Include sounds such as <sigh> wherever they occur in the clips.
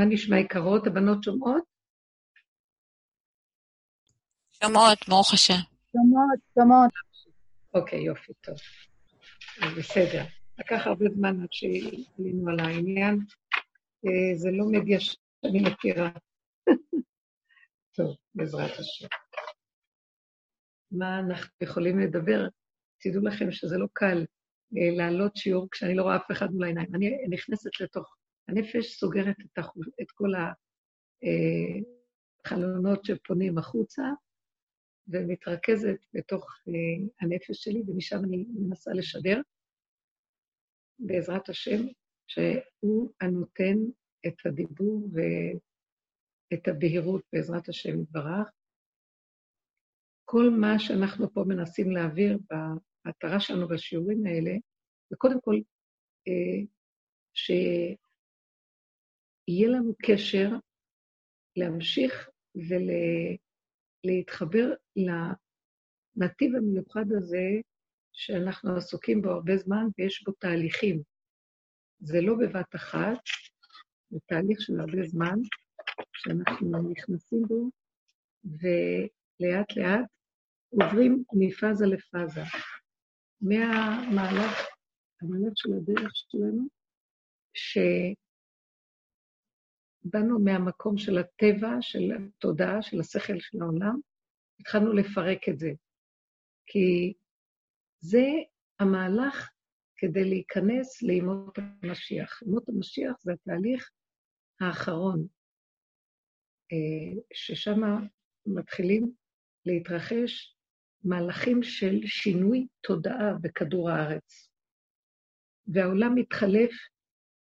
מה נשמע יקרות? הבנות שומעות? שומעות, ברוך השם. שומעות, שומעות. אוקיי, יופי, טוב. בסדר. לקח הרבה זמן עד שעלינו על העניין. אה, זה לא מדיה שאני מכירה. <laughs> טוב, בעזרת השם. מה אנחנו יכולים לדבר? תדעו לכם שזה לא קל אה, להעלות שיעור כשאני לא רואה אף אחד מול העיניים. אני נכנסת לתוך... הנפש סוגרת את, החוש... את כל החלונות אה, שפונים החוצה, ומתרכזת בתוך אה, הנפש שלי, ומשם אני מנסה לשדר, בעזרת השם, שהוא הנותן את הדיבור ואת הבהירות בעזרת השם יתברך. כל מה שאנחנו פה מנסים להעביר במטרה שלנו בשיעורים האלה, זה קודם כל אה, שיהיה לנו קשר להמשיך ולהתחבר לנתיב המיוחד הזה שאנחנו עסוקים בו הרבה זמן ויש בו תהליכים. זה לא בבת אחת, זה תהליך של הרבה זמן שאנחנו נכנסים בו, ולאט לאט עוברים מפאזה לפאזה. מהמהלך, המהלך של הדרך שלנו, שבאנו מהמקום של הטבע, של התודעה, של השכל של העולם, התחלנו לפרק את זה. כי זה המהלך כדי להיכנס לימות המשיח. ימות המשיח זה התהליך האחרון, אה, ששם מתחילים להתרחש מהלכים של שינוי תודעה בכדור הארץ. והעולם מתחלף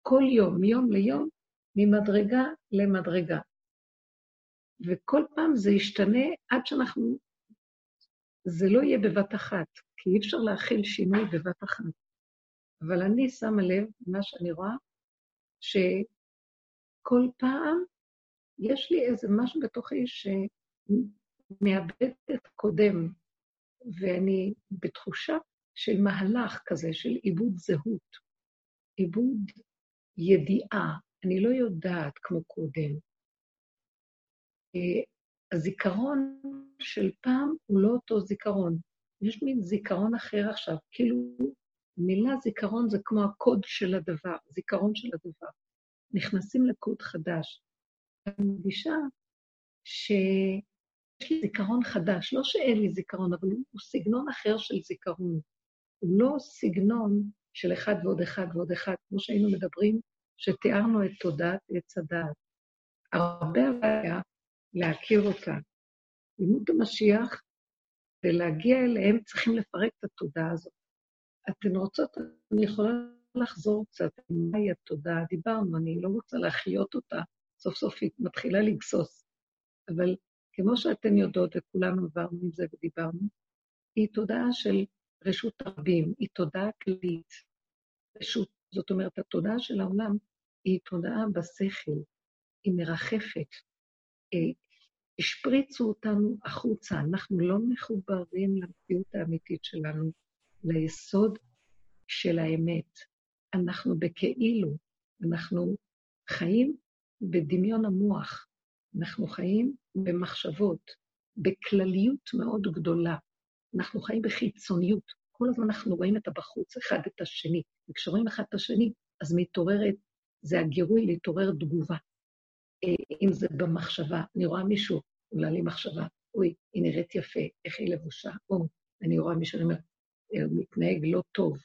כל יום, מיום ליום, ממדרגה למדרגה. וכל פעם זה ישתנה עד שאנחנו... זה לא יהיה בבת אחת, כי אי אפשר להכיל שינוי בבת אחת. אבל אני שמה לב, מה שאני רואה, שכל פעם יש לי איזה משהו בתוכי שמאבד את קודם, ואני בתחושה של מהלך כזה, של עיבוד זהות, עיבוד ידיעה. אני לא יודעת כמו קודם. אה, הזיכרון של פעם הוא לא אותו זיכרון. יש מין זיכרון אחר עכשיו, כאילו מילה זיכרון זה כמו הקוד של הדבר, זיכרון של הדבר. נכנסים לקוד חדש. אני מרגישה ש... יש לי זיכרון חדש, לא שאין לי זיכרון, אבל הוא סגנון אחר של זיכרון. הוא לא סגנון של אחד ועוד אחד ועוד אחד, כמו שהיינו מדברים, שתיארנו את תודעת עץ הדעת. הרבה הבעיה להכיר אותה. לימוד המשיח, ולהגיע אליהם צריכים לפרק את התודעה הזאת. אתן רוצות, אני יכולה לחזור קצת, מהי התודעה? דיברנו, אני לא רוצה להחיות אותה, סוף סוף היא מתחילה לגסוס. אבל כמו שאתן יודעות, וכולנו עברנו עם זה ודיברנו, היא תודעה של רשות הרבים, היא תודעה כללית. רשות, זאת אומרת, התודעה של העולם היא תודעה בשכל, היא מרחפת. אה, השפריצו אותנו החוצה, אנחנו לא מחוברים למציאות האמיתית שלנו, ליסוד של האמת. אנחנו בכאילו, אנחנו חיים בדמיון המוח, אנחנו חיים במחשבות, בכלליות מאוד גדולה. אנחנו חיים בחיצוניות. כל הזמן אנחנו רואים את הבחוץ אחד את השני, וכשרואים אחד את השני, אז מתעוררת, זה הגירוי להתעורר תגובה. אה, אם זה במחשבה, אני רואה מישהו, עולה לי מחשבה, אוי, היא נראית יפה, איך היא לבושה, או אני רואה מישהו, אני אומרת, אה, מתנהג לא טוב.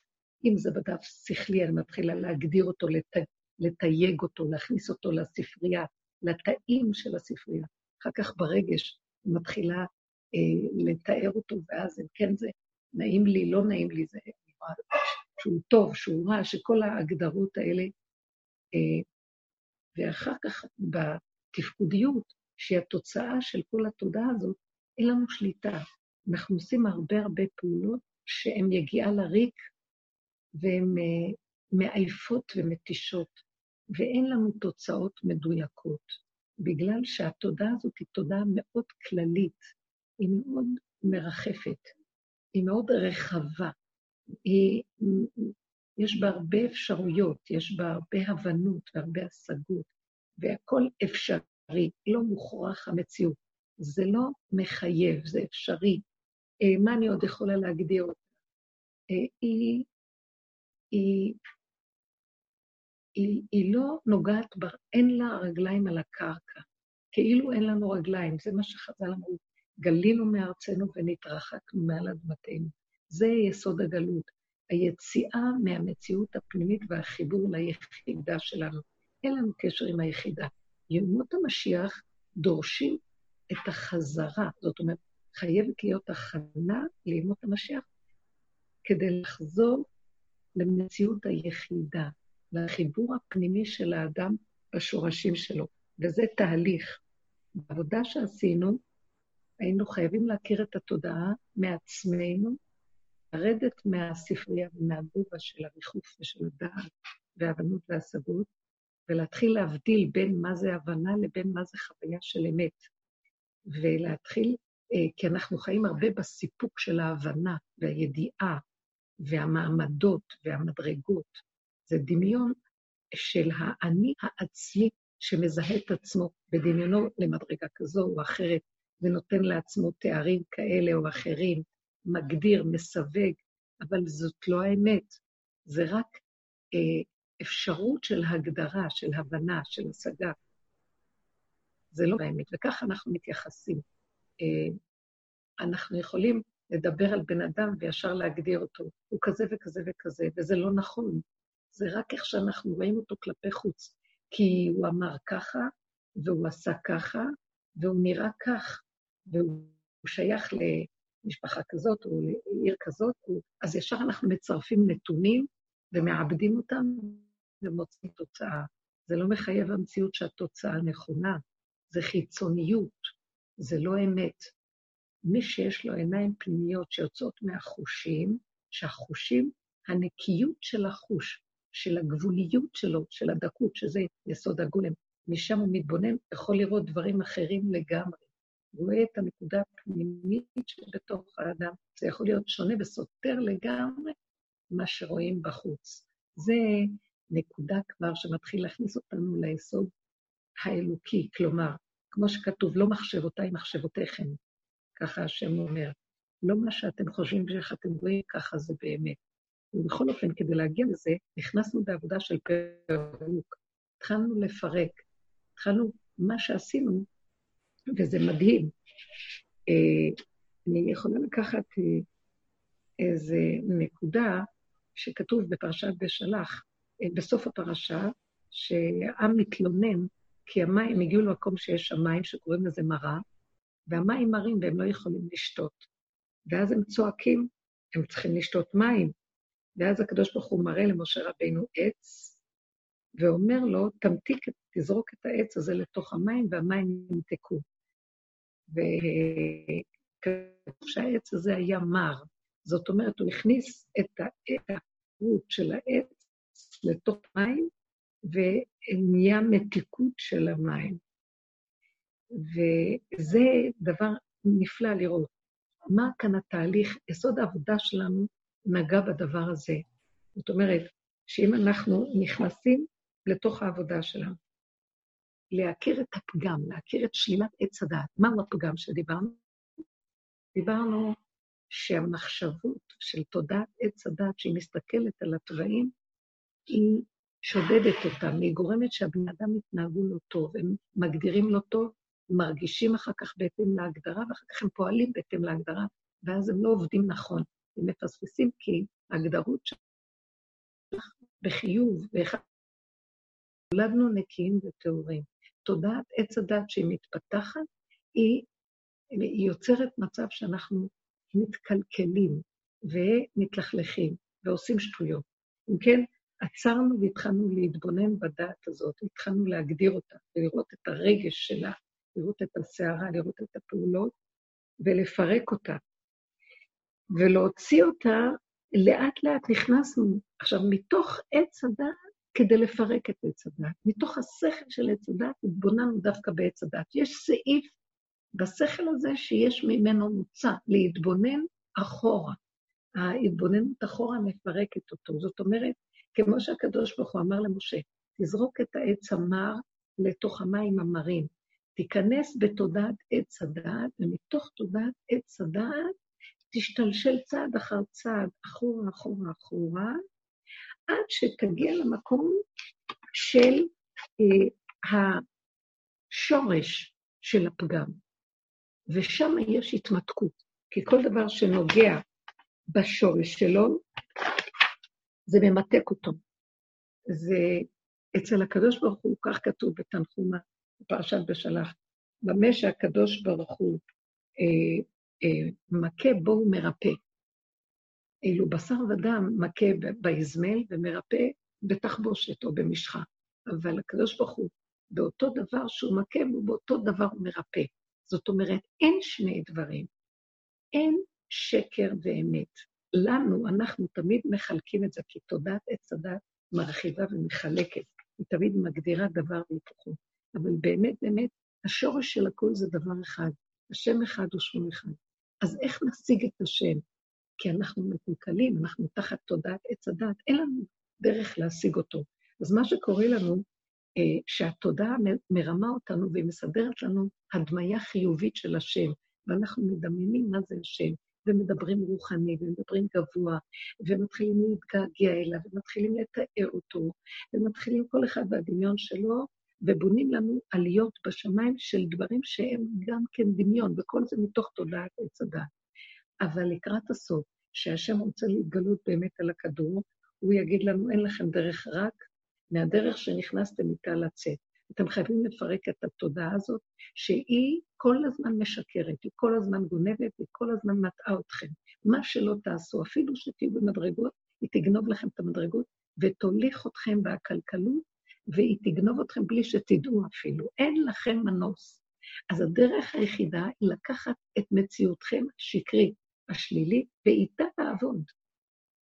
אם זה בדף שכלי, אני מתחילה להגדיר אותו, לת... לתייג אותו, להכניס אותו לספרייה, לתאים של הספרייה. אחר כך ברגש מתחילה אה, לתאר אותו, ואז אם כן זה נעים לי, לא נעים לי, זה שהוא טוב, שהוא רע, שכל ההגדרות האלה, ואחר כך בתפקודיות, שהיא התוצאה של כל התודעה הזאת, אין לנו שליטה. אנחנו עושים הרבה הרבה פעולות שהן יגיעה לריק, והן אה, מעייפות ומתישות. ואין לנו תוצאות מדויקות, בגלל שהתודעה הזאת היא תודעה מאוד כללית, היא מאוד מרחפת, היא מאוד רחבה, היא, יש בה הרבה אפשרויות, יש בה הרבה הבנות והרבה השגות, והכל אפשרי, לא מוכרח המציאות. זה לא מחייב, זה אפשרי. אה, מה אני עוד יכולה להגדיר אותה? אה, היא, היא, היא, היא לא נוגעת, ב, אין לה רגליים על הקרקע, כאילו אין לנו רגליים, זה מה שחז"ל אמרו, גלינו מארצנו ונתרחקנו מעל אדמתנו. זה יסוד הגלות, היציאה מהמציאות הפנימית והחיבור ליחידה שלנו. אין לנו קשר עם היחידה. ימות המשיח דורשים את החזרה, זאת אומרת, חייבת להיות הכנה לימות המשיח כדי לחזור למציאות היחידה, לחיבור הפנימי של האדם בשורשים שלו, וזה תהליך. בעבודה שעשינו, היינו חייבים להכיר את התודעה מעצמנו, לרדת מהספרייה ומהגובה של הריחוף ושל הדעת וההבנות וההשגות, ולהתחיל להבדיל בין מה זה הבנה לבין מה זה חוויה של אמת. ולהתחיל, אה, כי אנחנו חיים הרבה בסיפוק של ההבנה והידיעה והמעמדות והמדרגות. זה דמיון של האני העצמי שמזהה את עצמו בדמיונו למדרגה כזו או אחרת, ונותן לעצמו תארים כאלה או אחרים, מגדיר, מסווג, אבל זאת לא האמת. זה רק אה, אפשרות של הגדרה, של הבנה, של השגה. זה לא האמת, וככה אנחנו מתייחסים. אה, אנחנו יכולים לדבר על בן אדם וישר להגדיר אותו, הוא כזה וכזה וכזה, וזה לא נכון. זה רק איך שאנחנו רואים אותו כלפי חוץ. כי הוא אמר ככה, והוא עשה ככה, והוא נראה כך, והוא שייך למשפחה כזאת או לעיר כזאת, אז ישר אנחנו מצרפים נתונים ומעבדים אותם ומוצאים תוצאה. זה לא מחייב המציאות שהתוצאה נכונה, זה חיצוניות, זה לא אמת. מי שיש לו עיניים פנימיות שיוצאות מהחושים, שהחושים, הנקיות של החוש, של הגבוליות שלו, של הדקות, שזה יסוד הגולם, משם הוא מתבונן, יכול לראות דברים אחרים לגמרי. רואה את הנקודה הפנימית שבתוך האדם. זה יכול להיות שונה וסותר לגמרי מה שרואים בחוץ. זה נקודה כבר שמתחיל להכניס אותנו ליסוד האלוקי, כלומר, כמו שכתוב, לא מחשבותיי מחשבותיכם, ככה השם אומר. לא מה שאתם חושבים שאיך אתם רואים, ככה זה באמת. ובכל אופן, כדי להגיע לזה, נכנסנו בעבודה של פירוק. התחלנו לפרק. התחלנו, מה שעשינו, וזה מדהים. אה, אני יכולה לקחת אה, איזה נקודה שכתוב בפרשת בשלח, אה, בסוף הפרשה, שהעם מתלונן כי המים, הגיעו למקום שיש שם מים שקוראים לזה מרה, והמים מרים והם לא יכולים לשתות. ואז הם צועקים, הם צריכים לשתות מים. ואז הקדוש ברוך הוא מראה למשה רבינו עץ, ואומר לו, תמתיק, תזרוק את העץ הזה לתוך המים, והמים ימתקו. וכתוב שהעץ הזה היה מר. זאת אומרת, הוא הכניס את הערות של העץ לתוך מים, ונהיה מתיקות של המים. וזה דבר נפלא לראות. מה כאן התהליך, יסוד העבודה שלנו נגע בדבר הזה. זאת אומרת, שאם אנחנו נכנסים לתוך העבודה שלנו, להכיר את הפגם, להכיר את שלילת עץ הדעת. מהו הפגם שדיברנו? דיברנו שהמחשבות של תודעת עץ הדעת, שהיא מסתכלת על התוואים, היא שודדת אותם, היא גורמת שהבני אדם יתנהגו לא טוב, הם מגדירים לא טוב, מרגישים אחר כך בהתאם להגדרה, ואחר כך הם פועלים בהתאם להגדרה, ואז הם לא עובדים נכון. הם מפספסים כי ההגדרות שלך בחיוב, ואיך נולדנו נקיים וטהורים. תודעת עץ הדת שהיא מתפתחת, היא, היא יוצרת מצב שאנחנו מתקלקלים ומתלכלכים ועושים שטויות. אם כן, עצרנו והתחלנו להתבונן בדעת הזאת, התחלנו להגדיר אותה ולראות את הרגש שלה, לראות את הסערה, לראות את הפעולות ולפרק אותה. ולהוציא אותה, לאט לאט נכנסנו. עכשיו, מתוך עץ הדת, כדי לפרק את עץ הדת, מתוך השכל של עץ הדת, התבוננו דווקא בעץ הדת. יש סעיף בשכל הזה שיש ממנו מוצא, להתבונן אחורה. ההתבוננות אחורה מפרקת אותו. זאת אומרת, כמו שהקדוש ברוך הוא אמר למשה, תזרוק את העץ המר לתוך המים המרים. תיכנס בתודעת עץ הדעת, ומתוך תודעת עץ הדעת תשתלשל צעד אחר צעד, אחורה, אחורה, אחורה, עד שתגיע למקום של אה, השורש של הפגם. ושם יש התמתקות, כי כל דבר שנוגע בשורש שלו, זה ממתק אותו. זה אצל הקדוש ברוך הוא, כך כתוב בתנחומה, בפרשת בשלח, במה שהקדוש ברוך הוא אה, אה, מכה בו הוא מרפא. אילו בשר ודם מכה באזמל ומרפא בתחבושת או במשחה. אבל הקדוש ברוך הוא, באותו דבר שהוא מכה, ובאותו דבר הוא מרפא. זאת אומרת, אין שני דברים. אין שקר ואמת. לנו, אנחנו תמיד מחלקים את זה, כי תודעת עץ הדת מרחיבה ומחלקת. היא תמיד מגדירה דבר והיפוכו. אבל באמת, באמת, השורש של הכול זה דבר אחד. השם אחד הוא שמו אחד. אז איך נשיג את השם? כי אנחנו מקולקלים, אנחנו תחת תודעת עץ הדת, אין לנו דרך להשיג אותו. אז מה שקורה לנו, אה, שהתודעה מרמה אותנו והיא מסדרת לנו הדמיה חיובית של השם, ואנחנו מדמיינים מה זה השם, ומדברים רוחני, ומדברים גבוה, ומתחילים להתגעגע אליו, ומתחילים לתאר אותו, ומתחילים כל אחד בדמיון שלו, ובונים לנו עליות בשמיים של דברים שהם גם כן דמיון, וכל זה מתוך תודעת עץ הדת. אבל לקראת הסוף, שהשם רוצה להתגלות באמת על הכדור, הוא יגיד לנו, אין לכם דרך רק מהדרך שנכנסתם איתה לצאת. אתם חייבים לפרק את התודעה הזאת, שהיא כל הזמן משקרת, היא כל הזמן גונבת, היא כל הזמן מטעה אתכם. מה שלא תעשו, אפילו שתהיו במדרגות, היא תגנוב לכם את המדרגות ותוליך אתכם בעקלקלות, והיא תגנוב אתכם בלי שתדעו אפילו. אין לכם מנוס. אז הדרך היחידה היא לקחת את מציאותכם השקרית, השלילית, ואיתה לעבוד.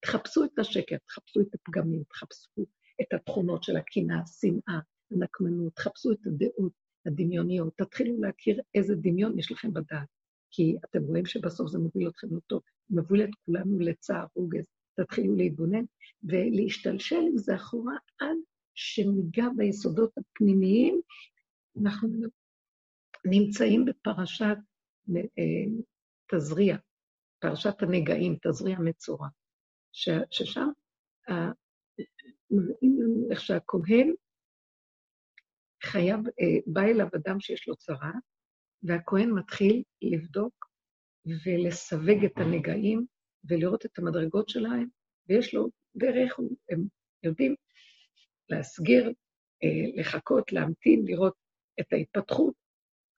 תחפשו את השקר, תחפשו את הפגמים, תחפשו את התכונות של הקנאה, השנאה, הנקמנות, תחפשו את הדעות הדמיוניות, תתחילו להכיר איזה דמיון יש לכם בדעת. כי אתם רואים שבסוף זה מוביל אתכם לא טוב, מוביל את כולנו לצער, רוגז. תתחילו להתבונן ולהשתלשל עם זה אחורה עד שניגע ביסודות הפנימיים. אנחנו נמצאים בפרשת אה, תזריע, פרשת הנגעים, תזריע מצורע, ששם אה, מראים לנו איך שהכהן חייב, אה, בא אליו אדם שיש לו צרה, והכהן מתחיל לבדוק ולסווג את הנגעים ולראות את המדרגות שלהם, ויש לו דרך, הם יודעים להסגיר, אה, לחכות, להמתין, לראות את ההתפתחות,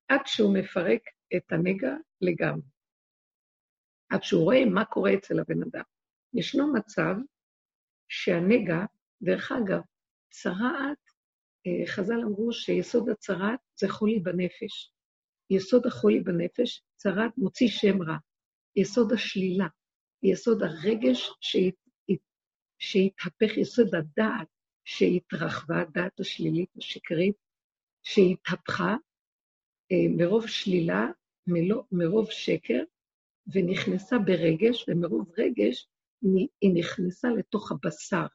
עד שהוא מפרק את הנגע לגמרי. עד שהוא רואה מה קורה אצל הבן אדם. ישנו מצב שהנגע, דרך אגב, צרעת, אה, חז"ל אמרו שיסוד הצרעת זה חולי בנפש. יסוד החולי בנפש, צרעת מוציא שם רע. יסוד השלילה, יסוד הרגש שהת, שהתהפך, יסוד הדעת שהתרחבה, הדעת השלילית השקרית, שהתהפכה אה, מרוב שלילה, מרוב שקר, ונכנסה ברגש, ומרוב רגש היא נכנסה לתוך הבשר,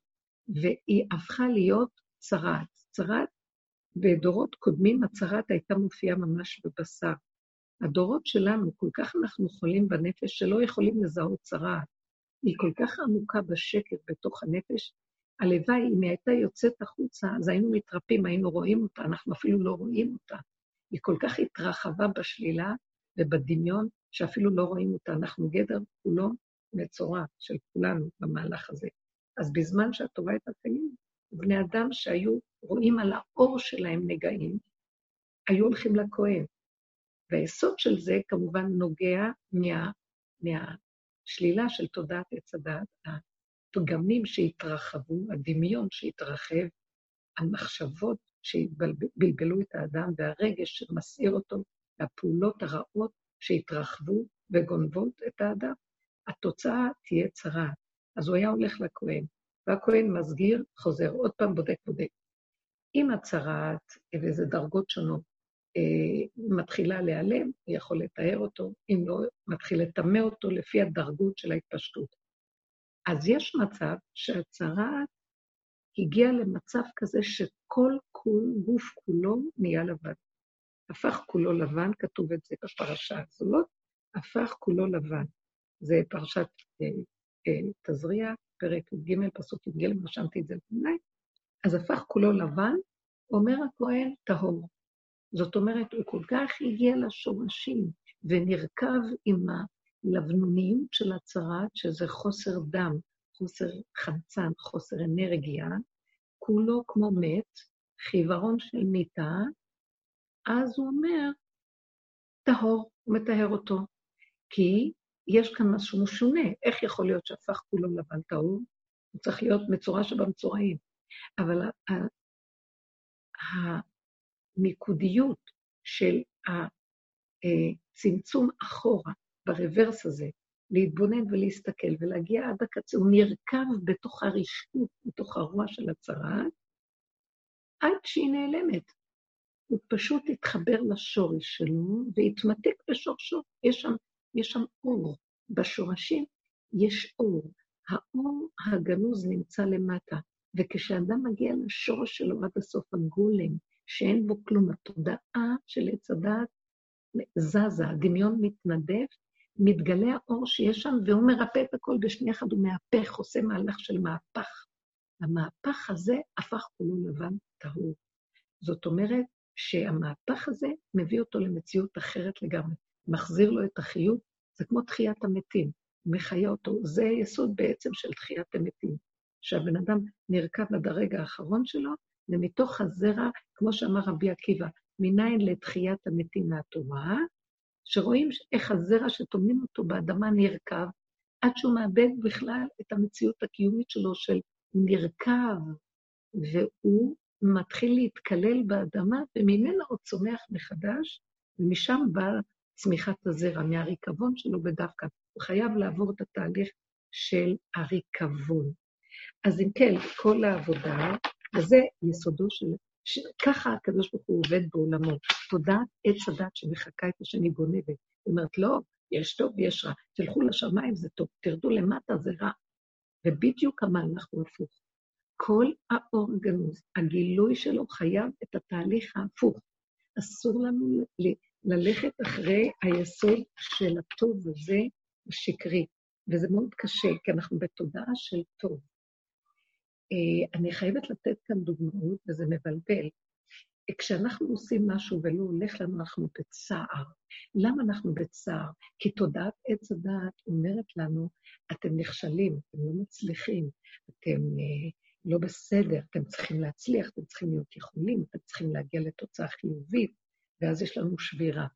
והיא הפכה להיות צרעת. צרעת, בדורות קודמים הצרעת הייתה מופיעה ממש בבשר. הדורות שלנו, כל כך אנחנו חולים בנפש, שלא יכולים לזהות צרעת. היא כל כך עמוקה בשקט בתוך הנפש, הלוואי, אם היא הייתה יוצאת החוצה, אז היינו מתרפים, היינו רואים אותה, אנחנו אפילו לא רואים אותה. היא כל כך התרחבה בשלילה ובדמיון, שאפילו לא רואים אותה. אנחנו גדר כולו מצורע של כולנו במהלך הזה. אז בזמן שאת טובה את בני אדם שהיו רואים על האור שלהם נגעים, היו הולכים לכהן. והיסוד של זה כמובן נוגע מה, מהשלילה של תודעת עץ הדת, הפגמים שהתרחבו, הדמיון שהתרחב, המחשבות שבלבלו את האדם והרגש שמסעיר אותו, והפעולות הרעות שהתרחבו וגונבות את האדם. התוצאה תהיה צרה. אז הוא היה הולך לכהן, והכהן מסגיר, חוזר, עוד פעם בודק, בודק. אם הצרעת, וזה דרגות שונות, אה, מתחילה להיעלם, הוא יכול לתאר אותו, אם לא, מתחיל לטמא אותו לפי הדרגות של ההתפשטות. אז יש מצב שהצרעת הגיע למצב כזה שכל כול, גוף כולו נהיה לבן. הפך כולו לבן, כתוב את זה בפרשה הזאת, הפך כולו לבן. זה פרשת אה, אה, תזריע, פרק י"ג, פסוק י"ג, רשמתי את זה לפני. אז הפך כולו לבן, אומר הכהן טהור. זאת אומרת, הוא כל כך הגיע לשורשים ונרקב עם הלבנוניות של הצרת, שזה חוסר דם, חוסר חמצן, חוסר אנרגיה, כולו כמו מת, חיוורון של מיטה, אז הוא אומר, טהור, הוא מטהר אותו. כי יש כאן משהו משונה. איך יכול להיות שהפך כולו לבן טהור? הוא צריך להיות מצורע שבמצורעים. אבל המיקודיות של הצמצום אחורה, ברוורס הזה, להתבונן ולהסתכל ולהגיע עד הקצה, הוא נרקב בתוך הרשעות, בתוך הרוע של הצרעת, עד שהיא נעלמת. הוא פשוט התחבר לשורש שלו והתמתק בשורשו. יש שם, יש שם אור. בשורשים יש אור. האור הגנוז נמצא למטה, וכשאדם מגיע לשורש שלו עד הסוף, הגולם, שאין בו כלום, התודעה של עץ הדעת זזה, הדמיון מתנדף, מתגלה האור שיש שם, והוא מרפא את הכל בשנייה אחת, הוא מהפך, עושה מהלך של מהפך. המהפך הזה הפך כולו לבן טהור. זאת אומרת שהמהפך הזה מביא אותו למציאות אחרת לגמרי, מחזיר לו את החיות, זה כמו תחיית המתים, מחיה אותו. זה יסוד בעצם של תחיית המתים, שהבן אדם נרקב עד הרגע האחרון שלו, ומתוך הזרע, כמו שאמר רבי עקיבא, מניין לתחיית המתים מהתורה, שרואים איך הזרע שטומנים אותו באדמה נרקב, עד שהוא מאבד בכלל את המציאות הקיומית שלו של נרקב, והוא מתחיל להתקלל באדמה, וממנה הוא צומח מחדש, ומשם באה צמיחת הזרע, מהריקבון שלו בדווקא. הוא חייב לעבור את התהליך של הריקבון. אז אם כן, כל העבודה, וזה יסודו של... ש... ככה הקדוש ברוך הוא עובד בעולמו. תודעת עץ הדת שמחקה את השני גונבת. היא אומרת, לא, יש טוב ויש רע. תלכו לשמיים, זה טוב, תרדו למטה, זה רע. ובדיוק המהלך הוא הפוך. כל האור הגנוז, הגילוי שלו חייב את התהליך ההפוך. אסור לנו ללכת אחרי היסוד של הטוב הזה, השקרי, וזה מאוד קשה, כי אנחנו בתודעה של טוב. אה, אני חייבת לתת כאן דוגמאות, וזה מבלבל. כשאנחנו עושים משהו ולא הולך לנו, אנחנו בצער. למה אנחנו בצער? כי תודעת עץ הדעת אומרת לנו, אתם נכשלים, אתם לא מצליחים, אתם אה, לא בסדר, אתם צריכים להצליח, אתם צריכים להיות יכולים, אתם צריכים להגיע לתוצאה חיובית, ואז יש לנו שבירה.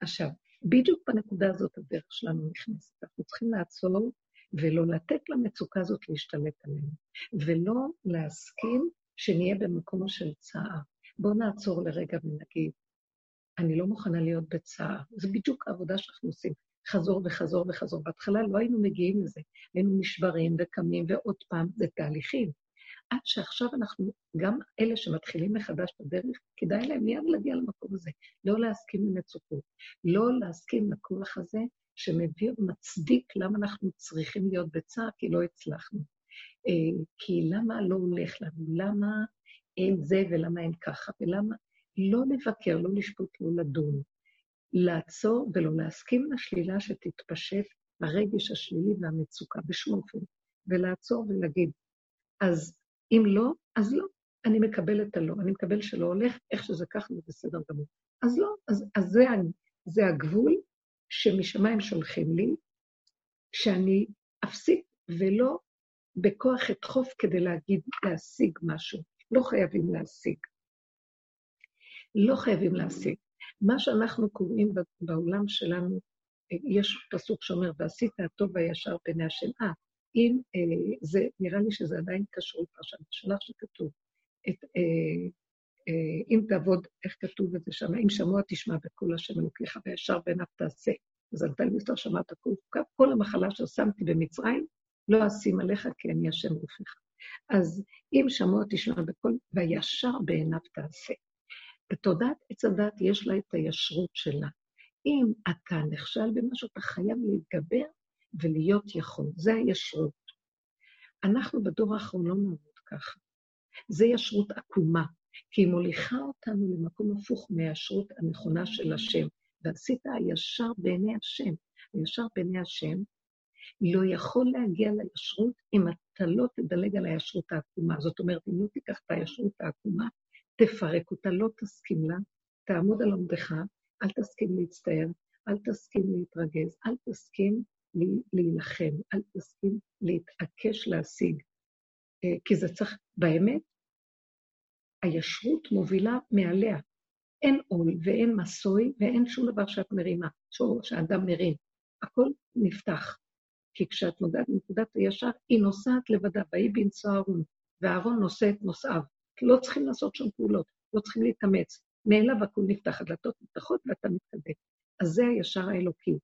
עכשיו, בדיוק בנקודה הזאת הדרך שלנו נכנסת. אנחנו צריכים לעצור ולא לתת למצוקה הזאת להשתלט עלינו, ולא להסכים שנהיה במקום של צער. בואו נעצור לרגע ונגיד, אני לא מוכנה להיות בצער. זה בדיוק העבודה שאנחנו עושים, חזור וחזור וחזור. בהתחלה לא היינו מגיעים לזה, היינו נשברים וקמים ועוד פעם, זה תהליכים. עד שעכשיו אנחנו, גם אלה שמתחילים מחדש בדרך, כדאי להם מיד להגיע למקום הזה. לא להסכים למצוקות, לא להסכים לכוח הזה שמביא ומצדיק למה אנחנו צריכים להיות בצער, כי לא הצלחנו. אה, כי למה לא הולך לנו? למה אין זה ולמה אין ככה? ולמה... לא לבקר, לא לשפוט, לא לדון. לעצור ולא להסכים לשלילה שתתפשט הרגש השלילי והמצוקה בשום אופן, ולעצור ולהגיד, אז אם לא, אז לא. אני מקבל את הלא, אני מקבל שלא הולך, איך שזה ככה זה בסדר גמור. אז לא, אז, אז זה, זה הגבול שמשמיים שולחים לי, שאני אפסיק ולא בכוח אדחוף כדי להגיד, להשיג משהו. לא חייבים להשיג. לא חייבים להשיג. מה שאנחנו קוראים בעולם שלנו, יש פסוק שאומר, ועשית הטוב והישר בעיני השם. אה, אם אה, זה, נראה לי שזה עדיין קשור לפרשת שלח שכתוב, את, אה, אה, אם תעבוד, איך כתוב את זה שם, אם שמוע תשמע בקול השם אלוקיך וישר בעיניו תעשה. אז תל מסתר שמעת כל, כל המחלה ששמתי במצרים, לא אשים עליך כי אני השם רופאיך. אז אם שמוע תשמע בקול, וישר בעיניו תעשה. בתודעת עץ הדת יש לה את הישרות שלה. אם אתה נכשל במשהו, אתה חייב להתגבר ולהיות יכול. זה הישרות. אנחנו בדור האחרון לא נעבוד ככה. זה ישרות עקומה, כי היא מוליכה אותנו למקום הפוך מהישרות הנכונה של השם. ועשית הישר בעיני השם. הישר בעיני השם לא יכול להגיע לישרות אם אתה לא תדלג על הישרות העקומה. זאת אומרת, אם לא תיקח את הישרות העקומה, תפרק אותה, לא תסכים לה, תעמוד על עומדך, אל תסכים להצטער, אל תסכים להתרגז, אל תסכים להילחם, אל תסכים להתעקש להשיג. אה, כי זה צריך, באמת, הישרות מובילה מעליה. אין עול ואין מסוי ואין שום דבר שאת מרימה, שאדם מרים. הכל נפתח. כי כשאת נודעת בנקודת הישר, היא נוסעת לבדה, ויהי בנשוא אהרון, ואהרון נושא את נושאיו. לא צריכים לעשות שם פעולות, לא צריכים להתאמץ. מאליו הכול נפתח, הדלתות נפתחות ואתה מתקדם. אז זה הישר האלוקי.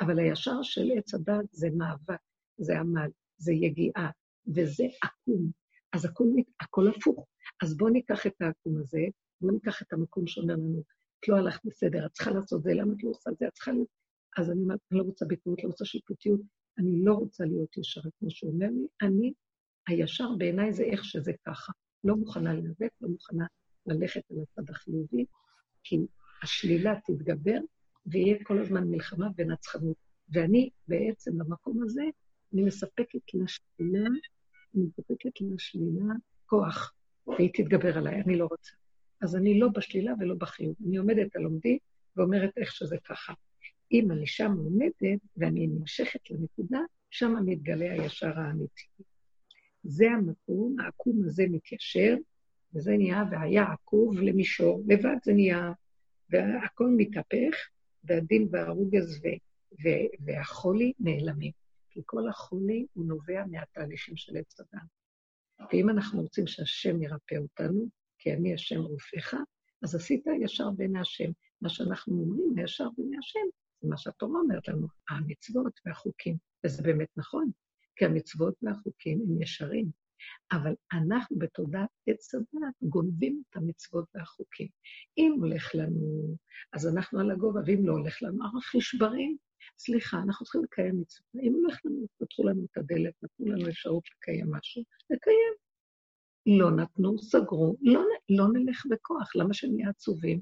אבל הישר של עץ הדת זה מאבק, זה עמל, זה יגיעה, וזה עקום. אז הכל, הכל הפוך. אז בואו ניקח את העקום הזה, בואו ניקח את המקום שאומר לנו, את לא הלכת בסדר, את צריכה לעשות זה, למה את לא עושה זה, את צריכה... אז אני אני לא רוצה ביקורת, לא רוצה שיפוטיות, אני לא רוצה להיות ישרה, כמו שהוא אומר לי, אני, הישר בעיניי זה איך שזה ככה. לא מוכנה להיאבק, לא מוכנה ללכת על הצד החיובי, כי השלילה תתגבר, ויהיה כל הזמן מלחמה ונצחנות. ואני בעצם במקום הזה, אני מספקת לשלילה, אני מספקת לשלילה כוח, והיא תתגבר עליי, אני לא רוצה. אז אני לא בשלילה ולא בחיוב. אני עומדת על עומדי ואומרת איך שזה ככה. אם אני שם עומדת ואני נמשכת לנקודה, שם מתגלה הישר האמיתי. זה המקום, העקום הזה מתיישר, וזה נהיה, והיה עקוב למישור, לבד זה נהיה, והכל מתהפך, והדין והרוגז והחולי נעלמים. כי כל החולי הוא נובע מהתהליכים של עץ אדם. ואם אנחנו רוצים שהשם ירפא אותנו, כי אני השם רופאיך, אז עשית ישר בעיני השם. מה שאנחנו אומרים, הישר בעיני השם, זה מה שהתורה אומרת לנו, המצוות והחוקים. וזה באמת נכון, כי המצוות והחוקים הם ישרים. אבל אנחנו בתודעת עץ הדת גונבים את המצוות והחוקים. אם הולך לנו, אז אנחנו על הגובה, ואם לא הולך לנו, אנחנו נשברים. סליחה, אנחנו צריכים לקיים מצווה. אם הולך לנו, פתחו לנו את הדלת, נתנו לנו אפשרות לקיים משהו, נקיים. לא נתנו, סגרו, לא, לא נלך בכוח, למה שנהיה עצובים?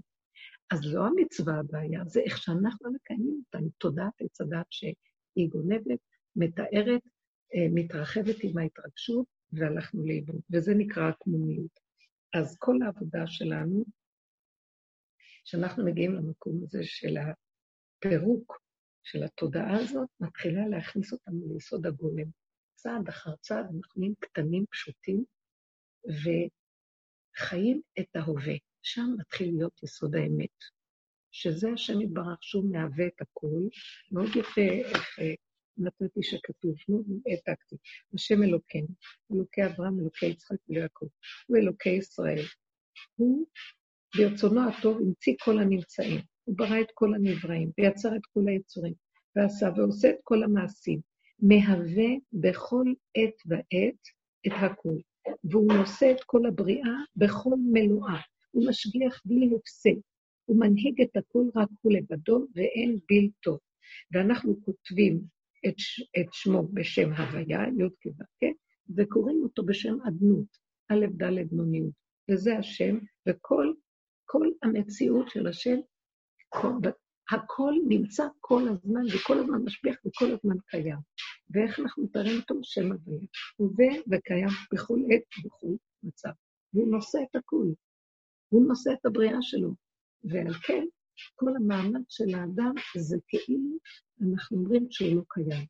אז לא המצווה הבעיה, זה איך שאנחנו מקיימים אותה, עם תודעת עץ הדת שהיא גונבת, מתארת, אה, מתרחבת עם ההתרגשות, והלכנו לאיבוד, וזה נקרא הקמומיות. אז כל העבודה שלנו, כשאנחנו מגיעים למקום הזה של הפירוק של התודעה הזאת, מתחילה להכניס אותנו ליסוד הגולם. צעד אחר צעד אנחנו נהיים קטנים, פשוטים, וחיים את ההווה. שם מתחיל להיות יסוד האמת, שזה השם יתברך שהוא מהווה את הכול. מאוד יפה איך אה, נתתי שכתוב, נו, העתקתי. השם אלוקינו, אלוקי אברהם, אלוקי יצחק ויעקב, הוא אלוקי ישראל. הוא, ברצונו הטוב, המציא כל הנמצאים. הוא ברא את כל הנבראים, ויצר את כל היצורים, ועשה ועושה את כל המעשים. מהווה בכל עת ועת את הכול. והוא נושא את כל הבריאה בכל מלואה. הוא משגיח בלי הפסק. הוא מנהיג את הכול רק הוא לבדו, ואין בלתו. ואנחנו כותבים את, את שמו בשם הוויה, י' כו', וקוראים אותו בשם אדנות, א', ד', נ', י'. וזה השם, וכל כל המציאות של השם, כל, הכל נמצא כל הזמן, וכל הזמן משפיח וכל הזמן קיים. ואיך אנחנו מתארים אותו? שם הוויה. הווה וקיים בכל עת ובכל מצב. והוא נושא את הכול. הוא נושא את הבריאה שלו. ועל כן, כל המאמץ של האדם זה כאילו אנחנו אומרים שהוא לא קיים.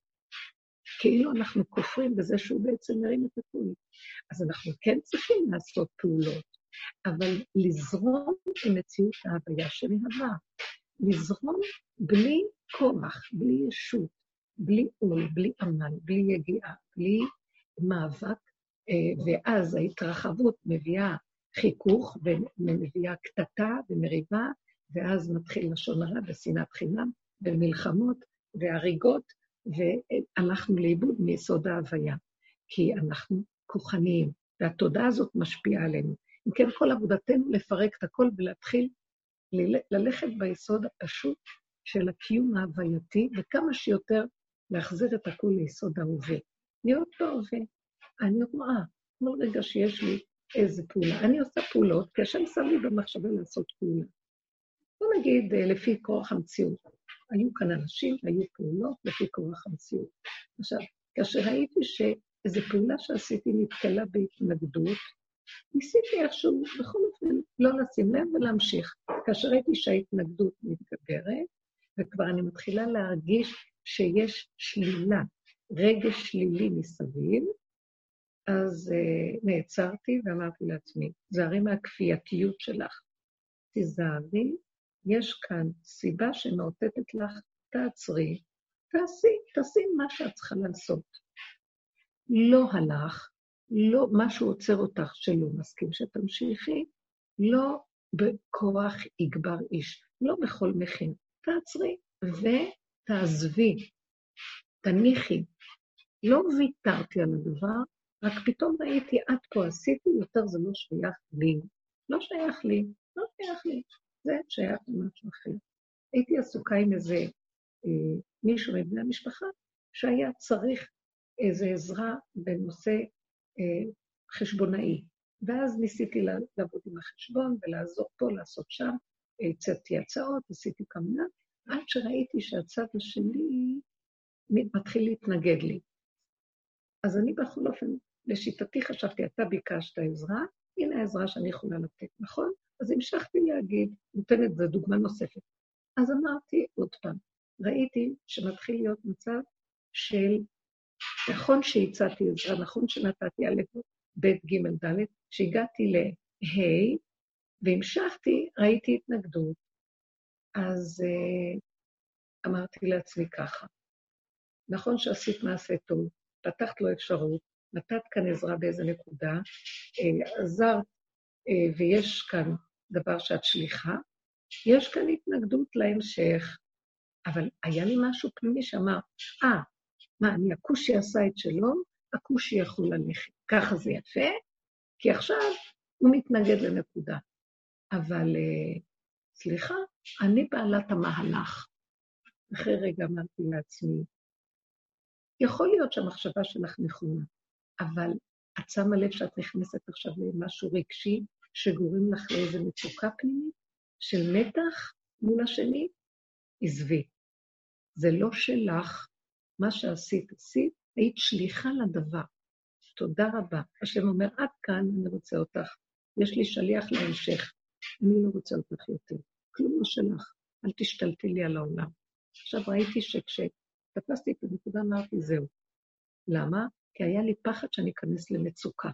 כאילו אנחנו כופרים בזה שהוא בעצם מרים את הכול. אז אנחנו כן צריכים לעשות פעולות, אבל לזרום עם מציאות ההוויה שמהווה. לזרום בלי כוח, בלי ישות, בלי עול, בלי עמל, בלי יגיעה, בלי מאבק, אה, ואז ההתרחבות מביאה חיכוך ומביאה קטטה ומריבה, ואז מתחיל לשון הרע ושנאת חינם ומלחמות והריגות, והלכנו לאיבוד מיסוד ההוויה, כי אנחנו כוחניים, והתודעה הזאת משפיעה עלינו. אם כן, כל עבודתנו לפרק את הכל ולהתחיל ללכת ביסוד הפשוט של הקיום ההווייתי, וכמה שיותר להחזיר את הכול ליסוד ההווה. להיות בהווה. אני רואה, כל רגע שיש לי איזה פעולה. אני עושה פעולות, כי השם שם לי במחשבה לעשות פעולה. בוא נגיד, אה, לפי כוח המציאות. היו כאן אנשים, היו פעולות לפי כוח המציאות. עכשיו, כאשר ראיתי שאיזו פעולה שעשיתי נתקלה בהתנגדות, ניסיתי איכשהו, בכל אופן, לא לשים לב ולהמשיך. כאשר ראיתי שההתנגדות מתגברת, וכבר אני מתחילה להרגיש שיש שלילה, רגש שלילי מסביב, אז uh, נעצרתי ואמרתי לעצמי, זהרי מהכפייתיות שלך, תיזהרי, יש כאן סיבה שמאותתת לך, תעצרי, תעשי, תעשי מה שאת צריכה לעשות. לא הלך, לא, משהו עוצר אותך שלא מסכים שתמשיכי, לא בכוח יגבר איש, לא בכל מחיר. תעצרי ותעזבי, תניחי. לא ויתרתי על הדבר, רק פתאום ראיתי, עד פה עשיתי, יותר זה לא שייך לי. לא שייך לי, לא שייך לי. זה שייך למשהו אחר. הייתי עסוקה עם איזה אה, מישהו מבני המשפחה שהיה צריך איזו עזרה בנושא אה, חשבונאי. ואז ניסיתי לעבוד עם החשבון ולעזור פה, לעשות שם, הצעתי הצעות, עשיתי כמובן, עד שראיתי שהצד השני מתחיל להתנגד לי. אז אני בכל אופן, לשיטתי חשבתי, אתה ביקשת עזרה, הנה העזרה שאני יכולה לתת, נכון? אז המשכתי להגיד, נותנת זו דוגמה נוספת. אז אמרתי עוד פעם, ראיתי שמתחיל להיות מצב של, נכון שהצעתי עזרה, נכון שנתתי א', ב', ג', ד', כשהגעתי לה', והמשכתי, ראיתי התנגדות. אז uh, אמרתי לעצמי ככה, נכון שעשית מעשה טוב, פתחת לו אפשרות, נתת כאן עזרה באיזה נקודה, uh, עזרת, uh, ויש כאן דבר שאת שליחה, יש כאן התנגדות להמשך, אבל היה לי משהו פנימי שאמר, אה, ah, מה, אני, הכושי עשה את שלום, הכושי יכול ללכת. ככה זה יפה, כי עכשיו הוא מתנגד לנקודה. אבל uh, סליחה, אני בעלת המהלך. אחרי רגע אמרתי לעצמי, יכול להיות שהמחשבה שלך נכונה, אבל את שמה לב שאת נכנסת עכשיו למשהו רגשי שגורם לך לאיזו מצוקה פנימית של מתח מול השני? עזבי. זה לא שלך, מה שעשית, עשית, היית שליחה לדבר. תודה רבה. השם אומר, עד כאן אני רוצה אותך. יש לי שליח להמשך. אני לא רוצה אותך יותר. כלום לא שלך. אל תשתלטי לי על העולם. עכשיו ראיתי שכשתפסתי את הנקודה אמרתי, זהו. למה? כי היה לי פחד שאני אכנס למצוקה.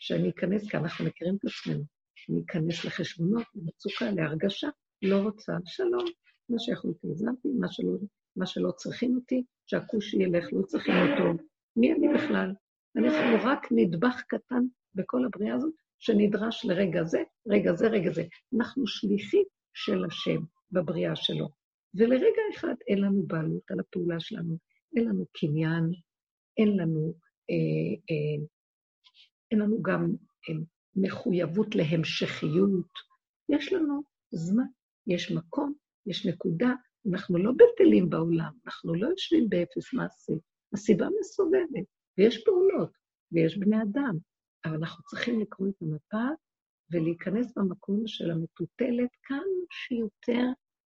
שאני אכנס, כי אנחנו מכירים את עצמנו, אני אכנס לחשבונות, למצוקה, להרגשה, לא רוצה, שלום. מה שיכולתי, הזמנתי, מה שלא, מה שלא צריכים אותי, שהכושי ילך, לא צריכים אותו. מי אני בכלל? אנחנו רק נדבך קטן בכל הבריאה הזאת, שנדרש לרגע זה, רגע זה, רגע זה. אנחנו שליחים של השם בבריאה שלו. ולרגע אחד אין לנו בעלות על הפעולה שלנו, אין לנו קניין, אין לנו, אה, אה, אין לנו גם אה, מחויבות להמשכיות. יש לנו זמן, יש מקום, יש נקודה, אנחנו לא בטלים בעולם, אנחנו לא יושבים באפס מעשי. הסיבה מסובבת, ויש פעולות, ויש בני אדם, אבל אנחנו צריכים לקרוא את המפה ולהיכנס במקום של המטוטלת כמה שיותר,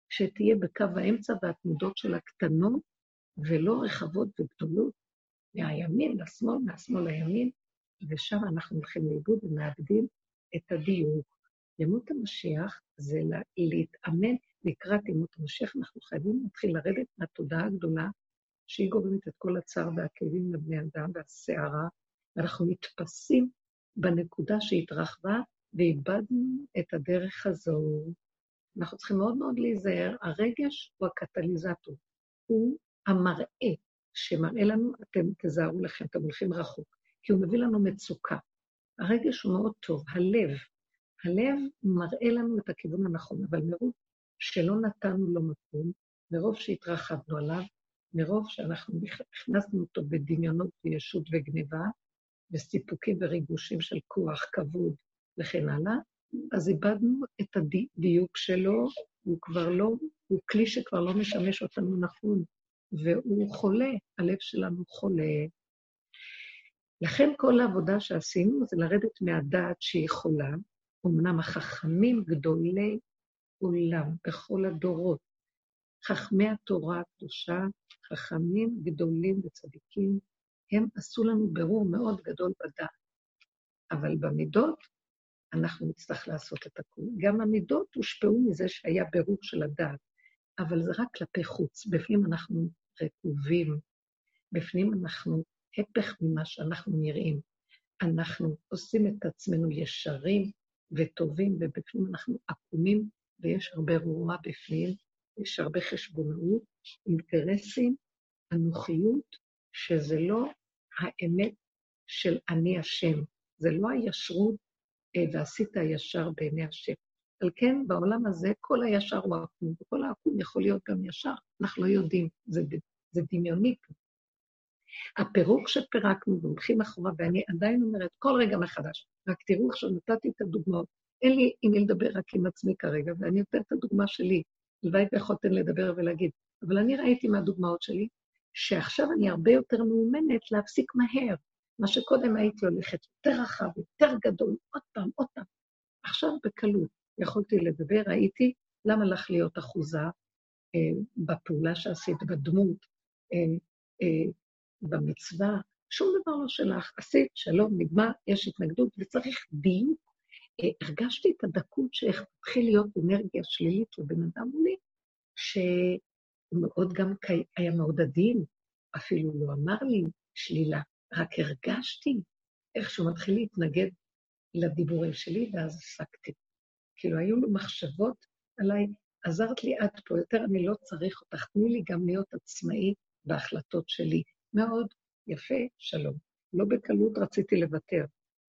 שתהיה בקו האמצע והתנודות שלה קטנות ולא רחבות וגדולות, מהימין לשמאל, מהשמאל לימין, ושם אנחנו הולכים לאיבוד ומאבדים את הדיוק. ימות המשיח זה להתאמן לקראת ימות המשיח, אנחנו חייבים להתחיל לרדת מהתודעה הגדולה שהיא גורמת את כל הצער והכאבים לבני אדם והסערה, ואנחנו נתפסים בנקודה שהתרחבה ואיבדנו את הדרך הזו. אנחנו צריכים מאוד מאוד להיזהר, הרגש הוא הקטליזטור, הוא המראה שמראה לנו, אתם תזהרו לכם, אתם הולכים רחוק, כי הוא מביא לנו מצוקה. הרגש הוא מאוד טוב, הלב. הלב מראה לנו את הכיוון הנכון, אבל מרוב שלא נתנו לו מקום, מרוב שהתרחבנו עליו, מרוב שאנחנו הכנסנו אותו בדמיונות וישות וגניבה, וסיפוקים וריגושים של כוח, כבוד וכן הלאה, אז איבדנו את הדיוק שלו, הוא כבר לא, הוא כלי שכבר לא משמש אותנו נכון, והוא חולה, הלב שלנו חולה. לכן כל העבודה שעשינו זה לרדת מהדעת שהיא חולה, אמנם החכמים גדולי עולם בכל הדורות, חכמי התורה הקדושה, חכמים גדולים וצדיקים, הם עשו לנו ברור מאוד גדול בדעת. אבל במידות אנחנו נצטרך לעשות את הכול. גם המידות הושפעו מזה שהיה ברור של הדעת, אבל זה רק כלפי חוץ. בפנים אנחנו רקובים, בפנים אנחנו הפך ממה שאנחנו נראים. אנחנו עושים את עצמנו ישרים וטובים, ובפנים אנחנו עקומים, ויש הרבה רוע בפנים, יש הרבה חשבונאות, אינטרסים, אנוכיות, שזה לא האמת של אני השם, זה לא הישרות אה, ועשית הישר בעיני השם. על כן, בעולם הזה כל הישר הוא עקום, וכל העקום יכול להיות גם ישר, אנחנו לא יודעים, זה, זה דמיוני. הפירוק שפירקנו והולכים אחורה, ואני עדיין אומרת כל רגע מחדש, רק תראו עכשיו נתתי את הדוגמאות, אין לי עם מי לדבר רק עם עצמי כרגע, ואני נותנת את הדוגמה שלי, הלוואי ויכולתם לדבר ולהגיד, אבל אני ראיתי מהדוגמאות שלי, שעכשיו אני הרבה יותר מאומנת להפסיק מהר. מה שקודם הייתי הולכת יותר רחב, יותר גדול, עוד פעם, עוד פעם. עכשיו בקלות יכולתי לדבר, ראיתי למה לך להיות אחוזה אה, בפעולה שעשית, בדמות, אה, אה, במצווה, שום דבר לא שלך. עשית, שלום, נגמר, יש התנגדות, וצריך דיוק. אה, הרגשתי את הדקות שאיך מתחיל להיות אנרגיה שלילית לבן אדם מולי, שהוא מאוד גם היה מאוד עדין, אפילו לא אמר לי שלילה, רק הרגשתי איך שהוא מתחיל להתנגד לדיבורים שלי, ואז הפסקתי. כאילו, היו לו מחשבות עליי, עזרת לי עד פה, יותר אני לא צריך אותך, תני לי גם להיות עצמאי בהחלטות שלי. מאוד יפה, שלום. לא בקלות רציתי לוותר,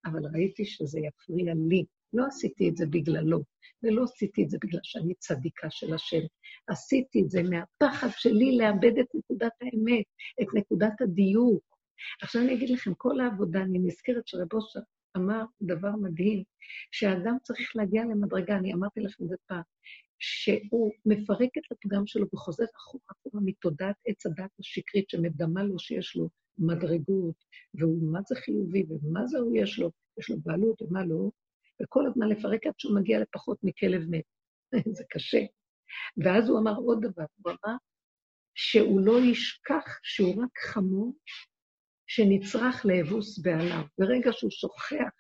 אבל ראיתי שזה יפריע לי. לא עשיתי את זה בגללו, ולא עשיתי את זה בגלל שאני צדיקה של השם. עשיתי את זה מהפחד שלי לאבד את נקודת האמת, את נקודת הדיוק. עכשיו אני אגיד לכם, כל העבודה, אני נזכרת שרבו אמר דבר מדהים, שהאדם צריך להגיע למדרגה, אני אמרתי לכם זה פעם, שהוא מפרק את הפגם שלו וחוזר אחורה אחורה מתודעת עץ הדת השקרית שמדמה לו שיש לו מדרגות, והוא מה זה חיובי ומה זה הוא יש לו, יש לו בעלות ומה לא, וכל הזמן לפרק עד שהוא מגיע לפחות מכלב מת. <laughs> זה קשה. ואז הוא אמר עוד דבר, הוא אמר שהוא לא ישכח שהוא רק חמור שנצרך לאבוס בעליו. ברגע שהוא שוכח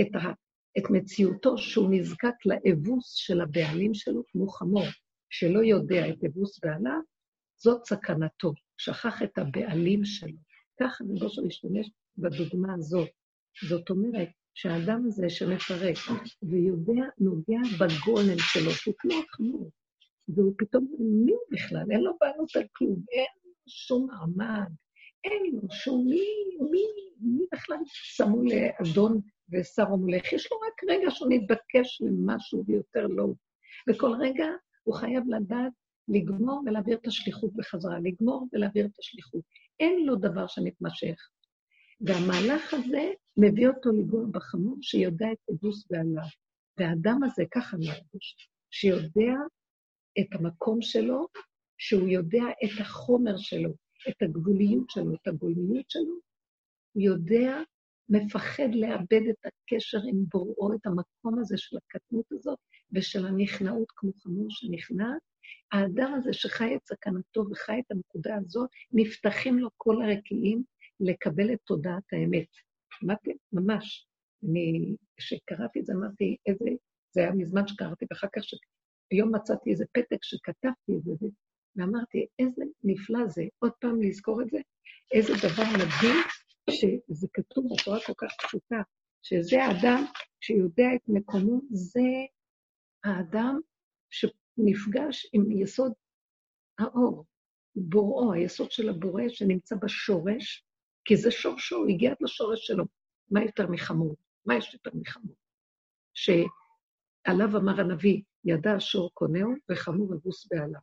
את, ה, את מציאותו, שהוא נזקק לאבוס של הבעלים שלו, כמו חמור, שלא יודע את אבוס בעליו, זאת סכנתו. שכח את הבעלים שלו. ככה רוצה להשתמש בדוגמה הזאת. זאת אומרת, שהאדם הזה שמפרק ויודע, נוגע בגולם שלו, שהוא כמו החמור, והוא פתאום, מי בכלל? אין לו בעלות על כלום, אין שום מעמד, אין לו שום מי, מי, מי בכלל שמו לאדון ושר ומולך? יש לו רק רגע שהוא מתבקש למשהו ויותר לא. וכל רגע הוא חייב לדעת לגמור ולהעביר את השליחות בחזרה, לגמור ולהעביר את השליחות. אין לו דבר שמתמשך. והמהלך הזה מביא אותו לגוע בחמור שיודע את אבוס בעליו. והאדם הזה, ככה מרגיש, שיודע את המקום שלו, שהוא יודע את החומר שלו, את הגבוליות שלו, את הגולמיות שלו, הוא יודע, מפחד לאבד את הקשר עם בוראו, את המקום הזה של הקטנות הזאת ושל הנכנעות כמו חמור שנכנע. האדם הזה שחי את סכנתו וחי את הנקודה הזאת, נפתחים לו כל הרקיעים לקבל את תודעת האמת. אמרתי, ממש. אני, כשקראתי את זה, אמרתי, איזה, זה היה מזמן שקראתי, ואחר כך. היום מצאתי איזה פתק שכתבתי את זה, ואמרתי, איזה נפלא זה, עוד פעם לזכור את זה, איזה דבר מדהים, שזה כתוב בצורה כל כך פשוטה, שזה האדם שיודע את מקומו, זה האדם שנפגש עם יסוד האור, בוראו, היסוד של הבורא שנמצא בשורש, כי זה שורשו, הוא הגיע עד לשורש שלו. מה יותר מחמור? מה יש יותר מחמור? שעליו אמר הנביא, ידע השור קונהו וחמור אבוס בעליו.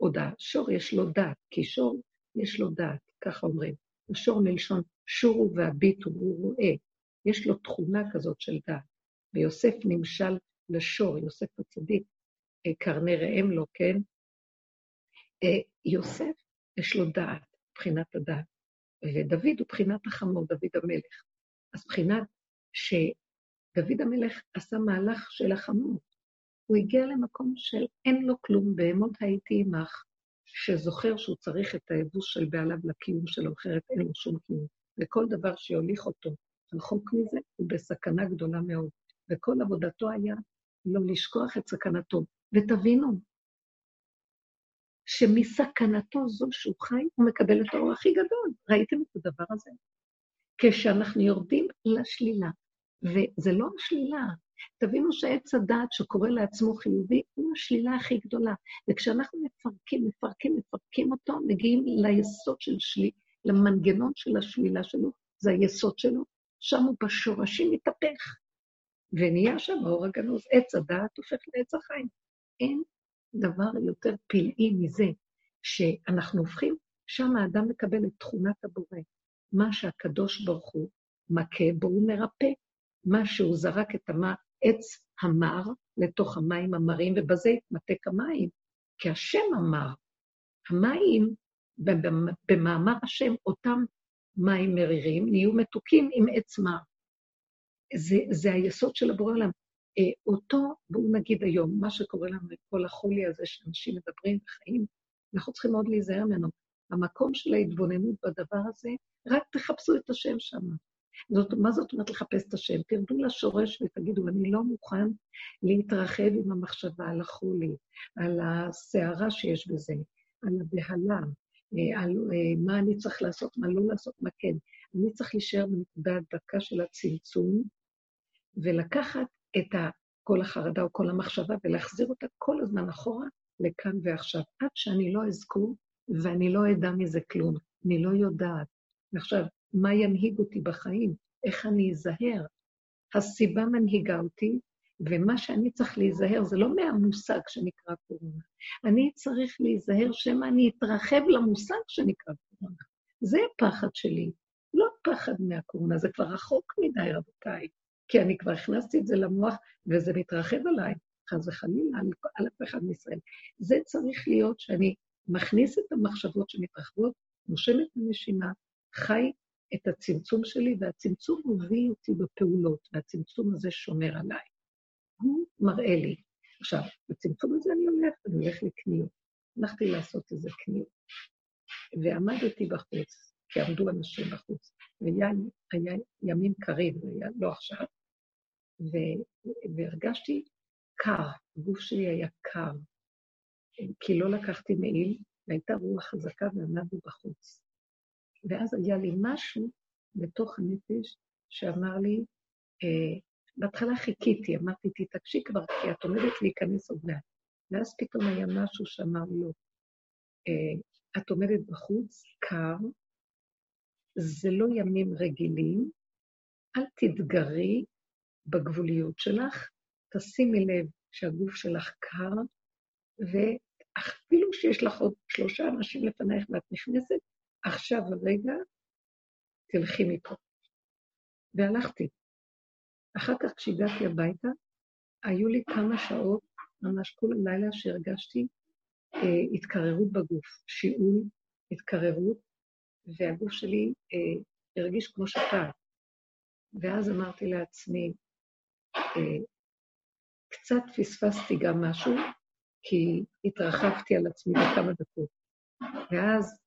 עוד השור יש לו דעת, כי שור יש לו דעת, ככה אומרים. השור מלשון שורו והביטו, הוא רואה. יש לו תכונה כזאת של דעת. ויוסף נמשל לשור, יוסף הצדיק, אה, קרני ראם לו, כן? אה, יוסף, יש לו דעת, מבחינת הדעת. ודוד הוא בחינת החמור, דוד המלך. אז בחינת שדוד המלך עשה מהלך של החמור. הוא הגיע למקום של אין לו כלום, בהמות הייתי עמך, שזוכר שהוא צריך את היבוש של בעליו לקיום שלו, אחרת אין לו שום קיום. וכל דבר שיוליך אותו רחוק מזה, הוא בסכנה גדולה מאוד. וכל עבודתו היה לא לשכוח את סכנתו. ותבינו, שמסכנתו זו שהוא חי, הוא מקבל את האור הכי גדול. ראיתם את הדבר הזה? כשאנחנו יורדים לשלילה, וזה לא השלילה, תבינו שעץ הדעת שקורא לעצמו חיובי, הוא השלילה הכי גדולה. וכשאנחנו מפרקים, מפרקים, מפרקים אותו, מגיעים ליסוד של שלילה, למנגנון של השלילה שלו, זה היסוד שלו, שם הוא בשורשים מתהפך. ונהיה שם האור הגנוז, עץ הדעת הופך לעץ החיים. אין דבר יותר פלאי מזה, שאנחנו הופכים, שם האדם מקבל את תכונת הבורא. מה שהקדוש ברוך הוא מכה בו, הוא מרפא. מה שהוא זרק את העץ המר לתוך המים המרים, ובזה התמתק המים, כי השם אמר. המים, במאמר השם, אותם מים מרירים נהיו מתוקים עם עץ מר. זה, זה היסוד של הבורא עולם. אה, אותו, בואו נגיד היום, מה שקורה לנו, כל החולי הזה שאנשים מדברים וחיים, אנחנו צריכים מאוד להיזהר ממנו. המקום של ההתבוננות בדבר הזה, רק תחפשו את השם שם. זאת, מה זאת אומרת לחפש את השם? תרדו לשורש ותגידו, אני לא מוכן להתרחב עם המחשבה על החולי, על הסערה שיש בזה, על הבהלה, אה, על אה, מה אני צריך לעשות, מה לא לעשות, מה כן. אני צריך להישאר בנקודה הדקה של הצמצום, ולקחת את כל החרדה או כל המחשבה ולהחזיר אותה כל הזמן אחורה לכאן ועכשיו, עד שאני לא אזכור ואני לא אדע מזה כלום. אני לא יודעת. ועכשיו, מה ינהיג אותי בחיים? איך אני אזהר? הסיבה מנהיגה אותי, ומה שאני צריך להיזהר זה לא מהמושג שנקרא קורונה. אני צריך להיזהר שמא אני אתרחב למושג שנקרא קורונה. זה הפחד שלי, לא פחד מהקורונה, זה כבר רחוק מדי, רבותיי. כי אני כבר הכנסתי את זה למוח, וזה מתרחב עליי, חס וחלילה, על אף אחד מישראל. זה צריך להיות שאני מכניס את המחשבות שמתרחבות, נושם את הנשימה, חי את הצמצום שלי, והצמצום מביא אותי בפעולות, והצמצום הזה שומר עליי. הוא מראה לי. עכשיו, בצמצום הזה אני הולך, אני הולך לקניות. הלכתי לעשות איזה קניות. ועמדתי בחוץ, כי עמדו אנשים בחוץ, והיה ימים קרים, היה לא עכשיו, ו- והרגשתי קר, הגוף שלי היה קר, כי לא לקחתי מעיל, והייתה רוח חזקה ועמדנו בחוץ. ואז היה לי משהו בתוך הנפש שאמר לי, אה, בהתחלה חיכיתי, אמרתי, תתעקשי כבר, כי את עומדת להיכנס עוד מעט. ואז פתאום היה משהו שאמר לו, לא, אה, את עומדת בחוץ, קר, זה לא ימים רגילים, אל תתגרי, בגבוליות שלך, תשימי לב שהגוף שלך קר, ואפילו שיש לך עוד שלושה אנשים לפנייך ואת נכנסת, עכשיו הרגע תלכי מפה. והלכתי. אחר כך כשהגעתי הביתה, היו לי כמה שעות, ממש כל הלילה, שהרגשתי אה, התקררות בגוף, שיעול, התקררות, והגוף שלי אה, הרגיש כמו שפעת. ואז אמרתי לעצמי, אה, קצת פספסתי גם משהו, כי התרחבתי על עצמי בכמה דקות. ואז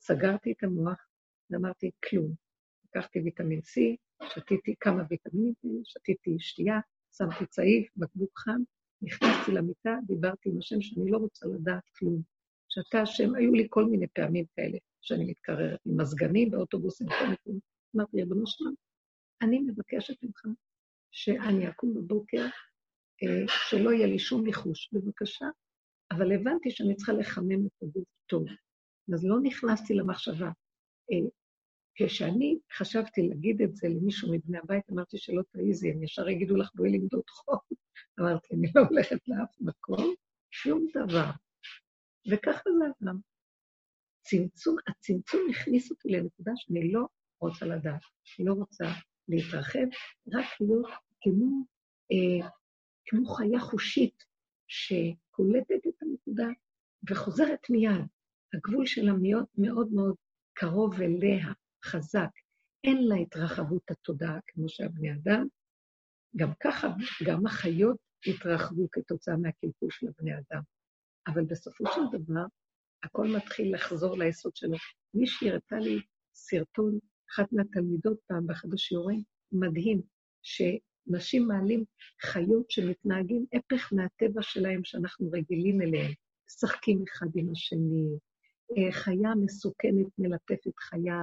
סגרתי את המוח ואמרתי, כלום. לקחתי ויטמין C, שתיתי כמה ויטמינים, שתיתי שתייה, שמתי צעיף, בקבוק חם, נכנסתי למיטה, דיברתי עם השם שאני לא רוצה לדעת כלום. שאתה השם, היו לי כל מיני פעמים כאלה שאני מתקררת עם מזגנים באוטובוסים, אמרתי, ריבונו שלום, אני מבקשת ממך שאני אקום בבוקר, אה, שלא יהיה לי שום ניחוש, בבקשה. אבל הבנתי שאני צריכה לחמם את הגוף טוב. אז לא נכנסתי למחשבה. אה, כשאני חשבתי להגיד את זה למישהו מבני הבית, אמרתי שלא תעיזי, הם ישר יגידו לך, בואי למדוד חום. <laughs> אמרתי, אני לא הולכת לאף מקום, שום דבר. וככה זה עבר. צמצום, הצמצום הכניס אותי לנקודה שאני לא רוצה לדעת, לא רוצה להתרחב, רק להיות כמו, אה, כמו חיה חושית שקולטת את הנקודה וחוזרת מיד. הגבול שלה מאוד מאוד קרוב אליה, חזק, אין לה התרחבות התודעה כמו שהבני אדם. גם ככה, גם החיות התרחבו כתוצאה מהקלקול של הבני אדם. אבל בסופו של דבר, הכל מתחיל לחזור ליסוד שלו. מישהי הראתה לי סרטון, אחת מהתלמידות פעם באחד השיעורים, מדהים, שנשים מעלים חיות שמתנהגים הפך מהטבע שלהם שאנחנו רגילים אליהם. משחקים אחד עם השני, חיה מסוכנת מלטפת חיה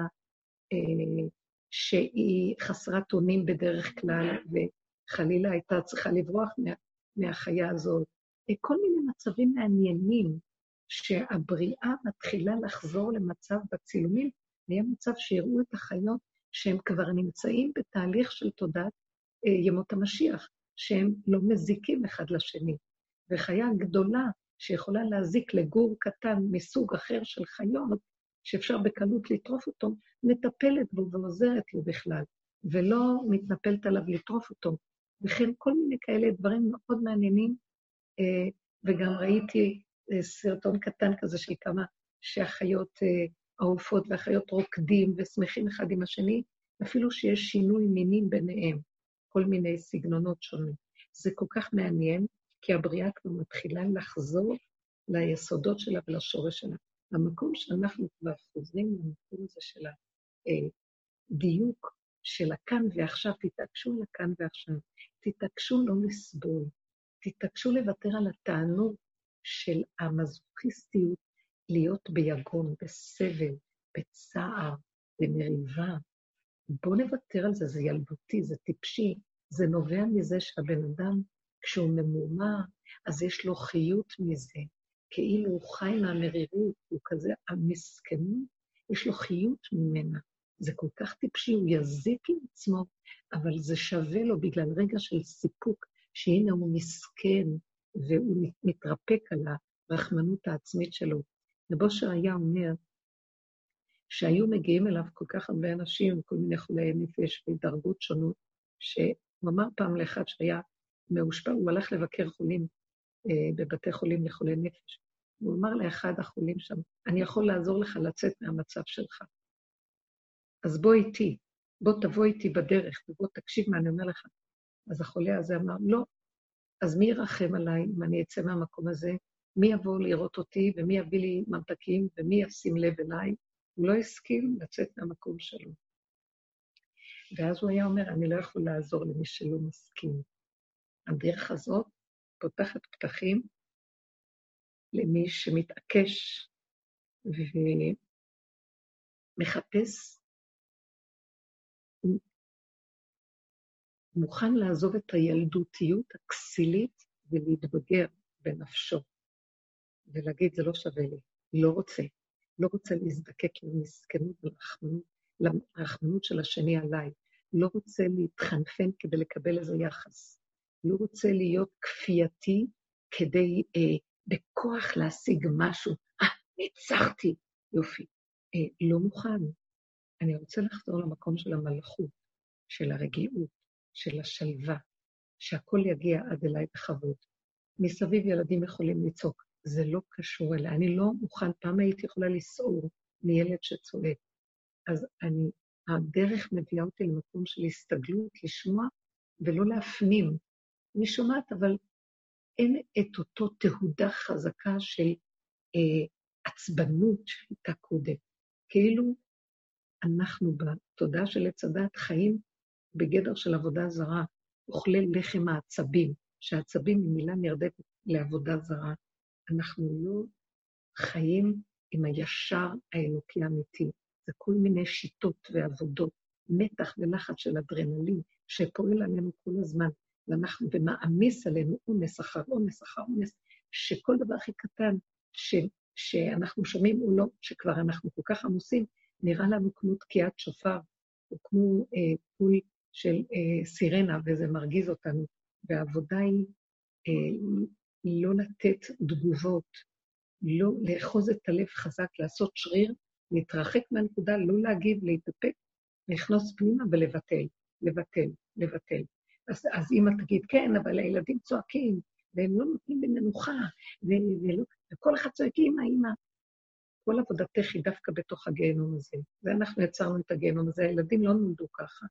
אה, שהיא חסרת אונים בדרך כלל, וחלילה הייתה צריכה לברוח מה, מהחיה הזאת. אה, כל מיני מצבים מעניינים שהבריאה מתחילה לחזור למצב בצילומים, היה מצב שיראו את החיות שהם כבר נמצאים בתהליך של תודעת ימות המשיח, שהם לא מזיקים אחד לשני. וחיה גדולה שיכולה להזיק לגור קטן מסוג אחר של חיות, שאפשר בקלות לטרוף אותו, מטפלת בו ועוזרת לו בכלל, ולא מתנפלת עליו לטרוף אותו. וכן כל מיני כאלה דברים מאוד מעניינים, אה, וגם ראיתי אה, סרטון קטן כזה של כמה שהחיות אה, העופות והחיות רוקדים ושמחים אחד עם השני, אפילו שיש שינוי מינים ביניהם, כל מיני סגנונות שונים. זה כל כך מעניין, כי הבריאה כבר מתחילה לחזור ליסודות שלה ולשורש שלה. המקום שאנחנו כבר חוזרים למקום הזה של הדיוק אה, של הכאן ועכשיו, תתעקשו על הכאן ועכשיו, תתעקשו לא לסבול, תתעקשו לוותר על התענוג של המזוכיסטיות להיות ביגון, בסבל, בצער, במריבה. בואו נוותר על זה, זה ילדותי, זה טיפשי, זה נובע מזה שהבן אדם כשהוא ממורמר, אז יש לו חיות מזה, כאילו הוא חי מהמרירות, הוא כזה, המסכנות, יש לו חיות ממנה. זה כל כך טיפשי, הוא יזיק לעצמו, אבל זה שווה לו בגלל רגע של סיפוק, שהנה הוא מסכן, והוא מתרפק על הרחמנות העצמית שלו. ובושר היה אומר שהיו מגיעים אליו כל כך הרבה אנשים, כל מיני חולי נפש ודרגות שונות, שהוא אמר פעם לאחד שהיה מאושפע, הוא הלך לבקר חולים אה, בבתי חולים לחולי נפש. הוא אמר לאחד החולים שם, אני יכול לעזור לך לצאת מהמצב שלך. אז בוא איתי, בוא תבוא איתי בדרך, ובוא תקשיב מה אני אומר לך. אז החולה הזה אמר, לא, אז מי ירחם עליי אם אני אצא מהמקום הזה? מי יבוא לראות אותי, ומי יביא לי ממתקים, ומי ישים לב אליי? הוא לא הסכים לצאת מהמקום שלו. ואז הוא היה אומר, אני לא יכול לעזור למי שלא מסכים. הדרך הזאת פותחת פתחים למי שמתעקש ומחפש, מוכן לעזוב את הילדותיות הכסילית ולהתבגר בנפשו, ולהגיד, זה לא שווה לי, לא רוצה, לא רוצה להזדקק למסכנות ולרחמנות, לרחמנות של השני עליי, לא רוצה להתחנפן כדי לקבל איזה יחס. לא רוצה להיות כפייתי כדי אה, בכוח להשיג משהו. אה, ניצחתי, יופי. אה, לא מוכן. אני רוצה לחזור למקום של המלכות, של הרגיעות, של השלווה, שהכל יגיע עד אליי בכבוד. מסביב ילדים יכולים לצעוק, זה לא קשור אליי. אני לא מוכן, פעם הייתי יכולה לסעור מילד שצועק. אז אני, הדרך מביאה אותי למקום של הסתגלות, לשמוע ולא להפנים אני שומעת, אבל אין את אותו תהודה חזקה של אה, עצבנות שהייתה קודם. כאילו אנחנו בתודעה של עץ הדת חיים בגדר של עבודה זרה, אוכלי לחם העצבים, שהעצבים היא מילה נרדפת לעבודה זרה. אנחנו לא חיים עם הישר האלוקי האמיתי. זה כל מיני שיטות ועבודות, מתח ולחץ של אדרנלין שפועל עלינו כל הזמן. ואנחנו, ומעמיס עלינו עומס אחר עומס אחר עומס, שכל דבר הכי קטן ש, שאנחנו שומעים הוא לא, שכבר אנחנו כל כך עמוסים, נראה לנו כמו תקיעת שופר, או כמו אה, פול של אה, סירנה, וזה מרגיז אותנו. והעבודה היא אה, לא לתת תגובות, לא לאחוז את הלב חזק, לעשות שריר, להתרחק מהנקודה, לא להגיב, להתאפק, לכנוס פנימה ולבטל, לבטל, לבטל. אז, אז אמא תגיד, כן, אבל הילדים צועקים, והם לא נותנים במנוחה, ולא, וכל אחד צועק, אמא, אמא. כל עבודתך היא דווקא בתוך הגיהנום הזה. ואנחנו יצרנו את הגיהנום הזה, הילדים לא נולדו ככה.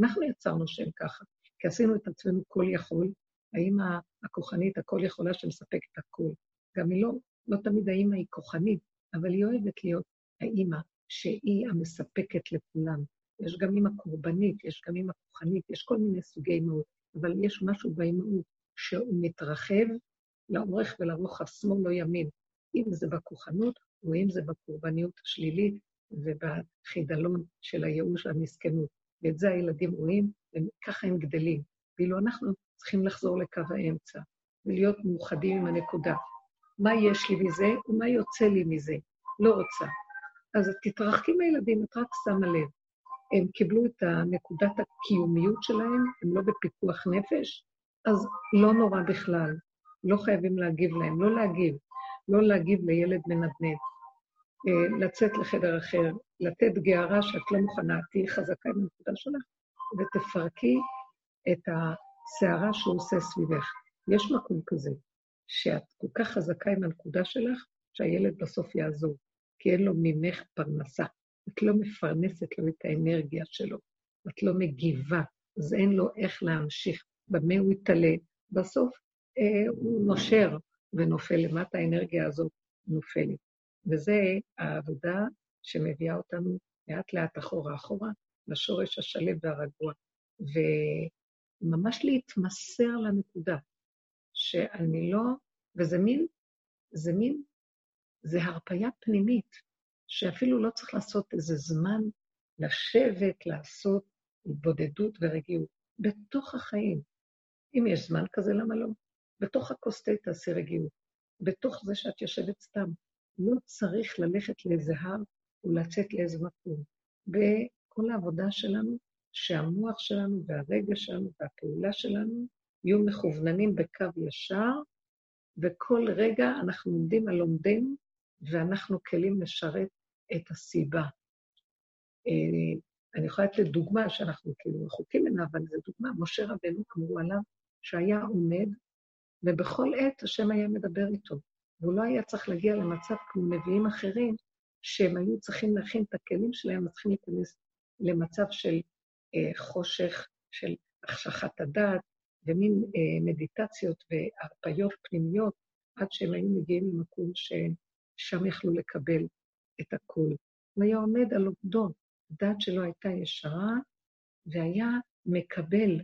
אנחנו יצרנו שהם ככה, כי עשינו את עצמנו כל יכול, האמא הכוחנית, הכל יכולה שמספקת הכול. גם היא לא, לא תמיד האמא היא כוחנית, אבל היא אוהבת להיות האמא שהיא המספקת לכולם. יש גם אמא קורבנית, יש גם אמא כוחנית, יש כל מיני סוגי אמהות, אבל יש משהו באמהות שהוא מתרחב לאורך ולרוחב, שמאל לא ימין. אם זה בכוחנות, או אם זה בקורבניות השלילית ובחידלון של הייאוש והמסכנות. ואת זה הילדים רואים, וככה הם גדלים. ואילו אנחנו צריכים לחזור לקו האמצע, ולהיות מאוחדים עם הנקודה. מה יש לי מזה ומה יוצא לי מזה. לא רוצה. אז תתרחקי מהילדים, את רק שמה לב. הם קיבלו את נקודת הקיומיות שלהם, הם לא בפיקוח נפש, אז לא נורא בכלל. לא חייבים להגיב להם, לא להגיב. לא להגיב לילד מנדנד. אה, לצאת לחדר אחר, לתת גערה שאת לא מוכנה, תהיי חזקה עם הנקודה שלך, ותפרקי את הסערה שהוא עושה סביבך. יש מקום כזה, שאת כל כך חזקה עם הנקודה שלך, שהילד בסוף יעזור, כי אין לו ממך פרנסה. את לא מפרנסת לו את האנרגיה שלו, את לא מגיבה, אז אין לו איך להמשיך, במה הוא יתעלה. בסוף אה, הוא נושר ונופל למטה, האנרגיה הזאת נופלת. וזו העבודה שמביאה אותנו לאט-לאט אחורה-אחורה, לשורש השלב והרגוע. וממש להתמסר לנקודה, שאני לא, וזה מין, זה מין, זה הרפאיה פנימית, שאפילו לא צריך לעשות איזה זמן לשבת, לעשות התבודדות ורגיעות. בתוך החיים. אם יש זמן כזה, למה לא? בתוך הכוס תה תעשי רגיעות. בתוך זה שאת יושבת סתם. לא צריך ללכת לאיזה הר ולצאת לאיזה מקום. בכל העבודה שלנו, שהמוח שלנו והרגש שלנו והפעולה שלנו יהיו מכווננים בקו ישר, וכל רגע אנחנו עומדים על לומדנו, ואנחנו כלים לשרת את הסיבה. אה, אני יכולה לתת דוגמה שאנחנו כאילו רחוקים ממנה, אבל זו דוגמה. משה רבנו אמרו עליו שהיה עומד, ובכל עת השם היה מדבר איתו. והוא לא היה צריך להגיע למצב כמו נביאים אחרים, שהם היו צריכים להכין את הכלים שלהם, צריכים להיכנס למצב של אה, חושך, של החשכת הדעת, ומין אה, מדיטציות והרפיות פנימיות, עד שהם היו מגיעים למקום ששם יכלו לקבל את הכול. הוא היה עומד על עובדו, דעת שלו הייתה ישרה, והיה מקבל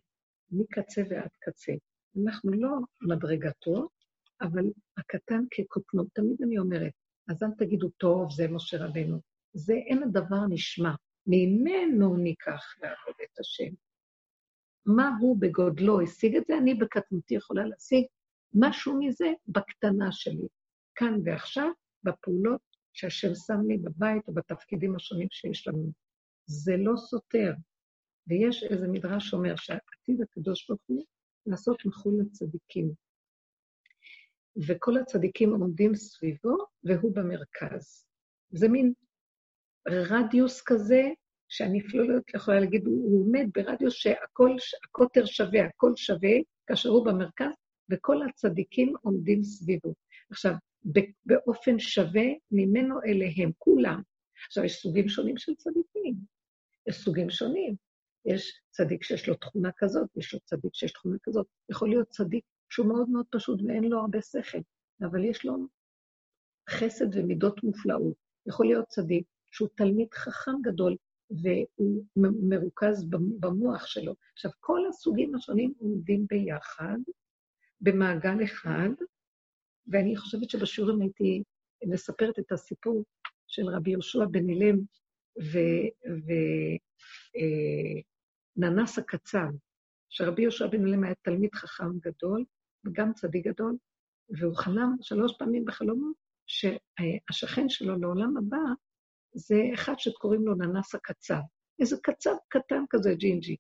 מקצה ועד קצה. אנחנו לא מדרגתו, אבל הקטן כקוטנו. תמיד אני אומרת, אז אל תגידו, טוב, זה משה רבנו. זה אין הדבר נשמע. ממנו ניקח לעבוד את השם. מה הוא בגודלו השיג את זה? אני בקטנותי יכולה להשיג משהו מזה בקטנה שלי. כאן ועכשיו, בפעולות שהשם שם לי בבית או בתפקידים השונים שיש לנו. זה לא סותר. ויש איזה מדרש שאומר שהעתיד הקדוש ברוך הוא לעשות מחול לצדיקים. וכל הצדיקים עומדים סביבו, והוא במרכז. זה מין רדיוס כזה, שאני אפילו לא יכולה להגיד, הוא עומד ברדיוס שהקוטר שווה, הכל שווה, כאשר הוא במרכז, וכל הצדיקים עומדים סביבו. עכשיו, באופן שווה ממנו אליהם, כולם. עכשיו, יש סוגים שונים של צדיקים. יש סוגים שונים. יש צדיק שיש לו תכונה כזאת, יש לו צדיק שיש תכונה כזאת. יכול להיות צדיק שהוא מאוד מאוד פשוט ואין לו הרבה שכל, אבל יש לו חסד ומידות מופלאות. יכול להיות צדיק שהוא תלמיד חכם גדול, והוא מרוכז במוח שלו. עכשיו, כל הסוגים השונים עומדים ביחד, במעגל אחד, ואני חושבת שבשיעורים הייתי מספרת את הסיפור של רבי יהושע בן אילם וננס אה, הקצב, שרבי יהושע בן אילם היה תלמיד חכם גדול, וגם צדיק גדול, והוא חלם שלוש פעמים בחלומו שהשכן שלו לעולם הבא זה אחד שקוראים לו ננס הקצב. איזה קצב קטן כזה, ג'ינג'י.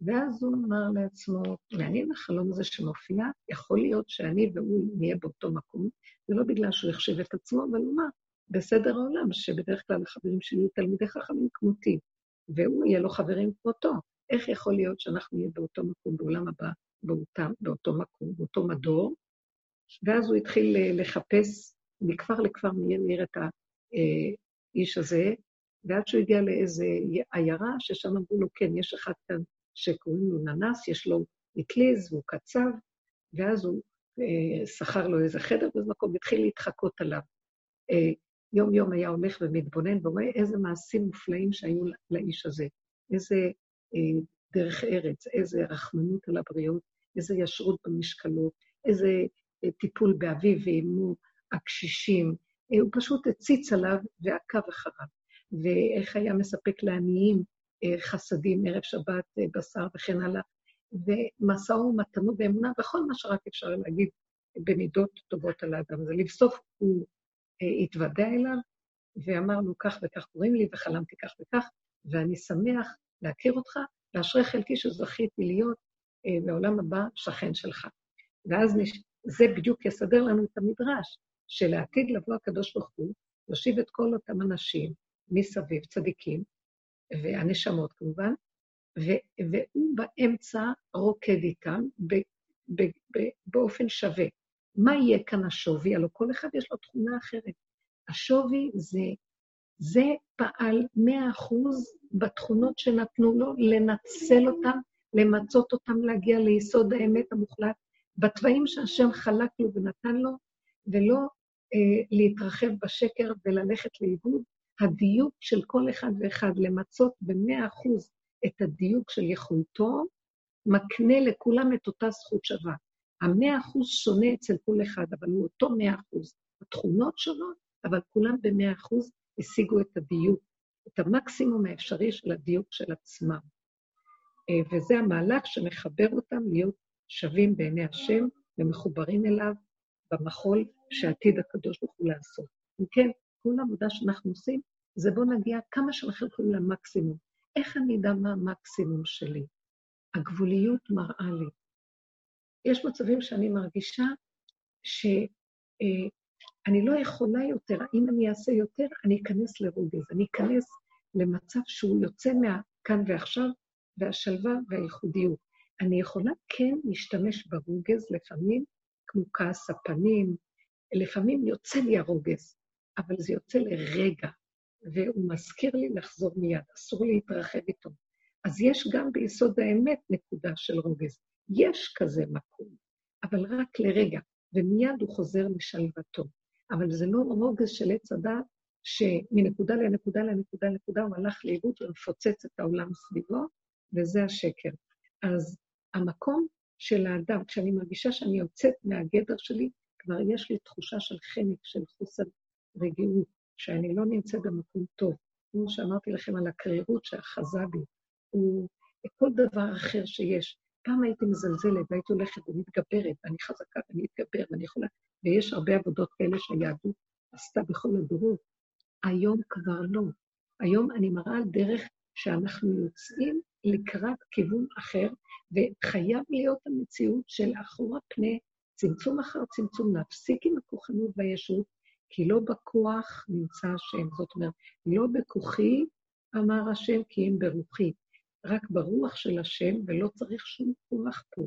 ואז הוא אמר לעצמו, מעניין החלום הזה שמופיע, יכול להיות שאני והוא נהיה באותו מקום, זה לא בגלל שהוא החשיב את עצמו, אבל הוא אמר, בסדר העולם, שבדרך כלל החברים שלי יהיו תלמידי חכמים כמותי, והוא יהיה לו חברים כמותו. איך יכול להיות שאנחנו נהיה באותו מקום בעולם הבא, באותם, באותו מקום, באותו מדור? ואז הוא התחיל אה, לחפש מכפר לכפר מאיר מאיר את האיש הזה, ועד שהוא הגיע לאיזה עיירה, ששם אמרו לו, כן, יש אחד כאן שקוראים לו ננס, יש לו אטליז והוא קצב, ואז הוא אה, שכר לו איזה חדר באיזה מקום, התחיל להתחקות עליו. אה, יום-יום היה הולך ומתבונן ורואה איזה מעשים מופלאים שהיו לאיש הזה, איזה אה, דרך ארץ, איזה רחמנות על הבריות, איזה ישרות במשקלות, איזה אה, טיפול באביו ואמו הקשישים. אה, הוא פשוט הציץ עליו ועקב אחריו. ואיך היה מספק לעניים חסדים, ערב שבת, אה, בשר וכן הלאה, ומשא ומתנו באמונה, וכל מה שרק אפשר להגיד במידות טובות על האדם הזה. לבסוף הוא אה, התוודע אליו ואמר לו, כך וכך קוראים לי, וחלמתי כך וכך, ואני שמח להכיר אותך, ואשרי חלקי שזכיתי להיות אה, בעולם הבא שכן שלך. ואז נש... זה בדיוק יסדר לנו את המדרש, שלעתיד לבוא הקדוש ברוך הוא, יושיב את כל אותם אנשים מסביב, צדיקים, והנשמות כמובן, ו- והוא באמצע רוקד איתם ב- ב- ב- באופן שווה. מה יהיה כאן השווי? הלוא כל אחד יש לו תכונה אחרת. השווי זה, זה פעל מאה אחוז בתכונות שנתנו לו, לנצל אותם, למצות אותם, להגיע ליסוד האמת המוחלט, בתוואים שהשם חלק לו ונתן לו, ולא אה, להתרחב בשקר וללכת לאיבוד. הדיוק של כל אחד ואחד למצות במאה אחוז את הדיוק של יכולתו, מקנה לכולם את אותה זכות שווה. המאה אחוז שונה אצל כל אחד, אבל הוא אותו מאה אחוז. התכונות שונות, אבל כולם במאה אחוז השיגו את הדיוק, את המקסימום האפשרי של הדיוק של עצמם. אה, וזה המהלך שמחבר אותם להיות שווים בעיני השם ומחוברים אליו במחול שעתיד הקדוש ברוך הוא לעשות. אם כן, כל העבודה שאנחנו עושים, זה בואו נגיע כמה שאנחנו יכולים למקסימום. איך אני אדע מה המקסימום שלי? הגבוליות מראה לי. יש מצבים שאני מרגישה שאני אה, לא יכולה יותר, אם אני אעשה יותר, אני אכנס לרוגז, אני אכנס למצב שהוא יוצא מהכאן ועכשיו, והשלווה והייחודיות. אני יכולה כן להשתמש ברוגז לפעמים, כמו כעס הפנים, לפעמים יוצא לי הרוגז, אבל זה יוצא לרגע, והוא מזכיר לי לחזור מיד, אסור להתרחב איתו. אז יש גם ביסוד האמת נקודה של רוגז. יש כזה מקום, אבל רק לרגע, ומיד הוא חוזר לשלוותו. אבל זה לא רוגז של עץ הדת, שמנקודה לנקודה לנקודה לנקודה הוא הלך לאיבוד ומפוצץ את העולם סביבו, וזה השקר. אז המקום של האדם, כשאני מרגישה שאני יוצאת מהגדר שלי, כבר יש לי תחושה של חנק, של חוסר רגיעות, שאני לא נמצאת במקום טוב. כמו שאמרתי לכם על הקרירות שאחזה בי, הוא כל דבר אחר שיש. פעם הייתי מזלזלת והייתי הולכת ומתגברת, ואני חזקה ואני אתגבר ואני יכולה, ויש הרבה עבודות כאלה שהיהדות עשתה בכל הדורות. היום כבר לא. היום אני מראה על דרך שאנחנו יוצאים לקראת כיוון אחר, וחייב להיות המציאות של אחורה פנה, צמצום אחר צמצום, להפסיק עם הכוחנות והישות, כי לא בכוח נמצא השם. זאת אומרת, לא בכוחי, אמר השם, כי אם ברוחי. רק ברוח של השם, ולא צריך שום כוח פה.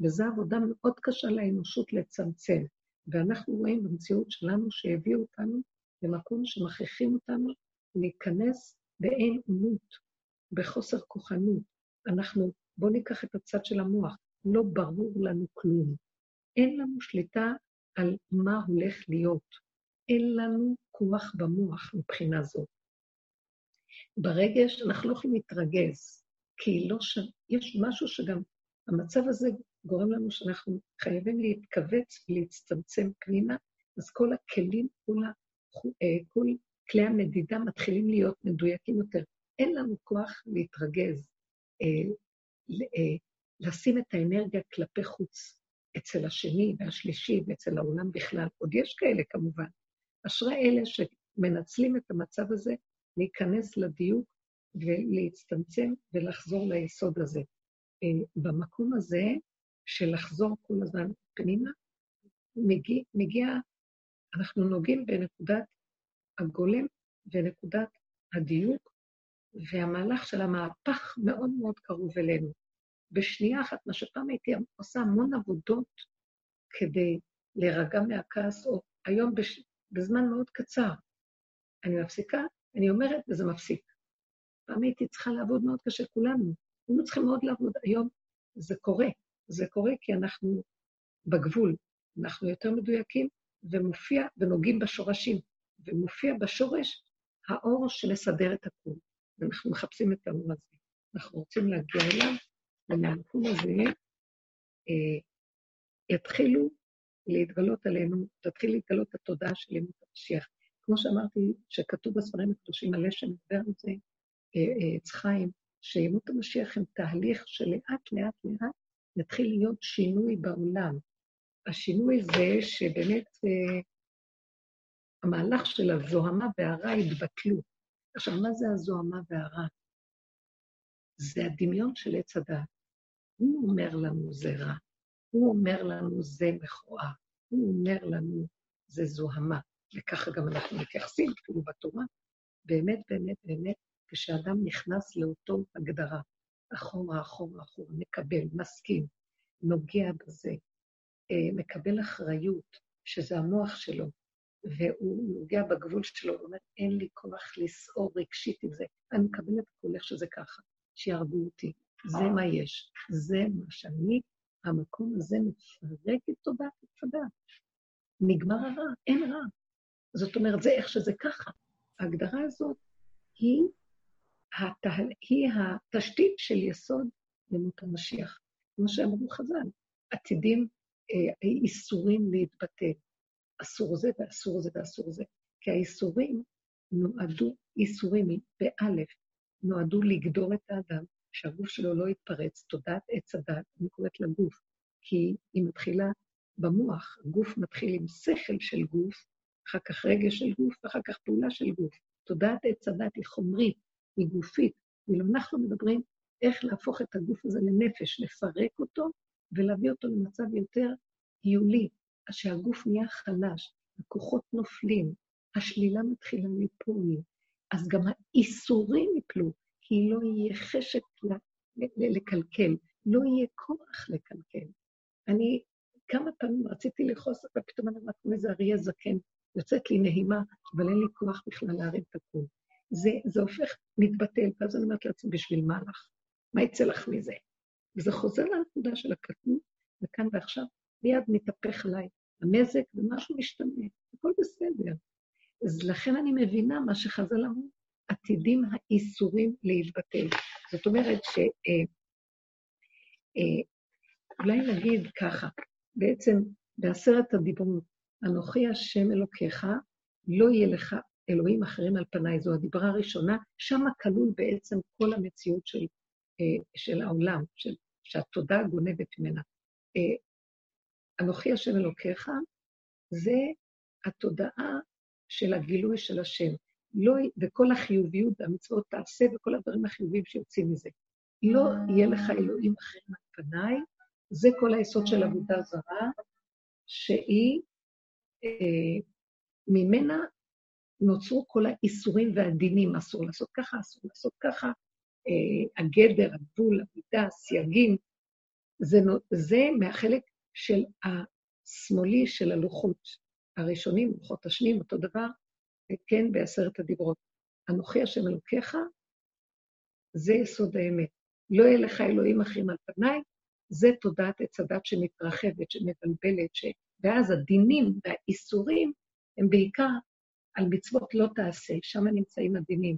וזו עבודה מאוד קשה לאנושות לצמצם. ואנחנו רואים במציאות שלנו שהביאו אותנו למקום שמכריחים אותנו להיכנס באין אומות, בחוסר כוחנות. אנחנו, בואו ניקח את הצד של המוח, לא ברור לנו כלום. אין לנו שליטה על מה הולך להיות. אין לנו כוח במוח מבחינה זאת. ברגש אנחנו לא יכולים להתרגז, כי לא ש... יש משהו שגם, המצב הזה גורם לנו שאנחנו חייבים להתכווץ ולהצטמצם פנימה, אז כל הכלים, כל, ה... אה, כל כלי המדידה מתחילים להיות מדויקים יותר. אין לנו כוח להתרגז, אה, אה, לשים את האנרגיה כלפי חוץ, אצל השני והשלישי ואצל העולם בכלל. עוד יש כאלה כמובן. אשרי אלה שמנצלים את המצב הזה להיכנס לדיוק ולהצטמצם ולחזור ליסוד הזה. אה, במקום הזה של לחזור כל הזמן פנימה, מגיע, מגיע, אנחנו נוגעים בנקודת הגולם ונקודת הדיוק, והמהלך של המהפך מאוד מאוד קרוב אלינו. בשנייה אחת, מה שפעם הייתי עושה המון עבודות כדי להירגע מהכעס, או היום בש... בזמן מאוד קצר. אני מפסיקה, אני אומרת, וזה מפסיק. פעם הייתי צריכה לעבוד מאוד קשה, כולנו. היינו צריכים מאוד לעבוד. היום זה קורה. זה קורה כי אנחנו בגבול. אנחנו יותר מדויקים, ומופיע, ונוגעים בשורשים. ומופיע בשורש האור שמסדר את הכול. ואנחנו מחפשים את האור הזה. אנחנו רוצים להגיע אליו, ומהמקום הזה אה, יתחילו להתגלות עלינו, תתחיל להתגלות התודעה של ימות המשיח. כמו שאמרתי, שכתוב בספרים הקדושים מלא שמדבר על זה, עץ אה, חיים, שימות המשיח הם תהליך שלאט לאט לאט יתחיל להיות שינוי בעולם. השינוי זה שבאמת אה, המהלך של הזוהמה והרע יתבטלו. עכשיו, מה זה הזוהמה והרע? זה הדמיון של עץ הדעת. הוא אומר לנו זה רע, הוא אומר לנו זה מכוער, הוא אומר לנו זה זוהמה, וככה גם אנחנו מתייחסים, כאילו בתורה. באמת, באמת, באמת, כשאדם נכנס לאותו הגדרה, אחורה, אחורה, אחורה, מקבל, מסכים, נוגע בזה, אה, מקבל אחריות, שזה המוח שלו, והוא נוגע בגבול שלו, הוא אומר, אין לי כוח לסעור רגשית עם זה, אני מקבל את הכול איך שזה ככה, שיהרגו אותי, זה מה יש, זה מה שאני, המקום הזה מפרק את תודעת הצדה. נגמר הרע, אין רע. זאת אומרת, זה איך שזה ככה. ההגדרה הזאת היא, התה... היא התשתית של יסוד למות המשיח. כמו שאמרו חז"ל, עתידים אה, איסורים להתבטל. אסור זה ואסור זה ואסור זה. כי האיסורים נועדו, איסורים באלף, נועדו לגדור את האדם, שהגוף שלו לא יתפרץ, תודעת עץ הדת, אני קוראת לגוף, כי היא מתחילה במוח, הגוף מתחיל עם שכל של גוף, אחר כך רגש של גוף, ואחר כך פעולה של גוף. תודעת עץ הדת היא חומרית, היא גופית, ואילו אנחנו מדברים איך להפוך את הגוף הזה לנפש, לפרק אותו ולהביא אותו למצב יותר היולי, שהגוף נהיה חלש, הכוחות נופלים, השלילה מתחילה ליפול, אז גם האיסורים יפלו, כי לא יהיה חשק לקלקל, לא יהיה כוח לקלקל. אני כמה פעמים רציתי לכעוס, ופתאום אני אומרת, כמו איזה אריה זקן, יוצאת לי נהימה, אבל אין לי כוח בכלל להרים את הכול. זה, זה הופך, מתבטל, ואז אני אומרת לעצמי, בשביל מה לך? מה יצא לך מזה? וזה חוזר לנקודה של הקטנות, וכאן ועכשיו מיד מתהפך עליי הנזק, ומשהו משתנה, הכל בסדר. אז לכן אני מבינה מה שחז"ל אמרו, עתידים האיסורים להתבטל. זאת אומרת ש... אה, אה, אולי נגיד ככה, בעצם בעשרת הדיברות, אנוכי השם אלוקיך, לא יהיה לך אלוהים אחרים על פניי, זו הדיברה הראשונה, שם כלול בעצם כל המציאות של, אה, של העולם, של, שהתודעה גונבת ממנה. אנוכי השם אלוקיך, זה התודעה של הגילוי של השם. לא, וכל החיוביות והמצוות תעשה וכל הדברים החיוביים שיוצאים מזה. לא יהיה לך אלוהים אחרים על פניי, זה כל היסוד של עבודה זרה, שהיא, אה, ממנה נוצרו כל האיסורים והדינים, אסור לעשות ככה, אסור לעשות ככה, אה, הגדר, הגבול, המידה, הסייגים, זה, זה מהחלק של השמאלי של הלוחות. הראשונים, לוחות השניים, אותו דבר, כן, בעשרת הדיברות. אנוכי השם אלוקיך, זה יסוד האמת. לא יהיה לך אלוהים אחרים על פניי, זה תודעת עץ הדת שמתרחבת, שמבלבלת, ש... ואז הדינים והאיסורים הם בעיקר על מצוות לא תעשה, שם נמצאים הדינים,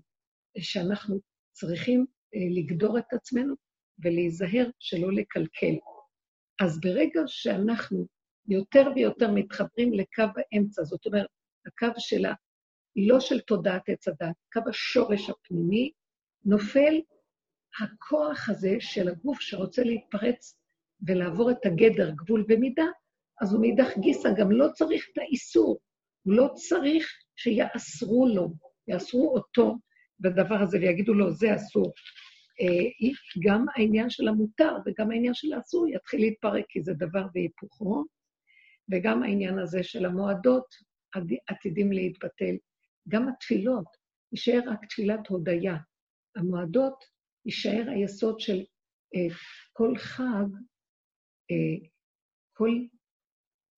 שאנחנו צריכים אה, לגדור את עצמנו ולהיזהר שלא לקלקל. אז ברגע שאנחנו יותר ויותר מתחברים לקו האמצע, זאת אומרת, הקו של. לא של תודעת עץ הדת, קו השורש הפנימי, נופל הכוח הזה של הגוף שרוצה להתפרץ ולעבור את הגדר, גבול ומידה, אז הוא מאידך גיסא גם לא צריך את האיסור, הוא לא צריך שיאסרו לו, יאסרו אותו בדבר הזה ויגידו לו, זה אסור. אה, גם העניין של המותר וגם העניין של האסור יתחיל להתפרק, כי זה דבר והיפוכו, וגם העניין הזה של המועדות עתידים להתבטל. גם התפילות, יישאר רק תפילת הודיה. המועדות, יישאר היסוד של אה, כל חג אה, כל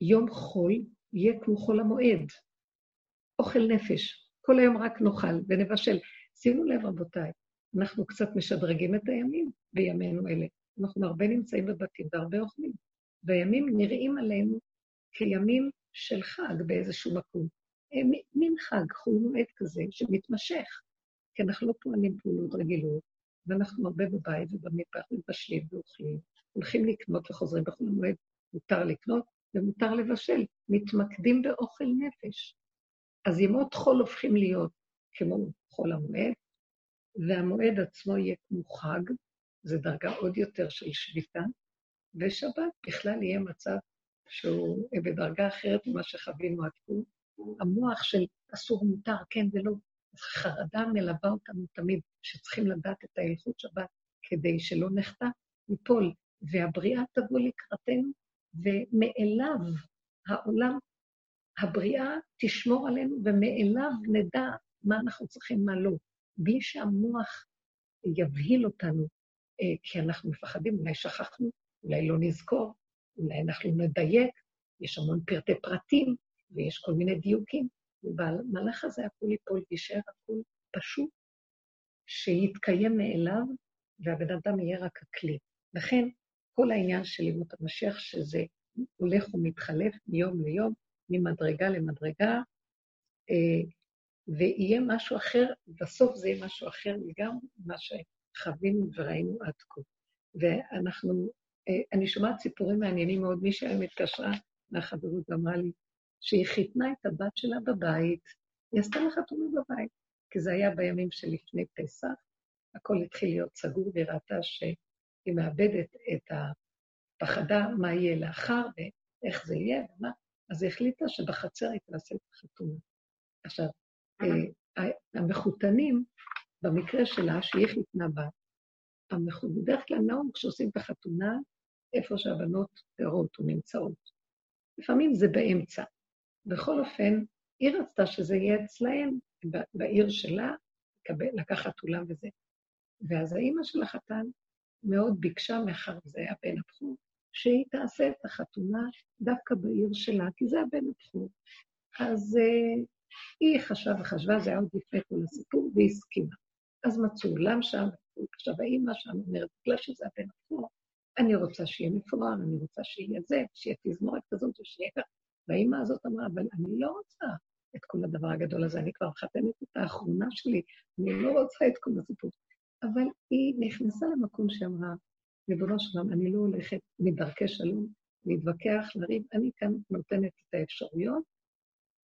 יום חול יהיה כמו חול המועד, אוכל נפש. כל היום רק נאכל ונבשל. שימו לב, רבותיי, אנחנו קצת משדרגים את הימים בימינו אלה. אנחנו הרבה נמצאים בבתים והרבה אוכלים. והימים נראים עלינו כימים של חג באיזשהו מקום. מין חג, חול מועד כזה, שמתמשך, כי אנחנו לא פועלים פעולות רגילות, ואנחנו הרבה בבית ובמטבח מבשלים ואוכלים, הולכים לקנות וחוזרים בכל מועד, מותר לקנות ומותר לבשל, מתמקדים באוכל נפש. אז ימות חול הופכים להיות כמו חול המועד, והמועד עצמו יהיה כמו חג, זו דרגה עוד יותר של שביתה, ושבת בכלל יהיה מצב שהוא בדרגה אחרת ממה שחווינו עד כה. המוח של אסור מותר, כן ולא, חרדה מלווה אותנו תמיד, שצריכים לדעת את ההלכות שבת כדי שלא נחטא, ניפול, והבריאה תבוא לקראתנו, ומאליו העולם, הבריאה תשמור עלינו, ומאליו נדע מה אנחנו צריכים, מה לא. בלי שהמוח יבהיל אותנו, אה, כי אנחנו מפחדים, אולי שכחנו, אולי לא נזכור, אולי אנחנו נדייק, יש המון פרטי פרטים ויש כל מיני דיוקים, ובמהלך הזה הכול ייפול ויישאר הכול פשוט, שיתקיים מאליו, והבן אדם יהיה רק הכלי. לכן, כל העניין של לימוד המשיח, שזה הולך ומתחלף מיום ליום, ממדרגה למדרגה, אה, ויהיה משהו אחר, בסוף זה יהיה משהו אחר לגמרי ממה שחווינו וראינו עד כה. ואנחנו, אה, אני שומעת סיפורים מעניינים מאוד, מי שהיום התקשרה מהחברות ואמרה לי שהיא חיתנה את הבת שלה בבית, היא עשתה לה חתונה בבית, כי זה היה בימים שלפני פסח, הכל התחיל להיות סגור, והיא ראתה שהיא מאבדת את הפחדה מה יהיה לאחר ואיך זה יהיה ומה, אז היא החליטה שבחצר היא תעשה את החתונה. עכשיו, אה, המחותנים, במקרה שלה, שהיא חיתנה בת, בדרך כלל נהוג כשעושים את החתונה, איפה שהבנות גרות או נמצאות. לפעמים זה באמצע. בכל אופן, היא רצתה שזה יהיה אצלהם, בעיר שלה, לקחת אולם וזה. ואז האימא של החתן מאוד ביקשה, מאחר וזה היה בן הבכור, שהיא תעשה את החתונה דווקא בעיר שלה, כי זה הבן הבכור. אז uh, היא חשבה וחשבה, זה היה עוד לפני כל הסיפור, והיא הסכימה. אז מצאו אולם שם, עכשיו האימא שם אומרת, בגלל שזה הבן הבכור, אני רוצה שיהיה מפורר, אני רוצה שיהיה זה, שיהיה תזמורת כזאת ושיהיה ככה. והאימא הזאת אמרה, אבל אני לא רוצה את כל הדבר הגדול הזה, אני כבר מחתנת את האחרונה שלי, אני לא רוצה את כל הסיפור. אבל היא נכנסה למקום שאמרה, ריבונו שלום, אני לא הולכת מדרכי שלום להתווכח, לריב, אני כאן נותנת את האפשרויות,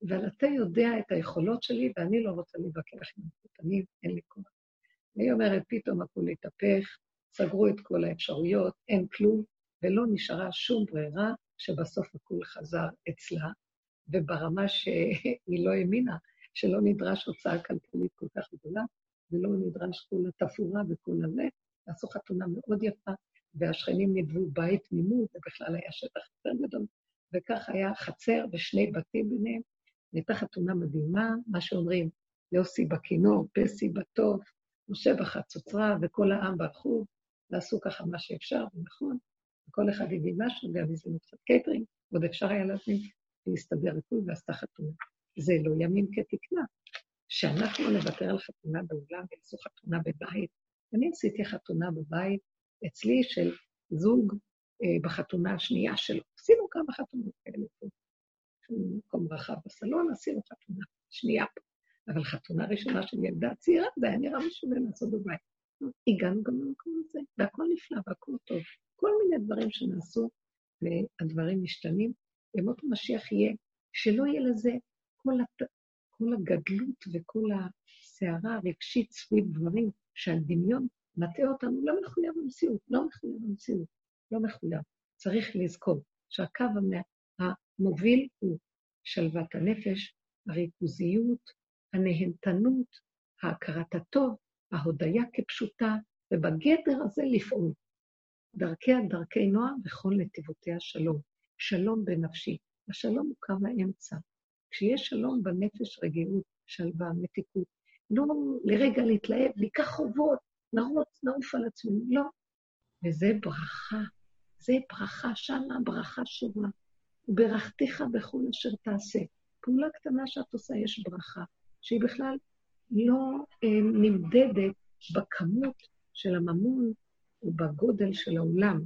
אבל אתה יודע את היכולות שלי, ואני לא רוצה להתווכח עם הפתנים, אין לי כוח. אני אומרת, פתאום הכול התהפך, סגרו את כל האפשרויות, אין כלום, ולא נשארה שום ברירה שבסוף הכול חזר אצלה, וברמה שהיא לא האמינה, שלא נדרש הוצאה כלכלית כל כך גדולה, ולא נדרש כל התפאורה וכל הזה, עשו חתונה מאוד יפה, והשכנים נדבו בית מימוד, ובכלל היה שטח יותר גדול, וכך היה חצר ושני בתים ביניהם. הייתה חתונה מדהימה, מה שאומרים, יוסי בכינור, פסי בטוב, משה בחצוצרה, וכל העם ברחו, ועשו ככה מה שאפשר, ונכון, וכל אחד הביא משהו, גם הזמינו קצת קייטרינג, עוד אפשר היה להזמין, להסתדר הכול ונעשתה חתונה. זה לא ימים כתקנם. שאנחנו נוותר על חתונה באולם ויעשו חתונה בבית. אני עשיתי חתונה בבית אצלי של זוג אה, בחתונה השנייה שלו. עשינו כמה חתונות כאלה פה. מקום רחב בסלון, עשינו חתונה שנייה פה. אבל חתונה ראשונה של ילדה צעירה, זה היה נראה משונה לעשות בבית. הגענו גם למקום הזה, והכל נפלא והכל טוב. כל מיני דברים שנעשו, והדברים משתנים. ימות המשיח יהיה שלא יהיה לזה כל, הת... כל הגדלות וכל הסערה הרגשית סביב דברים שהדמיון מטעה אותנו, לא מחויב במציאות, לא מחויב במציאות, לא מחויב. צריך לזכור שהקו המוביל הוא שלוות הנפש, הריכוזיות, הנהנתנות, ההכרת הטוב, ההודיה כפשוטה, ובגדר הזה לפעול. דרכיה דרכי נועם וכל נתיבותיה שלום. שלום בנפשי. השלום הוא קו האמצע. כשיש שלום בנפש, רגיעות, שלווה, מתיקות, לא לרגע להתלהב, ניקח חובות, נרוץ, נעוף על עצמנו, לא. וזה ברכה, זה ברכה, שמה ברכה שורה. וברכתיך בכל אשר תעשה. פעולה קטנה שאת עושה, יש ברכה. שהיא בכלל לא אה, נמדדת בכמות של הממון ובגודל של העולם,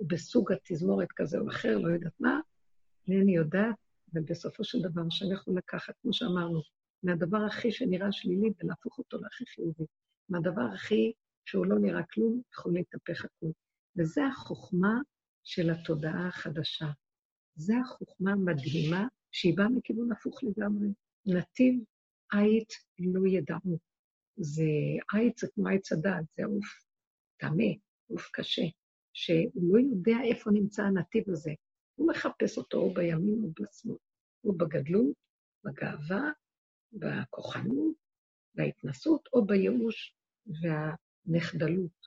ובסוג התזמורת כזה או אחר, לא יודעת מה, אינני יודעת, ובסופו של דבר שאני יכול לקחת, כמו שאמרנו, מהדבר הכי שנראה שלילי ולהפוך אותו להכי חיובי. מהדבר הכי שהוא לא נראה כלום, יכול להתהפך הכול. וזו החוכמה של התודעה החדשה. זו החוכמה המדהימה שהיא באה מכיוון הפוך לגמרי. נתיב עית לא ידעו. זה עית זה כמו עץ הדעת, זה עוף טמא, עוף קשה, שהוא לא יודע איפה נמצא הנתיב הזה. הוא מחפש אותו או בימין או בשמאל, או בגדלות, בגאווה, בכוחנות, בהתנסות, או בייאוש והנחדלות.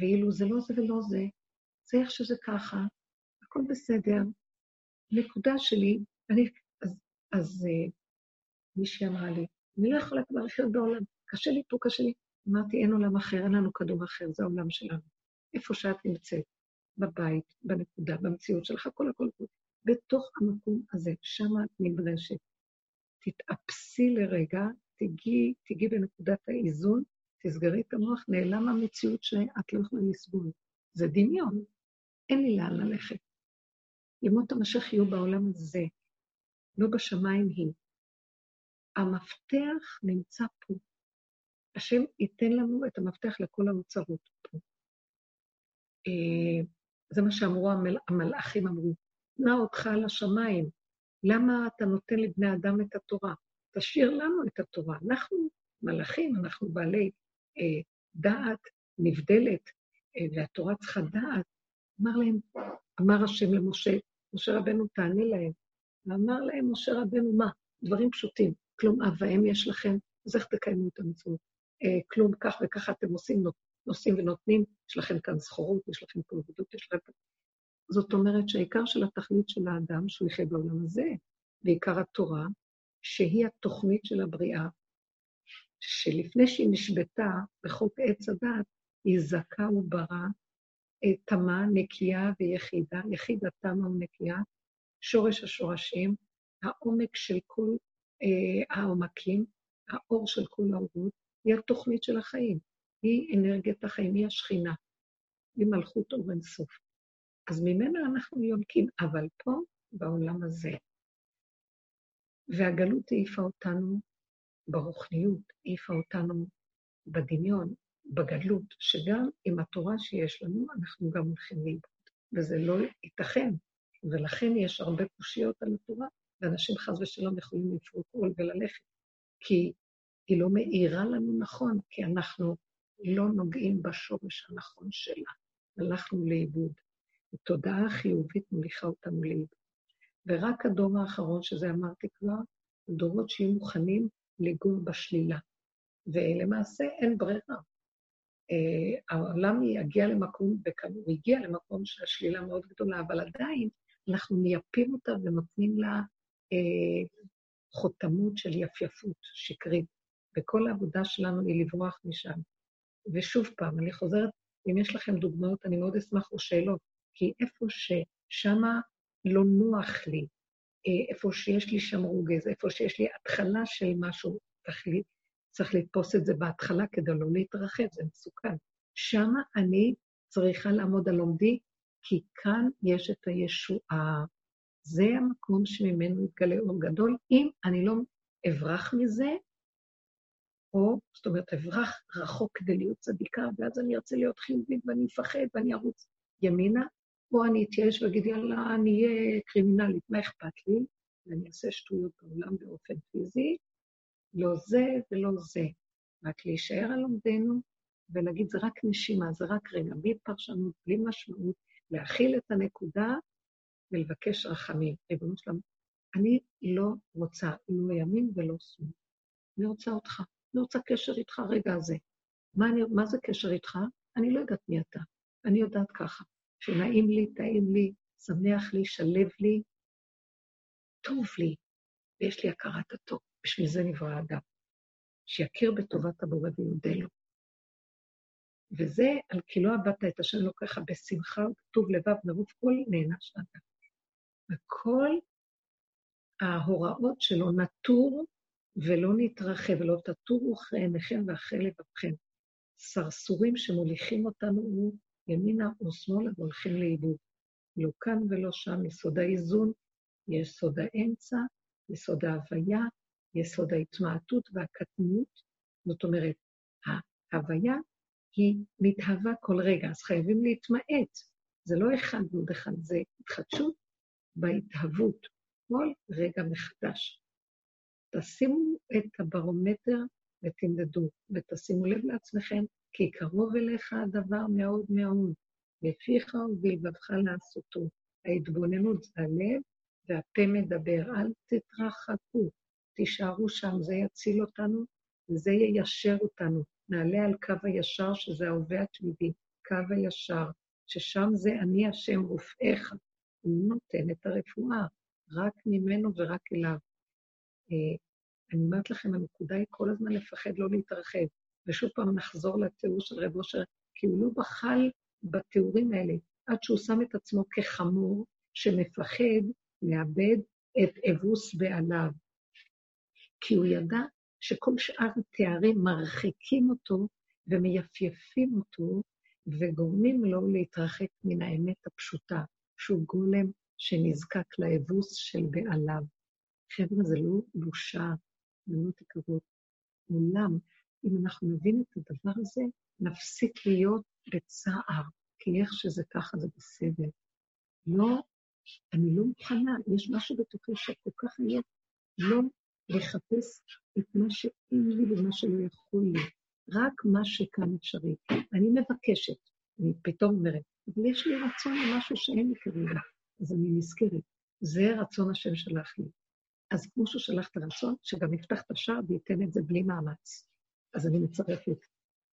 ואילו זה לא זה ולא זה, זה איך שזה ככה, הכל בסדר. נקודה שלי, אני, אז, אז uh, מישהי אמרה לי, אני לא יכולה כבר לחיות בעולם, קשה לי פה, קשה לי. אמרתי, אין עולם אחר, אין לנו כדור אחר, זה העולם שלנו. איפה שאת נמצאת, בבית, בנקודה, במציאות שלך, כל הכל, הכל. בתוך המקום הזה, שם את נדרשת. תתאפסי לרגע, תגיעי, תגיעי בנקודת האיזון, תסגרי את המוח, נעלם המציאות שאת לא יכולה לסבול. זה דמיון, אין לי לאן ללכת. ימות המשיח יהיו בעולם הזה, לא בשמיים היא. המפתח נמצא פה. השם ייתן לנו את המפתח לכל האוצרות פה. אה, זה מה שאמרו המל... המלאכים, אמרו, נע אותך על השמיים, למה אתה נותן לבני אדם את התורה? תשאיר לנו את התורה. אנחנו מלאכים, אנחנו בעלי אה, דעת נבדלת, אה, והתורה צריכה דעת. אמר להם, אמר השם למשה, משה רבנו תענה להם. ואמר להם משה רבנו, מה? דברים פשוטים. כלום אב ואם יש לכם, אז איך תקיימו את המצוות? אה, כלום כך וככה אתם עושים, נושאים ונותנים, יש לכם כאן זכורות, יש לכם פה עבודות, יש לכם... זאת אומרת שהעיקר של התכלית של האדם, שהוא יחיה בעולם הזה, ועיקר התורה, שהיא התוכנית של הבריאה, שלפני שהיא נשבתה בחוק עץ הדת, היא זכה וברא, תמה, נקייה ויחידה, יחידה תמה ונקייה, שורש השורשים, העומק של כל אה, העומקים, האור של כל האורות, היא התוכנית של החיים, היא אנרגיית החיים, היא השכינה, היא מלכות אור אינסוף. אז ממנה אנחנו יונקים, אבל פה, בעולם הזה. והגלות העיפה אותנו ברוחניות, העיפה אותנו בדמיון, בגדלות, שגם עם התורה שיש לנו, אנחנו גם הולכים לאיבוד, וזה לא ייתכן. ולכן יש הרבה קושיות על התורה, ואנשים חס ושלום יכולים לפרוק עול וללכת, כי היא לא מאירה לנו נכון, כי אנחנו לא נוגעים בשורש הנכון שלה. הלכנו לאיבוד. התודעה החיובית מוליכה אותנו לאיבוד. ורק הדור האחרון, שזה אמרתי כבר, דורות שיהיו מוכנים לגור בשלילה. ולמעשה אין ברירה. Uh, העולם יגיע למקום, הוא הגיע למקום של השלילה מאוד גדולה, אבל עדיין אנחנו מייפים אותה ונותנים לה uh, חותמות של יפייפות שקרית, וכל העבודה שלנו היא לברוח משם. ושוב פעם, אני חוזרת, אם יש לכם דוגמאות, אני מאוד אשמח או שאלות, כי איפה ששמה לא נוח לי, אה, איפה שיש לי שם רוגז, איפה שיש לי התחלה של משהו, תחליט, צריך לתפוס את זה בהתחלה כדי לא להתרחב, זה מסוכן. שמה אני צריכה לעמוד על עומדי, כי כאן יש את הישועה. זה המקום שממנו יתגלה אור גדול. אם אני לא אברח מזה, או, זאת אומרת, אברח רחוק כדי להיות צדיקה, ואז אני ארצה להיות חיובית ואני אפחד ואני ארוץ ימינה, או אני אתייאש ואגיד, יאללה, אני אהיה קרימינלית, מה אכפת לי? ואני אעשה שטויות בעולם באופן פיזי, לא זה ולא זה. רק להישאר על עומדנו ולהגיד, זה רק נשימה, זה רק רגע, בלי פרשנות, בלי משמעות, להכיל את הנקודה ולבקש רחמים. ריבונו שלנו, אני לא רוצה לא ימין ולא שמאל. אני רוצה אותך, אני רוצה קשר איתך רגע הזה. מה, אני, מה זה קשר איתך? אני לא יודעת מי אתה. אני יודעת ככה. שנעים לי, טעים לי, שמח לי, שלב לי, טוב לי, ויש לי הכרת הטוב. בשביל זה נברא האדם. שיכיר בטובת הבורא ויודה לו. וזה על כי לא עבדת את השם אלוקיך בשמחה וכתוב לבב מרוב כל נענש אדם. וכל ההוראות שלו נטור ולא נתרחב, ולא תטורו עיניכם ואחרי לבבכם. סרסורים שמוליכים אותנו ימינה או שמאלה והולכים לאיבוד. לא כאן ולא שם, יסוד האיזון, יסוד האמצע, יסוד ההוויה, יסוד ההתמעטות והקטנות. זאת אומרת, ההוויה היא מתהווה כל רגע, אז חייבים להתמעט. זה לא אחד ועוד אחד, זה התחדשות בהתהוות, כל רגע מחדש. תשימו את הברומטר ותמדדו, ותשימו לב לעצמכם, כי קרוב אליך הדבר מאוד מאוד, לפיך ובלבבך לעשותו. ההתבוננות זה הלב, והפה מדבר. אל תתרחקו, תישארו שם, זה יציל אותנו וזה יישר אותנו. נעלה על קו הישר, שזה ההווה התמידי, קו הישר, ששם זה אני השם רופאיך. הוא נותן את הרפואה, רק ממנו ורק אליו. אני אומרת לכם, הנקודה היא כל הזמן לפחד לא להתרחב. ושוב פעם נחזור לתיאור של רב אושר, כי הוא לא בחל בתיאורים האלה, עד שהוא שם את עצמו כחמור שמפחד לאבד את אבוס בעליו. כי הוא ידע שכל שאר התארים מרחיקים אותו ומייפים אותו וגורמים לו להתרחק מן האמת הפשוטה, שהוא גולם שנזקק לאבוס של בעליו. חבר'ה, זה לא בושה, לא תקוות. עולם, אם אנחנו נבין את הדבר הזה, נפסיק להיות בצער, כי איך שזה ככה זה בסדר. לא, אני לא מוכנה, יש משהו בתוכי שכל כך עייף, לא לחפש את מה שאין לי ומה שלא יכול לי, רק מה שכאן אפשרי. אני מבקשת, אני פתאום אומרת, אבל יש לי רצון למשהו שאין לי כרגע, אז אני נזכרת, זה רצון השם שלח לי. אז כמו שהוא שלח את הרצון, שגם יפתח את השער וייתן את זה בלי מאמץ. אז אני מצרפת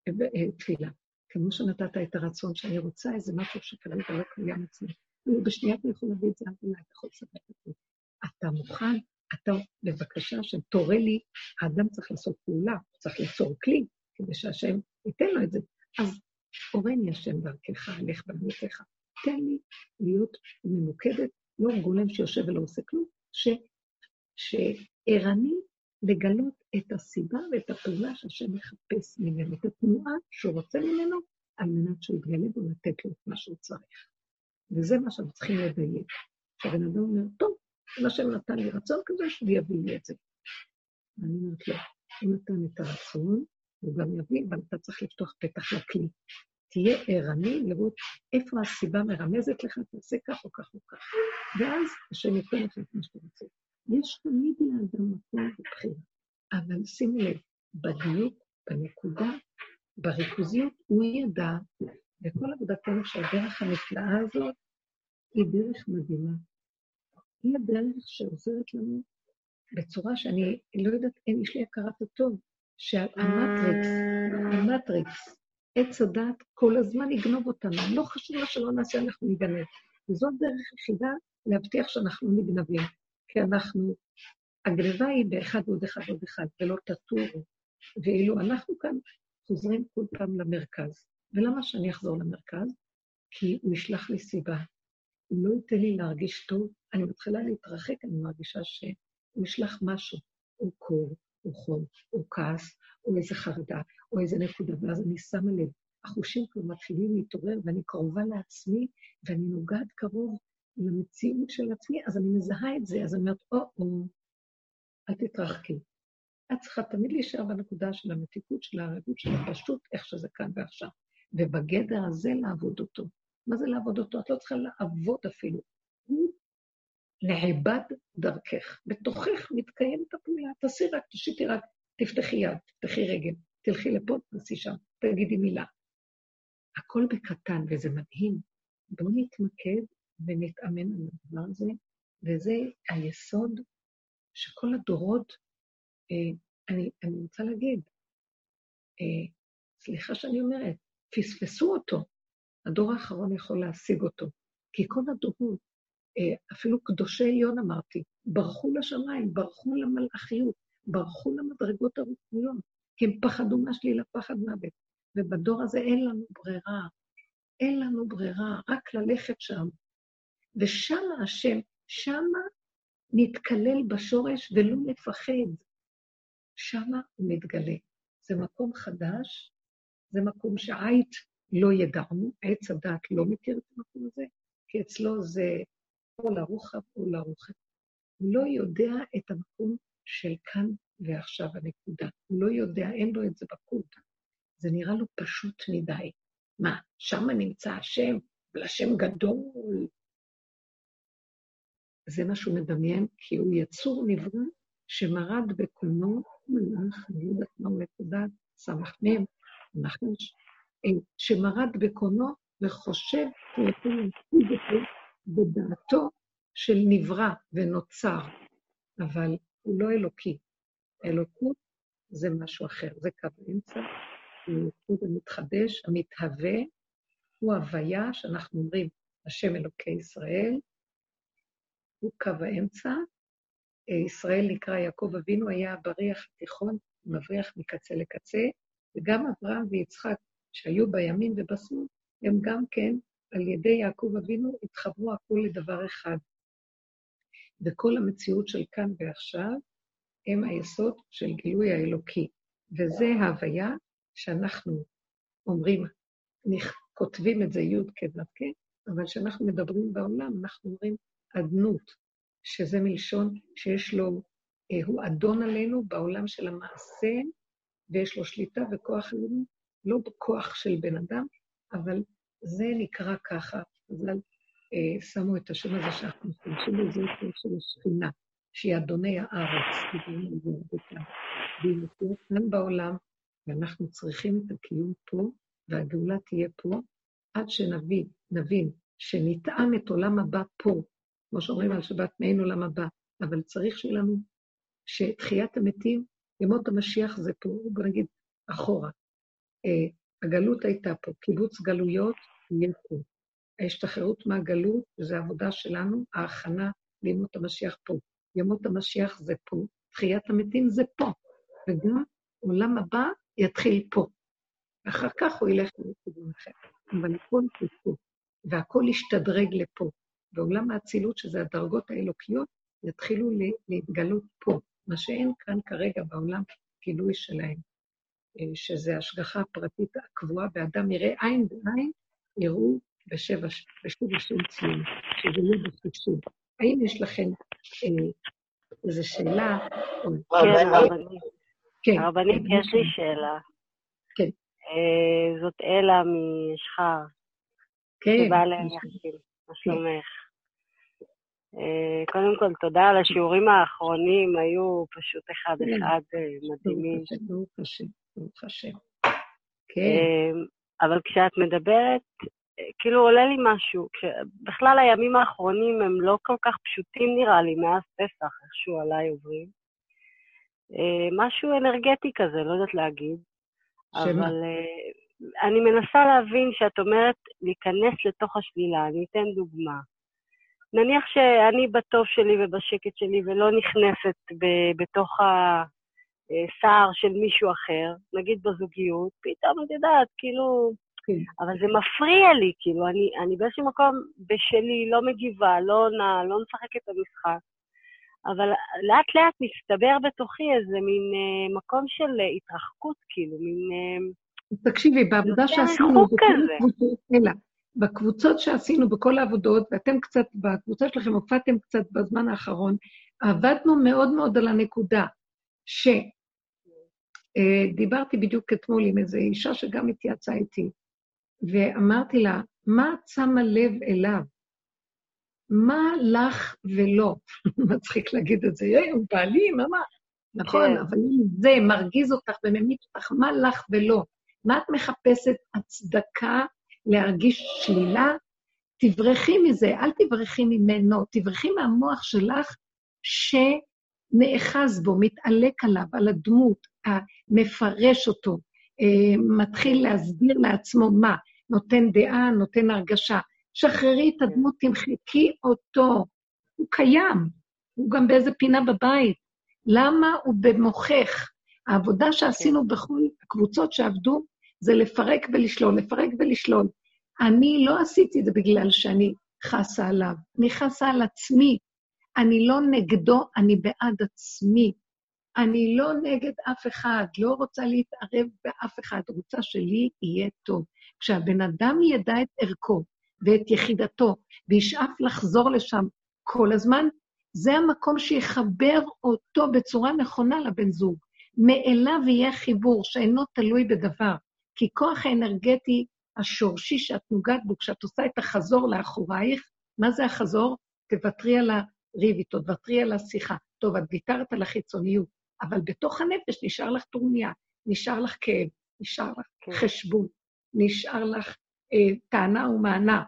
אה, תפילה. כמו שנתת את הרצון שאני רוצה, איזה משהו שכרגע לא קיים אצלי. בשנייה אתה יכול להביא את זה עד אתה יכול לספק את זה. אתה מוכן, אתה, בבקשה, שתורה לי, האדם צריך לעשות פעולה, צריך ליצור כלי, כדי שהשם ייתן לו את זה. אז הורני השם דרכך, הלך בעמיתך. תן לי להיות ממוקדת, לא גולם שיושב ולא עושה כלום, שערני לגלות את הסיבה ואת הפעולה שהשם מחפש ממנו, את התנועה שהוא רוצה ממנו, על מנת שהוא יתגלה בו לתת לו את מה שהוא צריך. וזה מה שאנחנו צריכים לדייק. שהבן אדם אומר, טוב, אם השם נתן לי רצון כזה, שהוא יביא לי את זה. ואני אומרת לו, הוא נתן את הרצון, הוא גם יביא, אבל אתה צריך לפתוח פתח לכלי. תהיה ערני לראות איפה הסיבה מרמזת לך, תעשה כך או כך או כך. ואז השם ייתן לך את מה שאתה רוצה. יש תמיד לאדם מקום ובחירה. אבל שימו לב, בדיוק, בנקודה, בריכוזיות, הוא ידע, וכל עבודתנו שהדרך הנפלאה הזאת היא דרך מדהימה. היא הדרך שעוזרת לנו בצורה שאני לא יודעת, אין, יש לי הכרת הטוב, שהמטריקס, המטריקס, עץ הדת כל הזמן יגנוב אותנו. לא חשוב מה שלא נעשה, אנחנו נגנב. וזאת דרך יחידה להבטיח שאנחנו נגנבים. כי אנחנו, הגניבה היא באחד ועוד אחד ועוד אחד, ולא תטורו. ואילו אנחנו כאן חוזרים כל פעם למרכז. ולמה שאני אחזור למרכז? כי הוא ישלח לי סיבה. הוא לא ייתן לי להרגיש טוב, אני מתחילה להתרחק, אני מרגישה שהוא ישלח משהו, או קור, או חום, או כעס, או איזה חרדה, או איזה נקודה, ואז אני שמה לב. החושים כבר מתחילים להתעורר, ואני קרובה לעצמי, ואני נוגעת קרוב למציאות של עצמי, אז אני מזהה את זה, אז אני אומרת, או-או, אל תתרחקי. את צריכה תמיד להישאר בנקודה של המתיקות, של הערבות, של הפשוט, איך שזה כאן ועכשיו. ובגדר הזה לעבוד אותו. מה זה לעבוד אותו? את לא צריכה לעבוד אפילו. הוא נעבד דרכך. בתוכך מתקיימת הפעולה. תעשי רק, תושיטי רק, תפתחי יד, תפתחי רגל, תלכי לפה, תעשי שם, תגידי מילה. הכל בקטן, וזה מדהים. בואו נתמקד ונתאמן על הדבר הזה, וזה היסוד שכל הדורות, אה, אני, אני רוצה להגיד, אה, סליחה שאני אומרת, פספסו אותו. הדור האחרון יכול להשיג אותו. כי כל הדורות, אה, אפילו קדושי עליון אמרתי, ברחו לשמיים, ברחו למלאכיות, ברחו למדרגות הרוחניות, כי הם פחדו מהשלילה, פחד מוות. ובדור הזה אין לנו ברירה, אין לנו ברירה, רק ללכת שם. ושם השם, שמה נתקלל בשורש ולא לפחד. שמה הוא מתגלה. זה מקום חדש, זה מקום שעית לא ידענו, עץ הדת לא מכיר את המקום הזה, כי אצלו זה או לרוחב או לרוחב. הוא לא יודע את המקום של כאן ועכשיו הנקודה. הוא לא יודע, אין לו את זה בקוד. זה נראה לו פשוט מדי. מה, שם נמצא השם, אבל השם גדול. זה מה שהוא מדמיין, כי הוא יצור נברא שמרד בקונו, מלאך, אני יודעת מהו נקודה, סמ"ם, נחש, אה, שמרד בקונו וחושב בדעתו של נברא ונוצר, אבל הוא לא אלוקי. אלוקות זה משהו אחר, זה קו אמצע, אלוקות המתחדש, המתהווה, הוא הוויה שאנחנו אומרים, השם אלוקי ישראל, הוא קו האמצע. אה, ישראל נקרא יעקב אבינו, היה בריח התיכון, מבריח מקצה לקצה, וגם אברהם ויצחק, שהיו בימין ובשמאל, הם גם כן, על ידי יעקב אבינו, התחברו הכול לדבר אחד. וכל המציאות של כאן ועכשיו הם היסוד של גילוי האלוקי. וזה ההוויה שאנחנו אומרים, כותבים את זה י' כדרכי, אבל כשאנחנו מדברים בעולם, אנחנו אומרים אדנות, שזה מלשון שיש לו, אה, הוא אדון עלינו בעולם של המעשה, ויש לו שליטה וכוח עלינו, לא בכוח של בן אדם, אבל זה נקרא ככה. אז אה, שמו את השם הזה שאנחנו משתמשים בזה, של השכינה, שהיא אדוני הארץ, והיא נמצאת כאן בעולם, ואנחנו צריכים את הקיום פה, והגאולה תהיה פה, עד שנבין, נבין שנטעם את עולם הבא פה, כמו שאומרים על שבת מעין עולם הבא, אבל צריך שיהיה לנו, שתחיית המתים, ימות המשיח זה פה, בוא נגיד אחורה. אה, הגלות הייתה פה, קיבוץ גלויות יהיה. ההשתחררות מהגלות, זו העבודה שלנו, ההכנה לימות המשיח פה. ימות המשיח זה פה, תחיית המתים זה פה, וגם עולם הבא יתחיל פה. אחר כך הוא ילך לכיוון אחר. אבל הכל פה, והכל ישתדרג לפה. בעולם האצילות, שזה הדרגות האלוקיות, יתחילו להתגלות פה, מה שאין כאן כרגע בעולם גילוי שלהם, אה, שזה השגחה הפרטית הקבועה, ואדם יראה עין בעין, יראו בשבע, בשוב ושוב ציון, שזה יהיה בחישוב. האם יש לכם אה, איזו שאלה? כן, הרבנית. כן. הרבנית, יש לי שאלה. כן. אה, זאת אלה משחר. כן. תודה ליחסים, מה שלומך? אה, קודם כל, תודה על השיעורים האחרונים, היו פשוט אחד-אחד כן. מדהימים. ברוך השם, ברוך השם. כן. אבל כשאת מדברת, כאילו עולה לי משהו. בכלל הימים האחרונים הם לא כל כך פשוטים נראה לי, מאז פסח, איכשהו עליי עוברים. אה, משהו אנרגטי כזה, לא יודעת להגיד. שמה? אבל אני מנסה להבין שאת אומרת להיכנס לתוך השלילה. אני אתן דוגמה. נניח שאני בטוב שלי ובשקט שלי ולא נכנסת ב- בתוך הסער של מישהו אחר, נגיד בזוגיות, פתאום את יודעת, כאילו, כן. אבל זה מפריע לי, כאילו, אני, אני באיזשהו מקום בשלי, לא מגיבה, לא עונה, לא משחקת את המשחק. אבל לאט לאט מסתבר בתוכי איזה מין אה, מקום של התרחקות, כאילו, מין... אה, תקשיבי, בעבודה שעשינו... אלא, בקבוצות שעשינו, בכל העבודות, ואתם קצת, בקבוצה שלכם הופעתם קצת בזמן האחרון, עבדנו מאוד מאוד על הנקודה, שדיברתי אה, בדיוק אתמול עם איזו אישה שגם התייעצה איתי, ואמרתי לה, מה את שמה לב אליו? מה לך ולא? <laughs> מצחיק להגיד את זה, יאי, הוא בעלי, מה מה? נכון, כן. אבל אם זה מרגיז אותך וממית אותך, מה לך ולא? מה את מחפשת הצדקה להרגיש שלילה? תברחי מזה, אל תברחי ממנו, תברחי מהמוח שלך שנאחז בו, מתעלק עליו, על הדמות, מפרש אותו, אה, מתחיל להסביר לעצמו מה, נותן דעה, נותן הרגשה. שחררי את הדמות, תמחקי אותו. הוא קיים, הוא גם באיזה פינה בבית. למה הוא במוחך? העבודה שעשינו כן. בכל הקבוצות שעבדו זה לפרק ולשלול, לפרק ולשלול. אני לא עשיתי את זה בגלל שאני חסה עליו, אני חסה על עצמי. אני לא נגדו, אני בעד עצמי. אני לא נגד אף אחד, לא רוצה להתערב באף אחד, רוצה שלי יהיה טוב. כשהבן אדם ידע את ערכו ואת יחידתו, וישאף לחזור לשם כל הזמן, זה המקום שיחבר אותו בצורה נכונה לבן זוג. מאליו יהיה חיבור שאינו תלוי בדבר, כי כוח האנרגטי השורשי שאת נוגעת בו, כשאת עושה את החזור לאחורייך, מה זה החזור? תוותרי על הריב איתו, תוותרי על השיחה. טוב, את ויתרת על החיצוניות, אבל בתוך הנפש נשאר לך טרוניה, נשאר לך כאב, נשאר לך כן. חשבון, נשאר לך אה, טענה ומענה.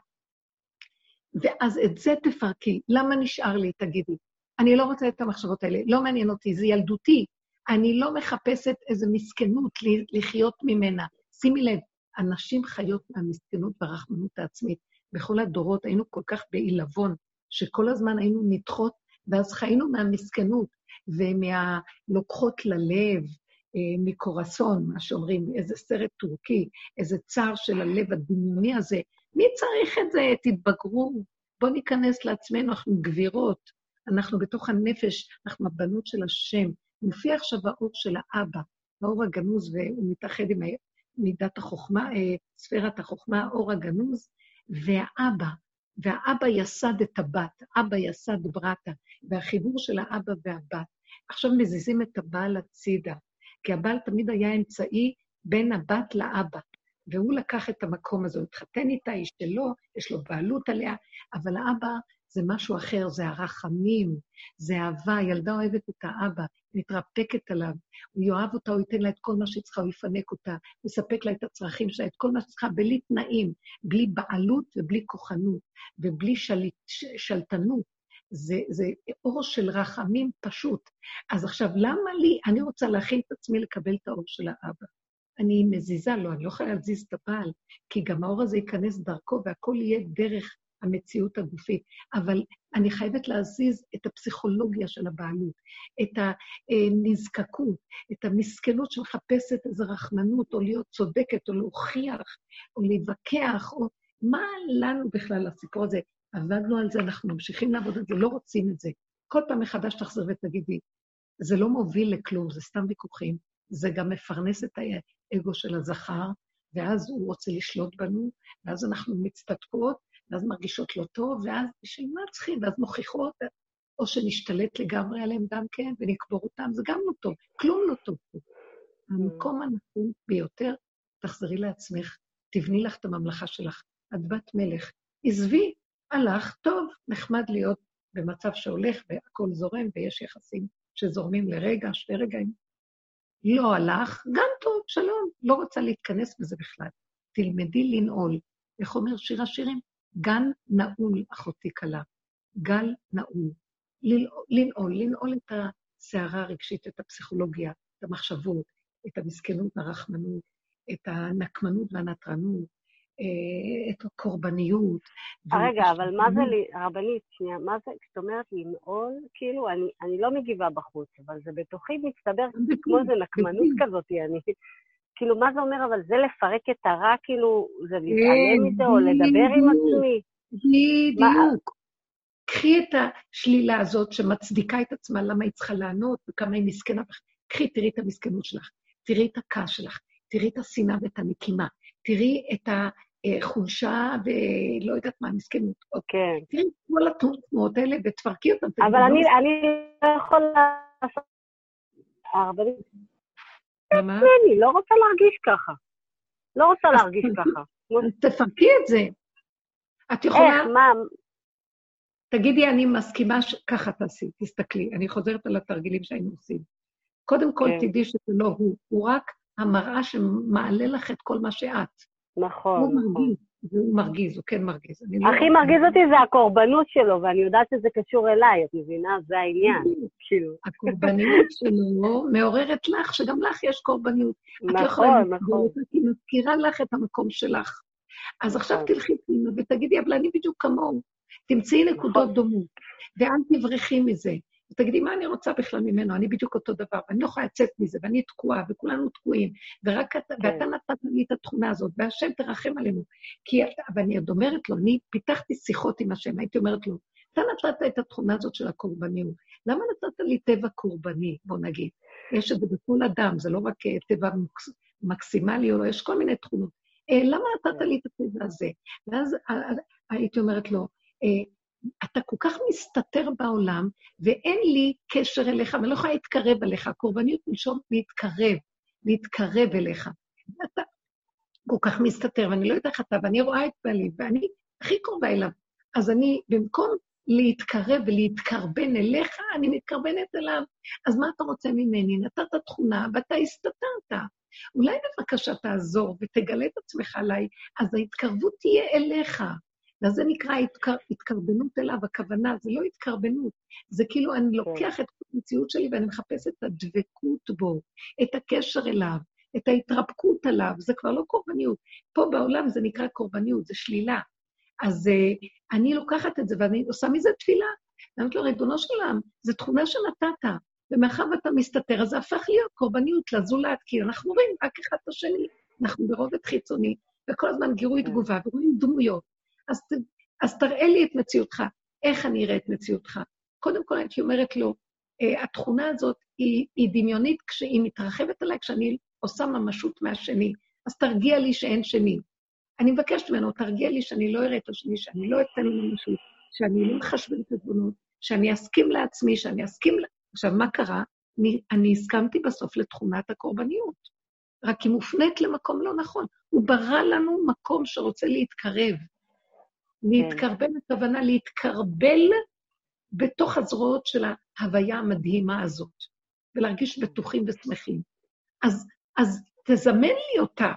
ואז את זה תפרקי. למה נשאר לי, תגידי? אני לא רוצה את המחשבות האלה, לא מעניין אותי, זה ילדותי. אני לא מחפשת איזו מסכנות לחיות ממנה. שימי לב, אנשים חיות מהמסכנות והרחמנות העצמית. בכל הדורות היינו כל כך בעילבון, שכל הזמן היינו נדחות, ואז חיינו מהמסכנות ומהלוקחות ללב, אה, מקורסון, מה שאומרים, איזה סרט טורקי, איזה צער של הלב הדמיוני הזה. מי צריך את זה? תתבגרו. בואו ניכנס לעצמנו, אנחנו גבירות, אנחנו בתוך הנפש, אנחנו הבנות של השם. מופיע עכשיו האור של האבא, האור הגנוז, והוא מתאחד עם מידת החוכמה, אה, ספירת החוכמה, האור הגנוז, והאבא, והאבא יסד את הבת, אבא יסד ברטה, והחיבור של האבא והבת. עכשיו מזיזים את הבעל הצידה, כי הבעל תמיד היה אמצעי בין הבת לאבא, והוא לקח את המקום הזה, הוא התחתן איתה, היא שלו, יש לו בעלות עליה, אבל האבא זה משהו אחר, זה הרחמים, זה אהבה, ילדה אוהבת את האבא, מתרפקת עליו, הוא יאהב אותה, הוא ייתן לה את כל מה שהיא צריכה, הוא יפנק אותה, הוא יספק לה את הצרכים שלה, את כל מה שצריכה, בלי תנאים, בלי בעלות ובלי כוחנות, ובלי שליט, שלטנות. זה, זה אור של רחמים פשוט. אז עכשיו, למה לי, אני רוצה להכין את עצמי לקבל את האור של האבא. אני מזיזה לו, אני לא יכולה להזיז את הבעל, כי גם האור הזה ייכנס דרכו והכל יהיה דרך המציאות הגופית. אבל אני חייבת להזיז את הפסיכולוגיה של הבעלות, את הנזקקות, את המסכנות שמחפשת איזו רחמנות, או להיות צודקת, או להוכיח, או להתווכח, או מה לנו בכלל הסיפור הזה? עבדנו על זה, אנחנו ממשיכים לעבוד על זה, לא רוצים את זה. כל פעם מחדש תחזר ותגידי, זה לא מוביל לכלום, זה סתם ויכוחים, זה גם מפרנס את האגו של הזכר, ואז הוא רוצה לשלוט בנו, ואז אנחנו מצטדקות, ואז מרגישות לא טוב, ואז בשביל מה צריכים? ואז מוכיחות, או שנשתלט לגמרי עליהם גם כן, ונקבור אותם, זה גם לא טוב, כלום לא טוב פה. המקום הנכון ביותר, תחזרי לעצמך, תבני לך את הממלכה שלך. את בת מלך. עזבי, הלך, טוב, נחמד להיות במצב שהולך והכול זורם ויש יחסים שזורמים לרגע, שתי רגעים. לא הלך, גם טוב, שלום, לא רוצה להתכנס בזה בכלל. תלמדי לנעול. איך אומר שיר השירים? גן נעול, אחותי כלה. גל נעול. לנעול, לנעול את הסערה הרגשית, את הפסיכולוגיה, את המחשבות, את המסכנות, הרחמנות, את הנקמנות והנטרנות, אה, את הקורבניות. רגע, אבל מה זה, לי, רבנית, שנייה, מה זה, כשאת אומרת לנעול, כאילו, אני, אני לא מגיבה בחוץ, אבל זה בתוכי מצטבר כמו איזה נקמנות כזאת, אני... כאילו, מה זה אומר, אבל זה לפרק את הרע, כאילו, זה להתעלם מזה או לדבר עם עצמי? בדיוק. קחי את השלילה הזאת שמצדיקה את עצמה, למה היא צריכה לענות וכמה היא מסכנה. קחי, תראי את המסכנות שלך, תראי את הכעס שלך, תראי את השנאה ואת הנקימה, תראי את החולשה ולא יודעת מה, המסכנות. כן. תראי את כל התנועות האלה ותפרקי אותן. אבל אני לא יכולה לעשות... מה? אני לא רוצה להרגיש ככה. לא רוצה להרגיש ככה. תפרקי את זה. את יכולה... איך, מה? תגידי, אני מסכימה ש... ככה תעשי, תסתכלי. אני חוזרת על התרגילים שהיינו עושים. קודם כל, כן. תדעי שזה לא הוא, הוא רק המראה שמעלה לך את כל מה שאת. נכון, הוא נכון. מרגיז, והוא מרגיז, הוא כן מרגיז. לא- הכי מרגיז אותי זה הקורבנות שלו, ואני יודעת שזה קשור אליי, את מבינה? זה העניין, כאילו. הקורבניות <laughs> שלו מעוררת לך, שגם לך יש קורבניות. את לא יכולה נכון, לסגור נכון. היא מזכירה לך את המקום שלך. אז עכשיו נכון. תלכי פנימה ותגידי, אבל אני בדיוק כמוהו. תמצאי נקודות נכון. דומות, ואל תברחי מזה. ותגידי, מה אני רוצה בכלל ממנו? אני בדיוק אותו דבר, ואני לא יכולה לצאת מזה, ואני תקועה, וכולנו תקועים, ורק אתה, כן. ואתה נתת לי את התכונה הזאת, והשם תרחם עלינו. כי אתה, ואני עוד אומרת לו, אני פיתחתי שיחות עם השם, הייתי אומרת לו, אתה נתת את התכונה הזאת של הקורבניות, למה נתת לי טבע קורבני, בוא נגיד? יש את זה בכל אדם, זה לא רק אה, טבע מקסימלי, או לא, יש כל מיני תכונות. אה, למה נתת לי את הטבע הזה? ואז הייתי אומרת לו, אתה כל כך מסתתר בעולם, ואין לי קשר אליך, ואני לא יכולה להתקרב אליך. קורבניות מלשון להתקרב, להתקרב אליך. אתה כל כך מסתתר, ואני לא יודעת איך אתה, ואני רואה את בעלי, ואני הכי קרובה אליו. אז אני, במקום להתקרב ולהתקרבן אליך, אני מתקרבנת אליו. אז מה אתה רוצה ממני? נתת תכונה ואתה הסתתרת. אולי בבקשה תעזור ותגלה את עצמך עליי, אז ההתקרבות תהיה אליך. ואז זה נקרא התקר... התקרבנות אליו, הכוונה, זה לא התקרבנות, זה כאילו אני לוקח את המציאות שלי ואני מחפש את הדבקות בו, את הקשר אליו, את ההתרפקות עליו, זה כבר לא קורבניות. פה בעולם זה נקרא קורבניות, זה שלילה. אז uh, אני לוקחת את זה ואני עושה מזה תפילה. אני אומרת לו, ריבונו של עולם, זו תכונה שנתת, ומאחר ואתה מסתתר, אז זה הפך להיות קורבניות לזולת, כי אנחנו רואים רק אחד את השני, אנחנו ברובד חיצוני, וכל הזמן גירוי כן. תגובה, ורואים דמויות. אז, אז תראה לי את מציאותך, איך אני אראה את מציאותך. קודם כל, הייתי אומרת לו, uh, התכונה הזאת היא, היא דמיונית כשהיא מתרחבת עליי, כשאני עושה ממשות מהשני, אז תרגיע לי שאין שני. אני מבקשת ממנו, תרגיע לי שאני לא אראה את השני, שאני לא אתן לו משהו, שאני לא מחשבן את הדבונות, שאני אסכים לעצמי, שאני אסכים... עכשיו, מה קרה? אני, אני הסכמתי בסוף לתכונת הקורבניות, רק היא מופנית למקום לא נכון. הוא ברא לנו מקום שרוצה להתקרב. להתקרבל, הכוונה להתקרבל בתוך הזרועות של ההוויה המדהימה הזאת, ולהרגיש בטוחים ושמחים. אז, אז תזמן לי אותה,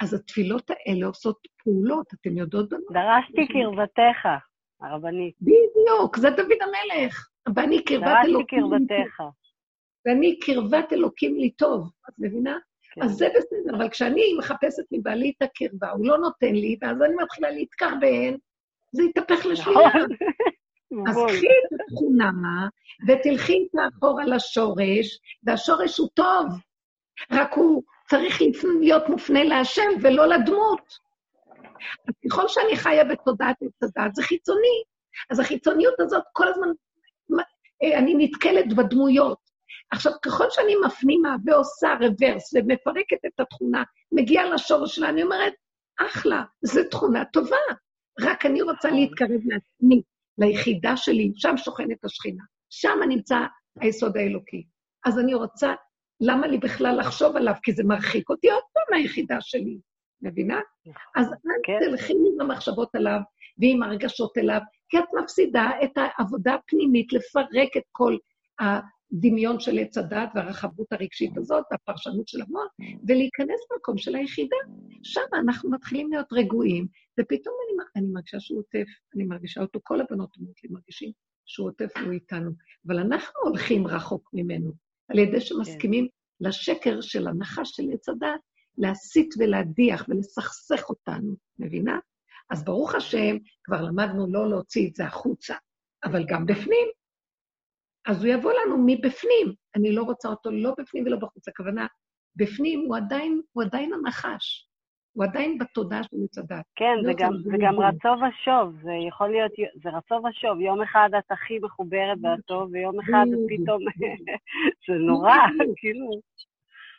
אז התפילות האלה עושות פעולות, אתן יודעות במה? דרשתי קרבתך, הרבנית. בדיוק, זה דוד המלך. ואני קרבת אלוקים. דרשתי קרבתך. ואני קרבת אלוקים לי טוב, את מבינה? כן. אז זה בסדר, אבל כשאני מחפשת מבעלי את הקרבה, הוא לא נותן לי, ואז אני מתחילה להתקרבן, זה יתהפך לשלילה. נכון. אז קחי את התכונה, ותלכי איתה אחורה לשורש, והשורש הוא טוב, רק הוא צריך להיות מופנה להשם ולא לדמות. אז ככל שאני חיה בתודעת עץ הדת, זה חיצוני. אז החיצוניות הזאת, כל הזמן אה, אני נתקלת בדמויות. עכשיו, ככל שאני מפנימה ועושה רוורס ומפרקת את התכונה, מגיעה לשורש שלה, אני אומרת, אחלה, זו תכונה טובה. רק אני רוצה להתקרב לעצמי, ליחידה שלי, שם שוכנת השכינה. שם נמצא היסוד האלוקי. אז אני רוצה למה לי בכלל לחשוב עליו? כי זה מרחיק אותי עוד פעם מהיחידה שלי, מבינה? אז אל כן. תלכי עם המחשבות עליו ועם הרגשות אליו, כי את מפסידה את העבודה הפנימית לפרק את כל הדמיון של עץ הדת והרחבות הרגשית הזאת, הפרשנות של המוח, ולהיכנס למקום של היחידה. שם אנחנו מתחילים להיות רגועים, ופתאום אני, אני מרגישה שהוא עוטף, אני מרגישה אותו, כל הבנות אומרות לי, מרגישים שהוא עוטף והוא איתנו, אבל אנחנו הולכים רחוק ממנו. על ידי שמסכימים כן. לשקר של הנחש של עץ הדת, להסית ולהדיח ולסכסך אותנו, מבינה? אז ברוך השם, כבר למדנו לא להוציא את זה החוצה, אבל גם בפנים. אז הוא יבוא לנו מבפנים. אני לא רוצה אותו לא בפנים ולא בחוץ. הכוונה, בפנים הוא עדיין, הוא עדיין הנחש. הוא עדיין בתודעה של עץ הדת. כן, זה גם, זה גם רצו ושוב, זה יכול להיות, זה רצו ושוב. יום אחד את הכי מחוברת והטוב, ויום אחד את פתאום... <laughs> זה נורא, כאילו...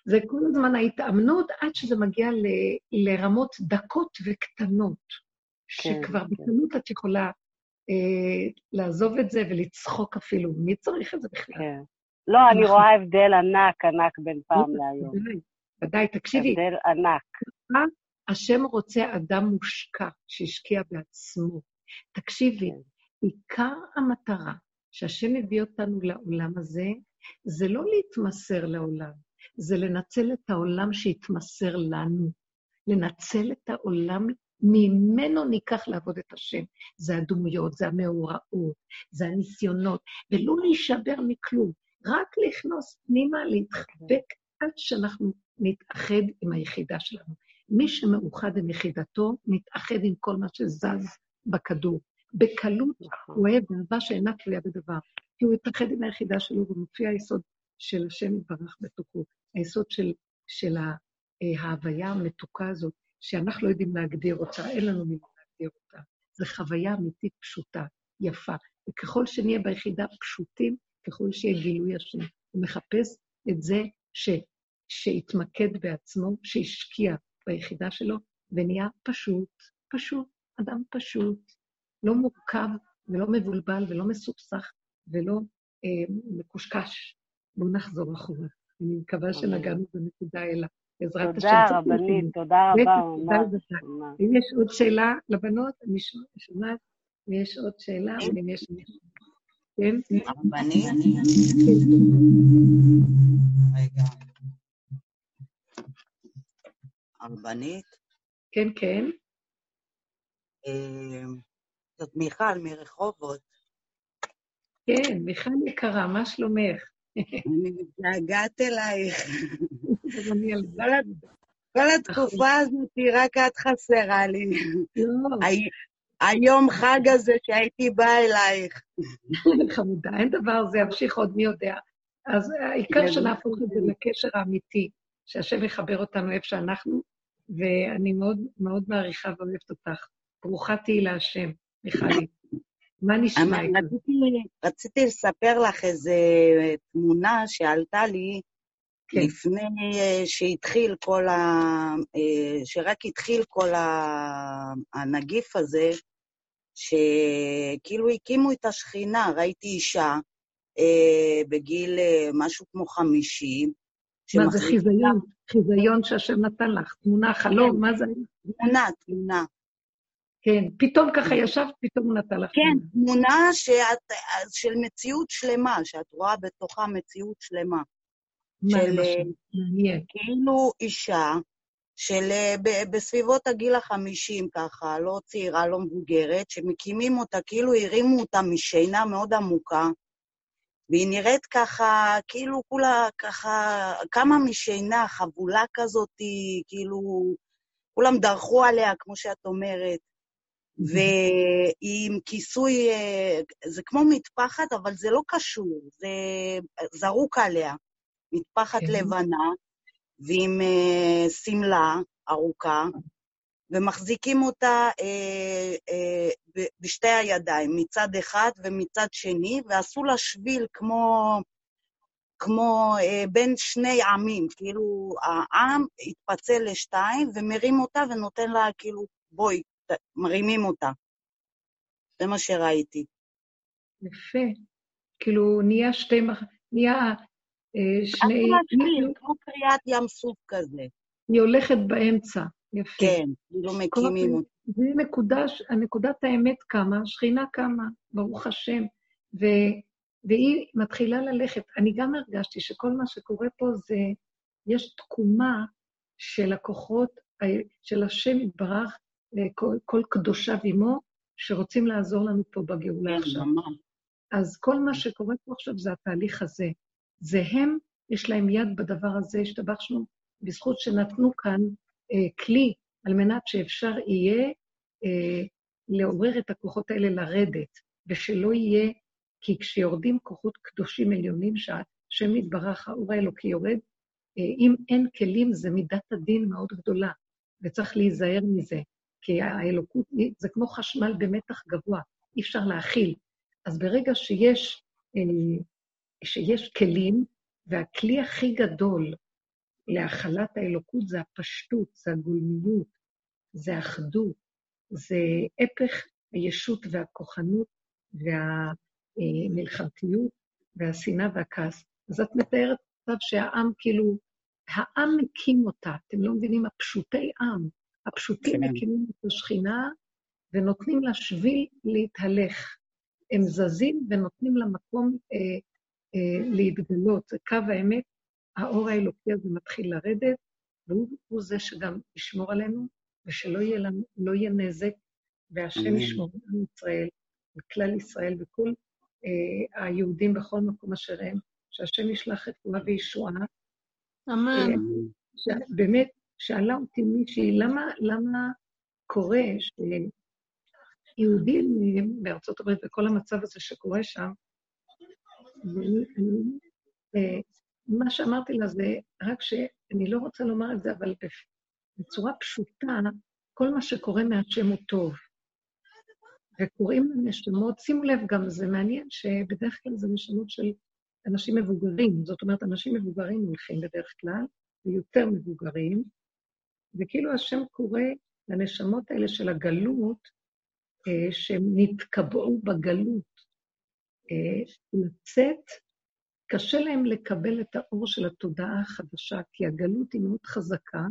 זה כל הזמן ההתאמנות עד שזה מגיע ל, לרמות דקות וקטנות, כן, שכבר כן. בקטנות את יכולה לעזוב את זה ולצחוק אפילו. מי צריך את זה בכלל? כן. לא, אני רואה הבדל ענק ענק בין פעם להיום. ודאי, תקשיבי. הבדל ענק. השם רוצה אדם מושקע, שהשקיע בעצמו. תקשיבי, כן. עיקר המטרה שהשם הביא אותנו לעולם הזה, זה לא להתמסר לעולם, זה לנצל את העולם שהתמסר לנו. לנצל את העולם, ממנו ניקח לעבוד את השם. זה הדמויות, זה המאורעות, זה הניסיונות, ולא להישבר מכלום, רק לכנוס פנימה, להתחבק עד שאנחנו נתאחד עם היחידה שלנו. מי שמאוחד עם יחידתו, מתאחד עם כל מה שזז בכדור. בקלות נכון. הוא אוהב אהבה שאינה תלויה בדבר, כי הוא התאחד עם היחידה שלו ומופיע היסוד של השם יתברך בתוכו, היסוד של, של ההוויה המתוקה הזאת, שאנחנו לא יודעים להגדיר אותה, אין לנו מילים להגדיר אותה. זו חוויה אמיתית פשוטה, יפה. וככל שנהיה ביחידה פשוטים, ככל שיהיה גילוי השם. הוא מחפש את זה ש, שהתמקד בעצמו, שהשקיע ביחידה שלו, ונהיה פשוט, פשוט, אדם פשוט, לא מורכב ולא מבולבל ולא מסוכסך ולא אה, מקושקש. בואו נחזור אחורה. אני מקווה שנגענו בנקודה אלה. בעזרת השם. תודה, רבנית, תודה רבה, ממש. אם יש עוד שאלה לבנות, אני שומעת, אם יש עוד שאלה, אבל אם יש מישהו. כן? רבנית? רגע. הרבנית? כן, כן. אה, זאת מיכל מרחובות. כן, מיכל יקרה, מה שלומך? אני מתגעגעת אלייך. כל התקופה הזאת, רק את חסרה לי. לא. היום חג הזה שהייתי באה אלייך. חמודה, אין דבר, זה ימשיך עוד מי יודע. אז העיקר כן. שנהפוך את זה לקשר האמיתי, שהשם יחבר אותנו איפה שאנחנו, ואני מאוד מאוד מעריכה ואוהבת אותך. ברוכה תהיי להשם, מיכלי. מה נשמע? רציתי, רציתי לספר לך איזו תמונה שעלתה לי כן. לפני אה, שהתחיל כל ה... אה, שרק התחיל כל ה... הנגיף הזה, שכאילו הקימו את השכינה, ראיתי אישה אה, בגיל אה, משהו כמו חמישים, מה זה חיזיון? חיזיון שהשם נתן לך, תמונה, חלום, מה זה? תמונה, תמונה. כן, פתאום ככה ישבת, פתאום הוא נתן לך. כן, תמונה שאת, של מציאות שלמה, שאת רואה בתוכה מציאות שלמה. של? אה. כאילו אישה של אה, בסביבות הגיל החמישים ככה, לא צעירה, לא מבוגרת, שמקימים אותה, כאילו הרימו אותה משינה מאוד עמוקה, והיא נראית ככה, כאילו כולה ככה, קמה משינה, חבולה כזאת, כאילו, כולם דרכו עליה, כמו שאת אומרת. והיא עם כיסוי, אה, זה כמו מטפחת, אבל זה לא קשור, זה זרוק עליה. מטפחת כן. לבנה ועם אה, שמלה ארוכה, ומחזיקים אותה אה, אה, ב- בשתי הידיים, מצד אחד ומצד שני, ועשו לה שביל כמו, כמו אה, בין שני עמים, כאילו העם התפצל לשתיים ומרים אותה ונותן לה כאילו, בואי, ת- מרימים אותה. זה מה שראיתי. יפה. כאילו, נהיה שתי מח... נהיה אה, שני... לה שביל, כמו קריאת ים סוף כזה. היא הולכת באמצע. יפה. כן, כאילו מקימים אותה. זה נקודה, הנקודת האמת קמה, השכינה קמה, ברוך השם, ו, והיא מתחילה ללכת. אני גם הרגשתי שכל מה שקורה פה זה, יש תקומה של הכוחות, ה- של השם יתברך, כל, כל קדושיו עמו, שרוצים לעזור לנו פה בגאולה כן, עכשיו. אז כל מה שקורה פה עכשיו זה התהליך הזה. זה הם, יש להם יד בדבר הזה, השתבחנו, בזכות שנתנו כאן אה, כלי על מנת שאפשר יהיה אה, לעורר את הכוחות האלה לרדת, ושלא יהיה, כי כשיורדים כוחות קדושים עליונים, שהשם יתברך, האור האלוקי יורד, אה, אם אין כלים זה מידת הדין מאוד גדולה, וצריך להיזהר מזה, כי האלוקות זה כמו חשמל במתח גבוה, אי אפשר להכיל. אז ברגע שיש, אה, שיש כלים, והכלי הכי גדול להכלת האלוקות זה הפשטות, זה הגולמיות, זה האחדות, זה הפך הישות והכוחנות והמלחמתיות והשנאה והכעס. אז את מתארת מצב שהעם כאילו, העם מקים אותה, אתם לא מבינים, הפשוטי עם, הפשוטים כן. מקימים את השכינה ונותנים לה שביל להתהלך. הם זזים ונותנים לה מקום אה, אה, להתגלות. זה קו האמת, האור האלוקי הזה מתחיל לרדת, והוא הוא זה שגם ישמור עלינו, ושלא יהיה, לנו, לא יהיה נזק, והשם. ישמור על ישראל, וכלל ישראל, וכל אה, היהודים בכל מקום אשר הם, שהשם ישלח רפואה וישועה. אמן. ש- באמת, שאלה אותי מישהי, למה, למה קורה שיהודים בארצות הברית, וכל המצב הזה שקורה שם, ואני- אני- אה, מה שאמרתי לה זה רק שאני לא רוצה לומר את זה, אבל בצורה פשוטה, כל מה שקורה מהשם הוא טוב. וקוראים לנשמות, שימו לב גם, זה מעניין שבדרך כלל זה נשמות של אנשים מבוגרים, זאת אומרת, אנשים מבוגרים הולכים בדרך כלל, ויותר מבוגרים, וכאילו השם קורא לנשמות האלה של הגלות, אה, שהם נתקבעו בגלות, לצאת, קשה להם לקבל את האור של התודעה החדשה, כי הגלות היא מאוד חזקה.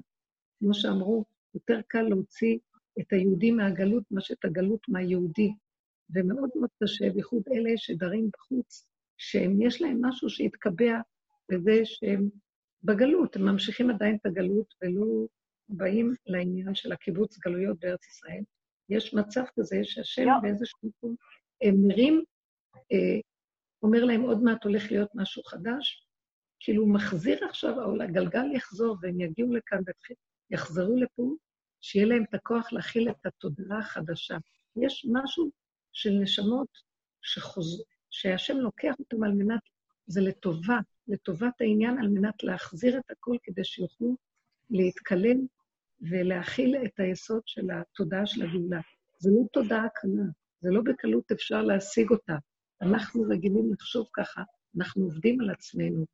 כמו שאמרו, יותר קל להוציא את היהודי מהגלות מאשר את הגלות מהיהודי. ומאוד מאוד קשה, בייחוד אלה שדרים בחוץ, שיש להם משהו שהתקבע בזה שהם בגלות, הם ממשיכים עדיין את הגלות ולא באים לעניין של הקיבוץ גלויות בארץ ישראל. יש מצב כזה שהשם באיזשהו מקום מרים, אה, אומר להם, עוד מעט הולך להיות משהו חדש, כאילו מחזיר עכשיו, הגלגל יחזור והם יגיעו לכאן ויחזרו לפה, שיהיה להם את הכוח להכיל את התודעה החדשה. יש משהו של נשמות שחוז... שהשם לוקח אותם על מנת, זה לטובה, לטובת העניין, על מנת להחזיר את הכל כדי שיוכלו להתקלל ולהכיל את היסוד של התודעה של הגאולה. זו לא תודעה קלה, זה לא בקלות אפשר להשיג אותה. אנחנו רגילים לחשוב ככה, אנחנו עובדים על עצמנו,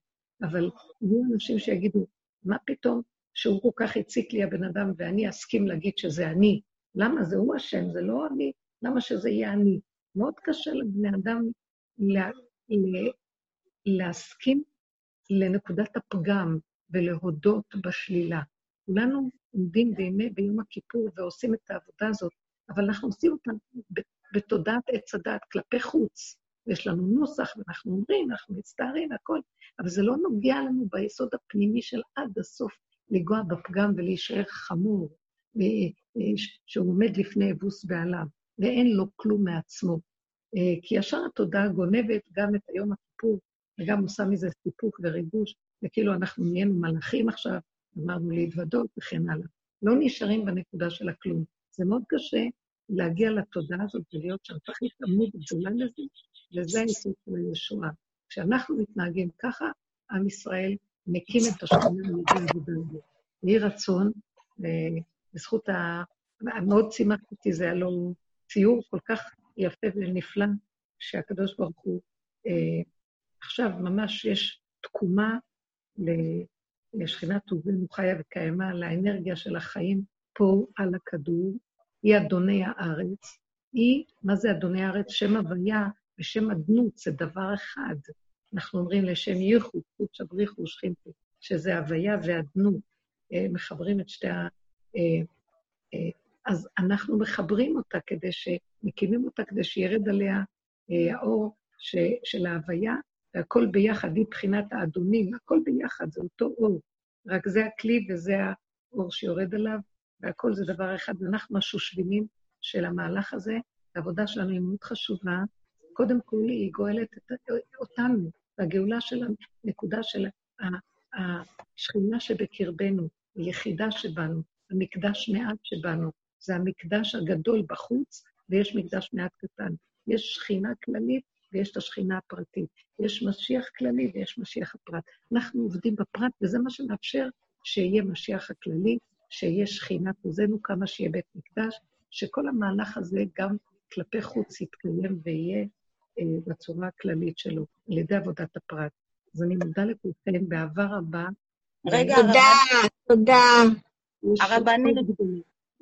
אבל יהיו אנשים שיגידו, מה פתאום שהוא כל כך הציק לי הבן אדם ואני אסכים להגיד שזה אני? למה? זה הוא השם, זה לא אני, למה שזה יהיה אני? מאוד קשה לבני אדם לה, לה, להסכים לנקודת הפגם ולהודות בשלילה. כולנו עומדים בימי, ביום הכיפור ועושים את העבודה הזאת, אבל אנחנו עושים אותה בתודעת עץ הדעת כלפי חוץ. יש לנו נוסח, ואנחנו אומרים, אנחנו מצטערים, הכל, אבל זה לא נוגע לנו ביסוד הפנימי של עד הסוף לנגוע בפגם ולהישאר חמור, שהוא עומד לפני אבוס בעליו, ואין לו כלום מעצמו. אה, כי ישר התודעה גונבת גם את היום הכיפור, וגם עושה מזה סיפוק וריגוש, וכאילו אנחנו נהיינו מלאכים עכשיו, אמרנו להתוודות וכן הלאה. לא נשארים בנקודה של הכלום. זה מאוד קשה להגיע לתודעה הזאת ולהיות שם. צריך התאמנות גדולה לזה, וזה היסוד של הישועה. כשאנחנו מתנהגים ככה, עם ישראל מקים את השכונה על ידי עבודה. יהי רצון, בזכות ה... מאוד שימח אותי, זה היה לו ציור כל כך יפה ונפלא, שהקדוש ברוך הוא, אה, עכשיו ממש יש תקומה לשכינת טובנו חיה וקיימה, לאנרגיה של החיים פה על הכדור, היא אדוני הארץ. היא, מה זה אדוני הארץ? שם הוויה ושם אדנות, זה דבר אחד. אנחנו אומרים לשם ייחוד, קודש אבריחו שכינתי, שזה הוויה ואדנות. אה, מחברים את שתי ה... אה, אה, אז אנחנו מחברים אותה כדי ש... מקימים אותה כדי שירד עליה האור ש... של ההוויה, והכל ביחד, היא בחינת האדונים, הכל ביחד, זה אותו אור. רק זה הכלי וזה האור שיורד עליו, והכל זה דבר אחד, ואנחנו השושבינים של המהלך הזה. העבודה שלנו היא מאוד חשובה. קודם כל, היא גואלת אותנו, והגאולה של הנקודה של השכינה שבקרבנו, היחידה שבנו, המקדש מעט שבנו. זה המקדש הגדול בחוץ, ויש מקדש מעט קטן. יש שכינה כללית ויש את השכינה הפרטית. יש משיח כללי ויש משיח הפרט. אנחנו עובדים בפרט, וזה מה שמאפשר שיהיה משיח הכללי, שיהיה שכינה כוזנו, כמה שיהיה בית מקדש, שכל המהלך הזה גם כלפי חוץ יתקיים ויהיה בצורה הכללית שלו, על ידי עבודת הפרט. אז אני מודה לכולכם באהבה רבה. רגע, תודה, תודה. הרבנית.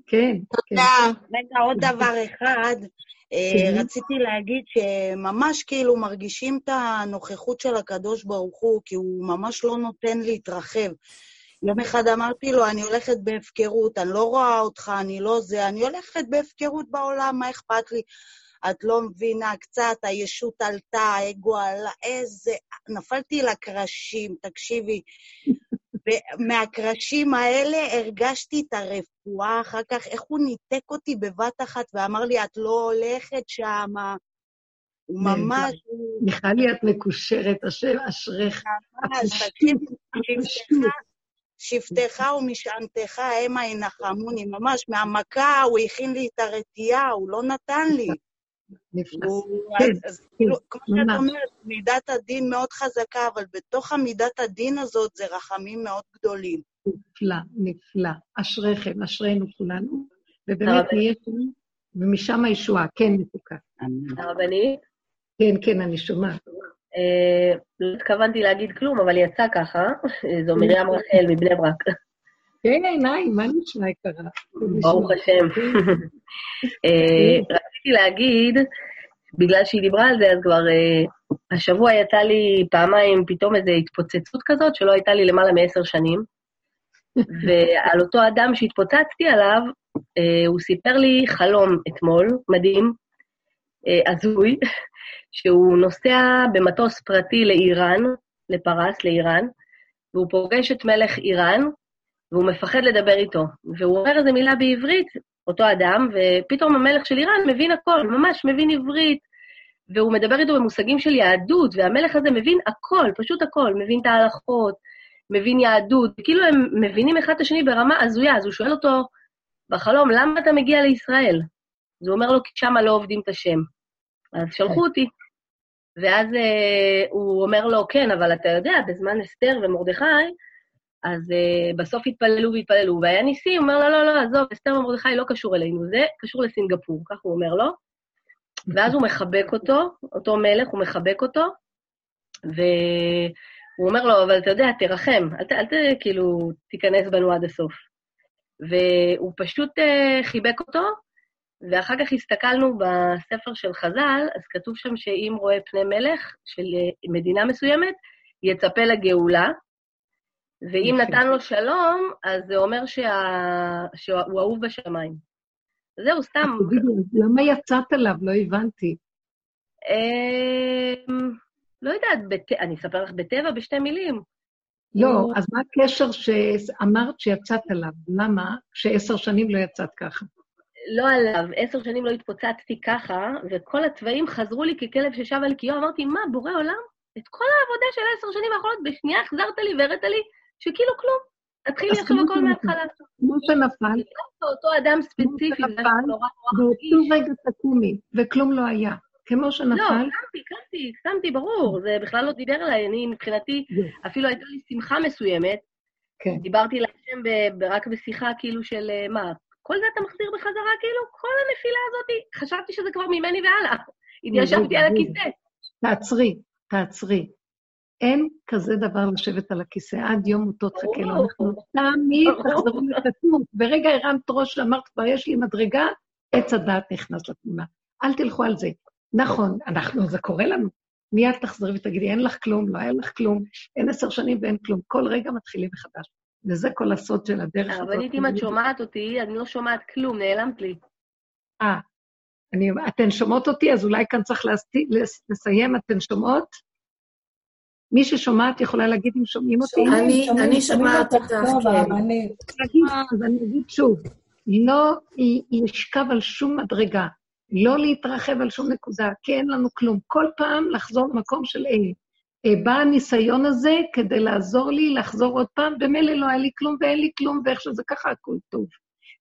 כן, תודה. כן. רגע, עוד דבר אחד. אה, כן. רציתי להגיד שממש כאילו מרגישים את הנוכחות של הקדוש ברוך הוא, כי הוא ממש לא נותן להתרחב. יום אחד אמרתי לו, אני הולכת בהפקרות, אני לא רואה אותך, אני לא זה, אני הולכת בהפקרות בעולם, מה אכפת לי? את לא מבינה, קצת הישות עלתה, האגו עלה, איזה... נפלתי לקרשים, תקשיבי. ומהקרשים האלה הרגשתי את הרפואה אחר כך, איך הוא ניתק אותי בבת אחת ואמר לי, את לא הולכת שמה. הוא ממש... מיכלי, את מקושרת, השם אשריך. ממש, תקשיב, שבטך ומשענתך המה ינחמוני, ממש, מהמכה הוא הכין לי את הרתיעה, הוא לא נתן לי. כן, אז כן, כאילו, כמו שאת. אומרת, מידת הדין מאוד חזקה, אבל בתוך המידת הדין הזאת זה רחמים מאוד גדולים. נפלא, נפלא. אשריכם, אשרינו כולנו, ובאמת נהיה שם, ומשם הישועה. כן, מתוקה. הרבנית, כן, כן, אני שומעת. אה, לא התכוונתי להגיד כלום, אבל יצא ככה. זו מרים רחל מבני ברק. כן, עיניים, מה נשמע יקרה? ברוך השם. <laughs> אה, רציתי להגיד, בגלל שהיא דיברה על זה, אז כבר אה, השבוע יצא לי פעמיים פתאום איזו התפוצצות כזאת, שלא הייתה לי למעלה מעשר שנים. <laughs> ועל אותו אדם שהתפוצצתי עליו, אה, הוא סיפר לי חלום אתמול, מדהים, הזוי, <laughs> שהוא נוסע במטוס פרטי לאיראן, לפרס, לאיראן, והוא פוגש את מלך איראן, והוא מפחד לדבר איתו. והוא אומר איזה מילה בעברית, אותו אדם, ופתאום המלך של איראן מבין הכל, ממש מבין עברית, והוא מדבר איתו במושגים של יהדות, והמלך הזה מבין הכל, פשוט הכל, מבין את ההלכות, מבין יהדות, כאילו הם מבינים אחד את השני ברמה הזויה, אז הוא שואל אותו בחלום, למה אתה מגיע לישראל? אז הוא אומר לו, כי שמה לא עובדים את השם. אז שלחו אותי. ואז אה, הוא אומר לו, כן, אבל אתה יודע, בזמן אסתר ומרדכי, אז אה, בסוף התפללו והתפללו, והיה ניסי, הוא אומר, לא, לא, לא, עזוב, אסתר ומרדכי לא קשור אלינו, זה קשור לסינגפור, כך הוא אומר לו. ואז הוא מחבק אותו, אותו מלך, הוא מחבק אותו, והוא אומר לו, אבל אתה יודע, תרחם, אל, אל, אל כאילו, תיכנס בנו עד הסוף. והוא פשוט uh, חיבק אותו, ואחר כך הסתכלנו בספר של חז"ל, אז כתוב שם שאם רואה פני מלך של uh, מדינה מסוימת, יצפה לגאולה, ואם נתן לו שלום, אז זה אומר שה... שהוא אהוב בשמיים. זהו, סתם. למה יצאת עליו? לא הבנתי. אמ, לא יודעת, אני אספר לך בטבע בשתי מילים. לא, אז מה הקשר שאמרת שיצאת עליו? למה שעשר שנים לא יצאת ככה? לא עליו, עשר שנים לא התפוצצתי ככה, וכל הצבעים חזרו לי ככלב ששב על קיו, אמרתי, מה, בורא עולם? את כל העבודה של עשר שנים האחרונות, בשנייה החזרת לי והראית לי שכאילו כלום. תתחילי עכשיו הכל מההתחלה. כמו שנפל. אותו אדם ספציפי, נורא נורא באותו רגע תקומי, וכלום לא היה. כמו שנפל. לא, קמתי, קמתי, קמתי, ברור, זה בכלל לא דיבר אליי. אני, מבחינתי, אפילו הייתה לי שמחה מסוימת. כן. דיברתי להשם רק בשיחה כאילו של אה, מה, כל זה אתה מחזיר בחזרה, כאילו, כל הנפילה הזאת, חשבתי שזה כבר ממני והלאה. התיישבתי על הכיסא. תעצרי, תעצרי. אין כזה דבר לשבת על הכיסא עד יום מותו תחכה לו. אנחנו תמיד תחזרו לכתוב. ברגע הרמת ראש ואמרת, כבר יש לי מדרגה, עץ הדעת נכנס לתמונה. אל תלכו על זה. נכון, אנחנו, זה קורה לנו. מיד תחזרי ותגידי, אין לך כלום, לא היה לך כלום, אין עשר שנים ואין כלום. כל רגע מתחילים מחדש. וזה כל הסוד של הדרך הזאת. הרבנית, אם את שומעת אותי, אני לא שומעת כלום, נעלמת לי. אה, אתן שומעות אותי, אז אולי כאן צריך לסיים, אתן שומעות? מי ששומעת יכולה להגיד אם שומעים אותי. אני שומעת אותך, כן. אז אני אגיד שוב, לא לשכב על שום מדרגה, לא להתרחב על שום נקודה, כי אין לנו כלום. כל פעם לחזור למקום של אל. אה, בא הניסיון הזה כדי לעזור לי לחזור עוד פעם, במילא לא היה לי כלום ואין לי כלום, ואיך שזה ככה, הכול טוב.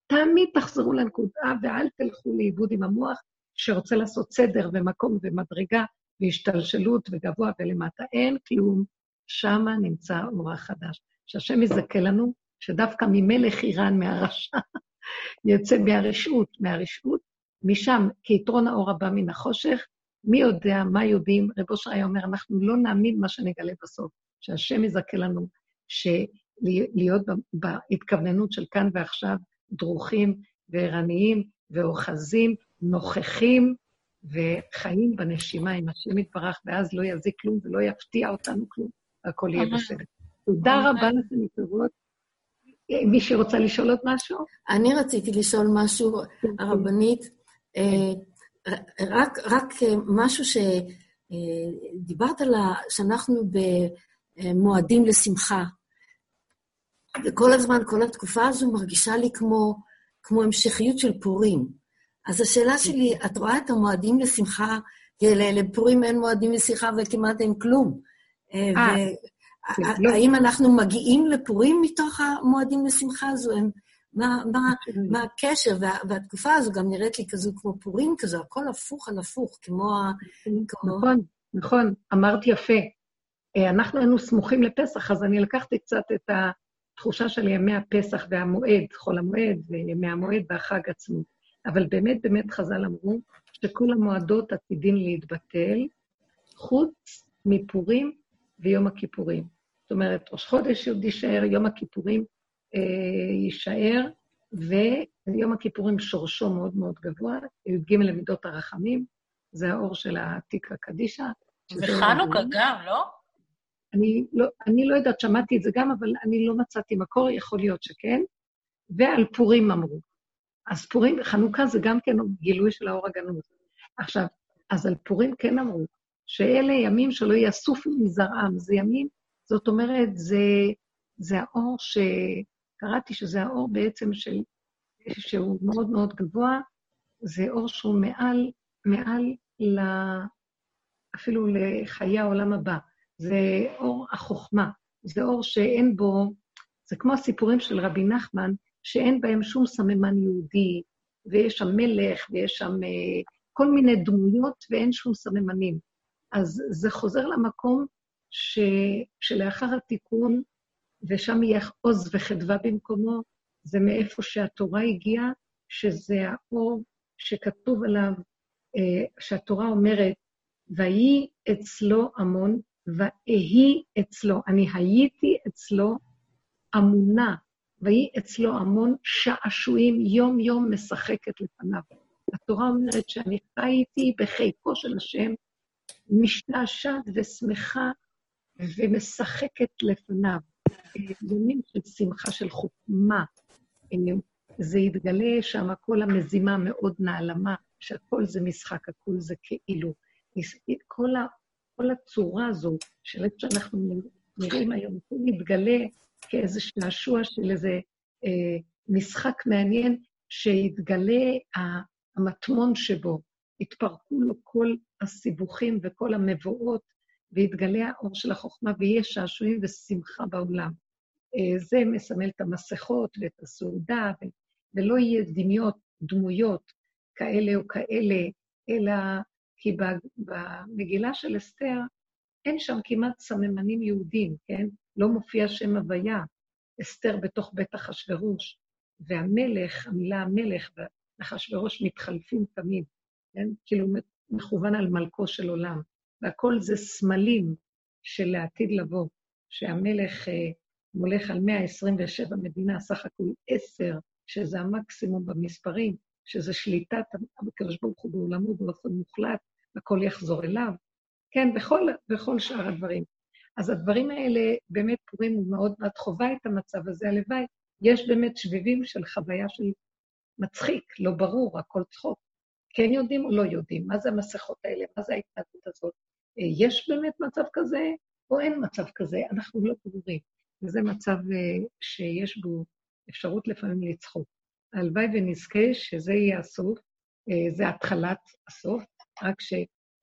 תמיד תחזרו לנקודה ואל תלכו לאיבוד עם המוח שרוצה לעשות סדר ומקום ומדרגה והשתלשלות וגבוה ולמטה. אין כלום, שמה נמצא אור החדש. שהשם יזכה לנו, שדווקא ממלך איראן, מהרשע, <laughs> יוצא מהרשעות, מהרשעות, משם, כיתרון האור הבא מן החושך, מי יודע, מה יודעים, רב אושר היה אומר, אנחנו לא נאמין מה שנגלה בסוף, שהשם יזכה לנו, שלהיות בהתכווננות של כאן ועכשיו, דרוכים וערניים ואוחזים, נוכחים וחיים בנשימה עם השם יתברך, ואז לא יזיק כלום ולא יפתיע אותנו כלום, והכל יהיה בסדר. תודה רבה לכם, יקרות. מי שרוצה לשאול עוד משהו? אני רציתי לשאול משהו, כן, כן. הרבנית. אה, רק, רק משהו שדיברת על ה... שאנחנו במועדים לשמחה. וכל הזמן, כל התקופה הזו מרגישה לי כמו, כמו המשכיות של פורים. אז השאלה שלי, את רואה את המועדים לשמחה, לפורים אין מועדים לשמחה וכמעט אין כלום. אה, אה, לא. האם אנחנו מגיעים לפורים מתוך המועדים לשמחה הזו? הם, מה, מה, מה הקשר? וה, והתקופה הזו גם נראית לי כזו כמו פורים כזו, הכל הפוך על הפוך, כמו ה... כמו... נכון, נכון, אמרת יפה. אה, אנחנו היינו סמוכים לפסח, אז אני לקחתי קצת את התחושה של ימי הפסח והמועד, חול המועד וימי המועד והחג עצמו. אבל באמת, באמת חז"ל אמרו שכל המועדות עתידים להתבטל, חוץ מפורים ויום הכיפורים. זאת אומרת, ראש חודש עוד יישאר, יום הכיפורים אה, יישאר, ויום הכיפורים שורשו מאוד מאוד גבוה, י"ג למידות הרחמים, זה האור של העתיקה קדישא. וחנוכה גם, לא? אני לא, אני לא יודעת, שמעתי את זה גם, אבל אני לא מצאתי מקור, יכול להיות שכן. ועל פורים אמרו. אז פורים, חנוכה זה גם כן גילוי של האור הגנוז. עכשיו, אז על פורים כן אמרו, שאלה ימים שלא יאסופו מזרעם, זה ימים, זאת אומרת, זה, זה האור ש... קראתי שזה האור בעצם של, שהוא מאוד מאוד גבוה, זה אור שהוא מעל, מעל ל... אפילו לחיי העולם הבא. זה אור החוכמה, זה אור שאין בו, זה כמו הסיפורים של רבי נחמן, שאין בהם שום סממן יהודי, ויש שם מלך, ויש שם אה, כל מיני דמויות, ואין שום סממנים. אז זה חוזר למקום ש, שלאחר התיקון, ושם יהיה עוז וחדווה במקומו, זה מאיפה שהתורה הגיעה, שזה האור שכתוב עליו, אה, שהתורה אומרת, ויהי אצלו המון, ואהי אצלו. אני הייתי אצלו אמונה, ויהי אצלו המון שעשועים, יום-יום משחקת לפניו. התורה אומרת שאני חייתי בחיקו של השם, משתעשעת ושמחה ומשחקת לפניו. ימים של שמחה, של חוכמה. זה יתגלה שם כל המזימה מאוד נעלמה, שהכל זה משחק, הכל זה כאילו. כל, ה, כל הצורה הזו של איך שאנחנו נראים היום, הוא מתגלה כאיזה שעשוע של איזה אה, משחק מעניין, שיתגלה המטמון שבו, יתפרקו לו כל הסיבוכים וכל המבואות, ויתגלה האור של החוכמה, ויהיה שעשועים ושמחה בעולם. אה, זה מסמל את המסכות ואת הסעודה, ולא יהיה דמיות, דמויות כאלה או כאלה, אלא כי במגילה של אסתר אין שם כמעט סממנים יהודים, כן? לא מופיע שם הוויה, אסתר בתוך בית אחשורוש, והמלך, המילה המלך ואחשורוש מתחלפים תמיד, כן? כאילו מכוון על מלכו של עולם. והכל זה סמלים של לעתיד לבוא, שהמלך אה, מולך על 127 מדינה, סך הכול עשר, שזה המקסימום במספרים, שזה שליטת הקדוש ברוך הוא בעולמו באופן מוחלט, הכל יחזור אליו. כן, בכל, בכל שאר הדברים. אז הדברים האלה, באמת פורים הוא מאוד מאוד חווה את המצב הזה, הלוואי. יש באמת שביבים של חוויה של מצחיק, לא ברור, הכל צחוק. כן יודעים או לא יודעים? מה זה המסכות האלה? מה זה ההתנהגות הזאת? אה, יש באמת מצב כזה או אין מצב כזה? אנחנו לא ברורים. וזה מצב אה, שיש בו אפשרות לפעמים לצחוק. הלוואי ונזכה שזה יהיה הסוף, אה, זה התחלת הסוף, רק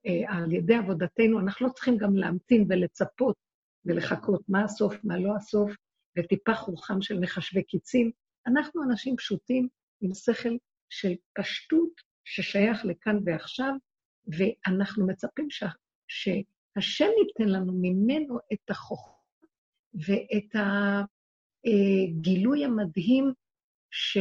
שעל ידי עבודתנו אנחנו לא צריכים גם להמתין ולצפות ולחכות מה הסוף, מה לא הסוף, וטיפח רוחם של מחשבי קיצים. אנחנו אנשים פשוטים עם שכל של פשטות ששייך לכאן ועכשיו, ואנחנו מצפים ש... שהשם ייתן לנו ממנו את החוכמה ואת הגילוי המדהים ש...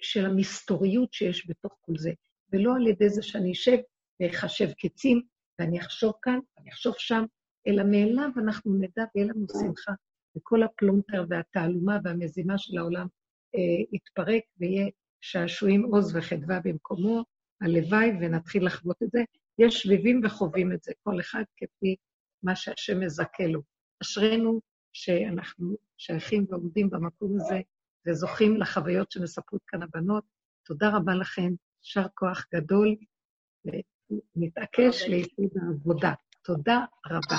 של המסתוריות שיש בתוך כל זה, ולא על ידי זה שאני אשב ואחשב קצים, ואני אחשוב כאן, ואני אחשוב שם, אלא מאליו אנחנו נדע ויהיה לנו שמחה, וכל הפלונטר והתעלומה והמזימה של העולם אה, יתפרק ויהיה שעשועים עוז וחדווה במקומו, הלוואי, ונתחיל לחוות את זה. יש שביבים וחווים את זה, כל אחד כפי מה שהשם מזכה לו. אשרינו שאנחנו שייכים ועומדים במקום הזה וזוכים לחוויות שמספרות כאן הבנות. תודה רבה לכם, יישר כוח גדול, נתעקש ליסוד העבודה. תודה רבה.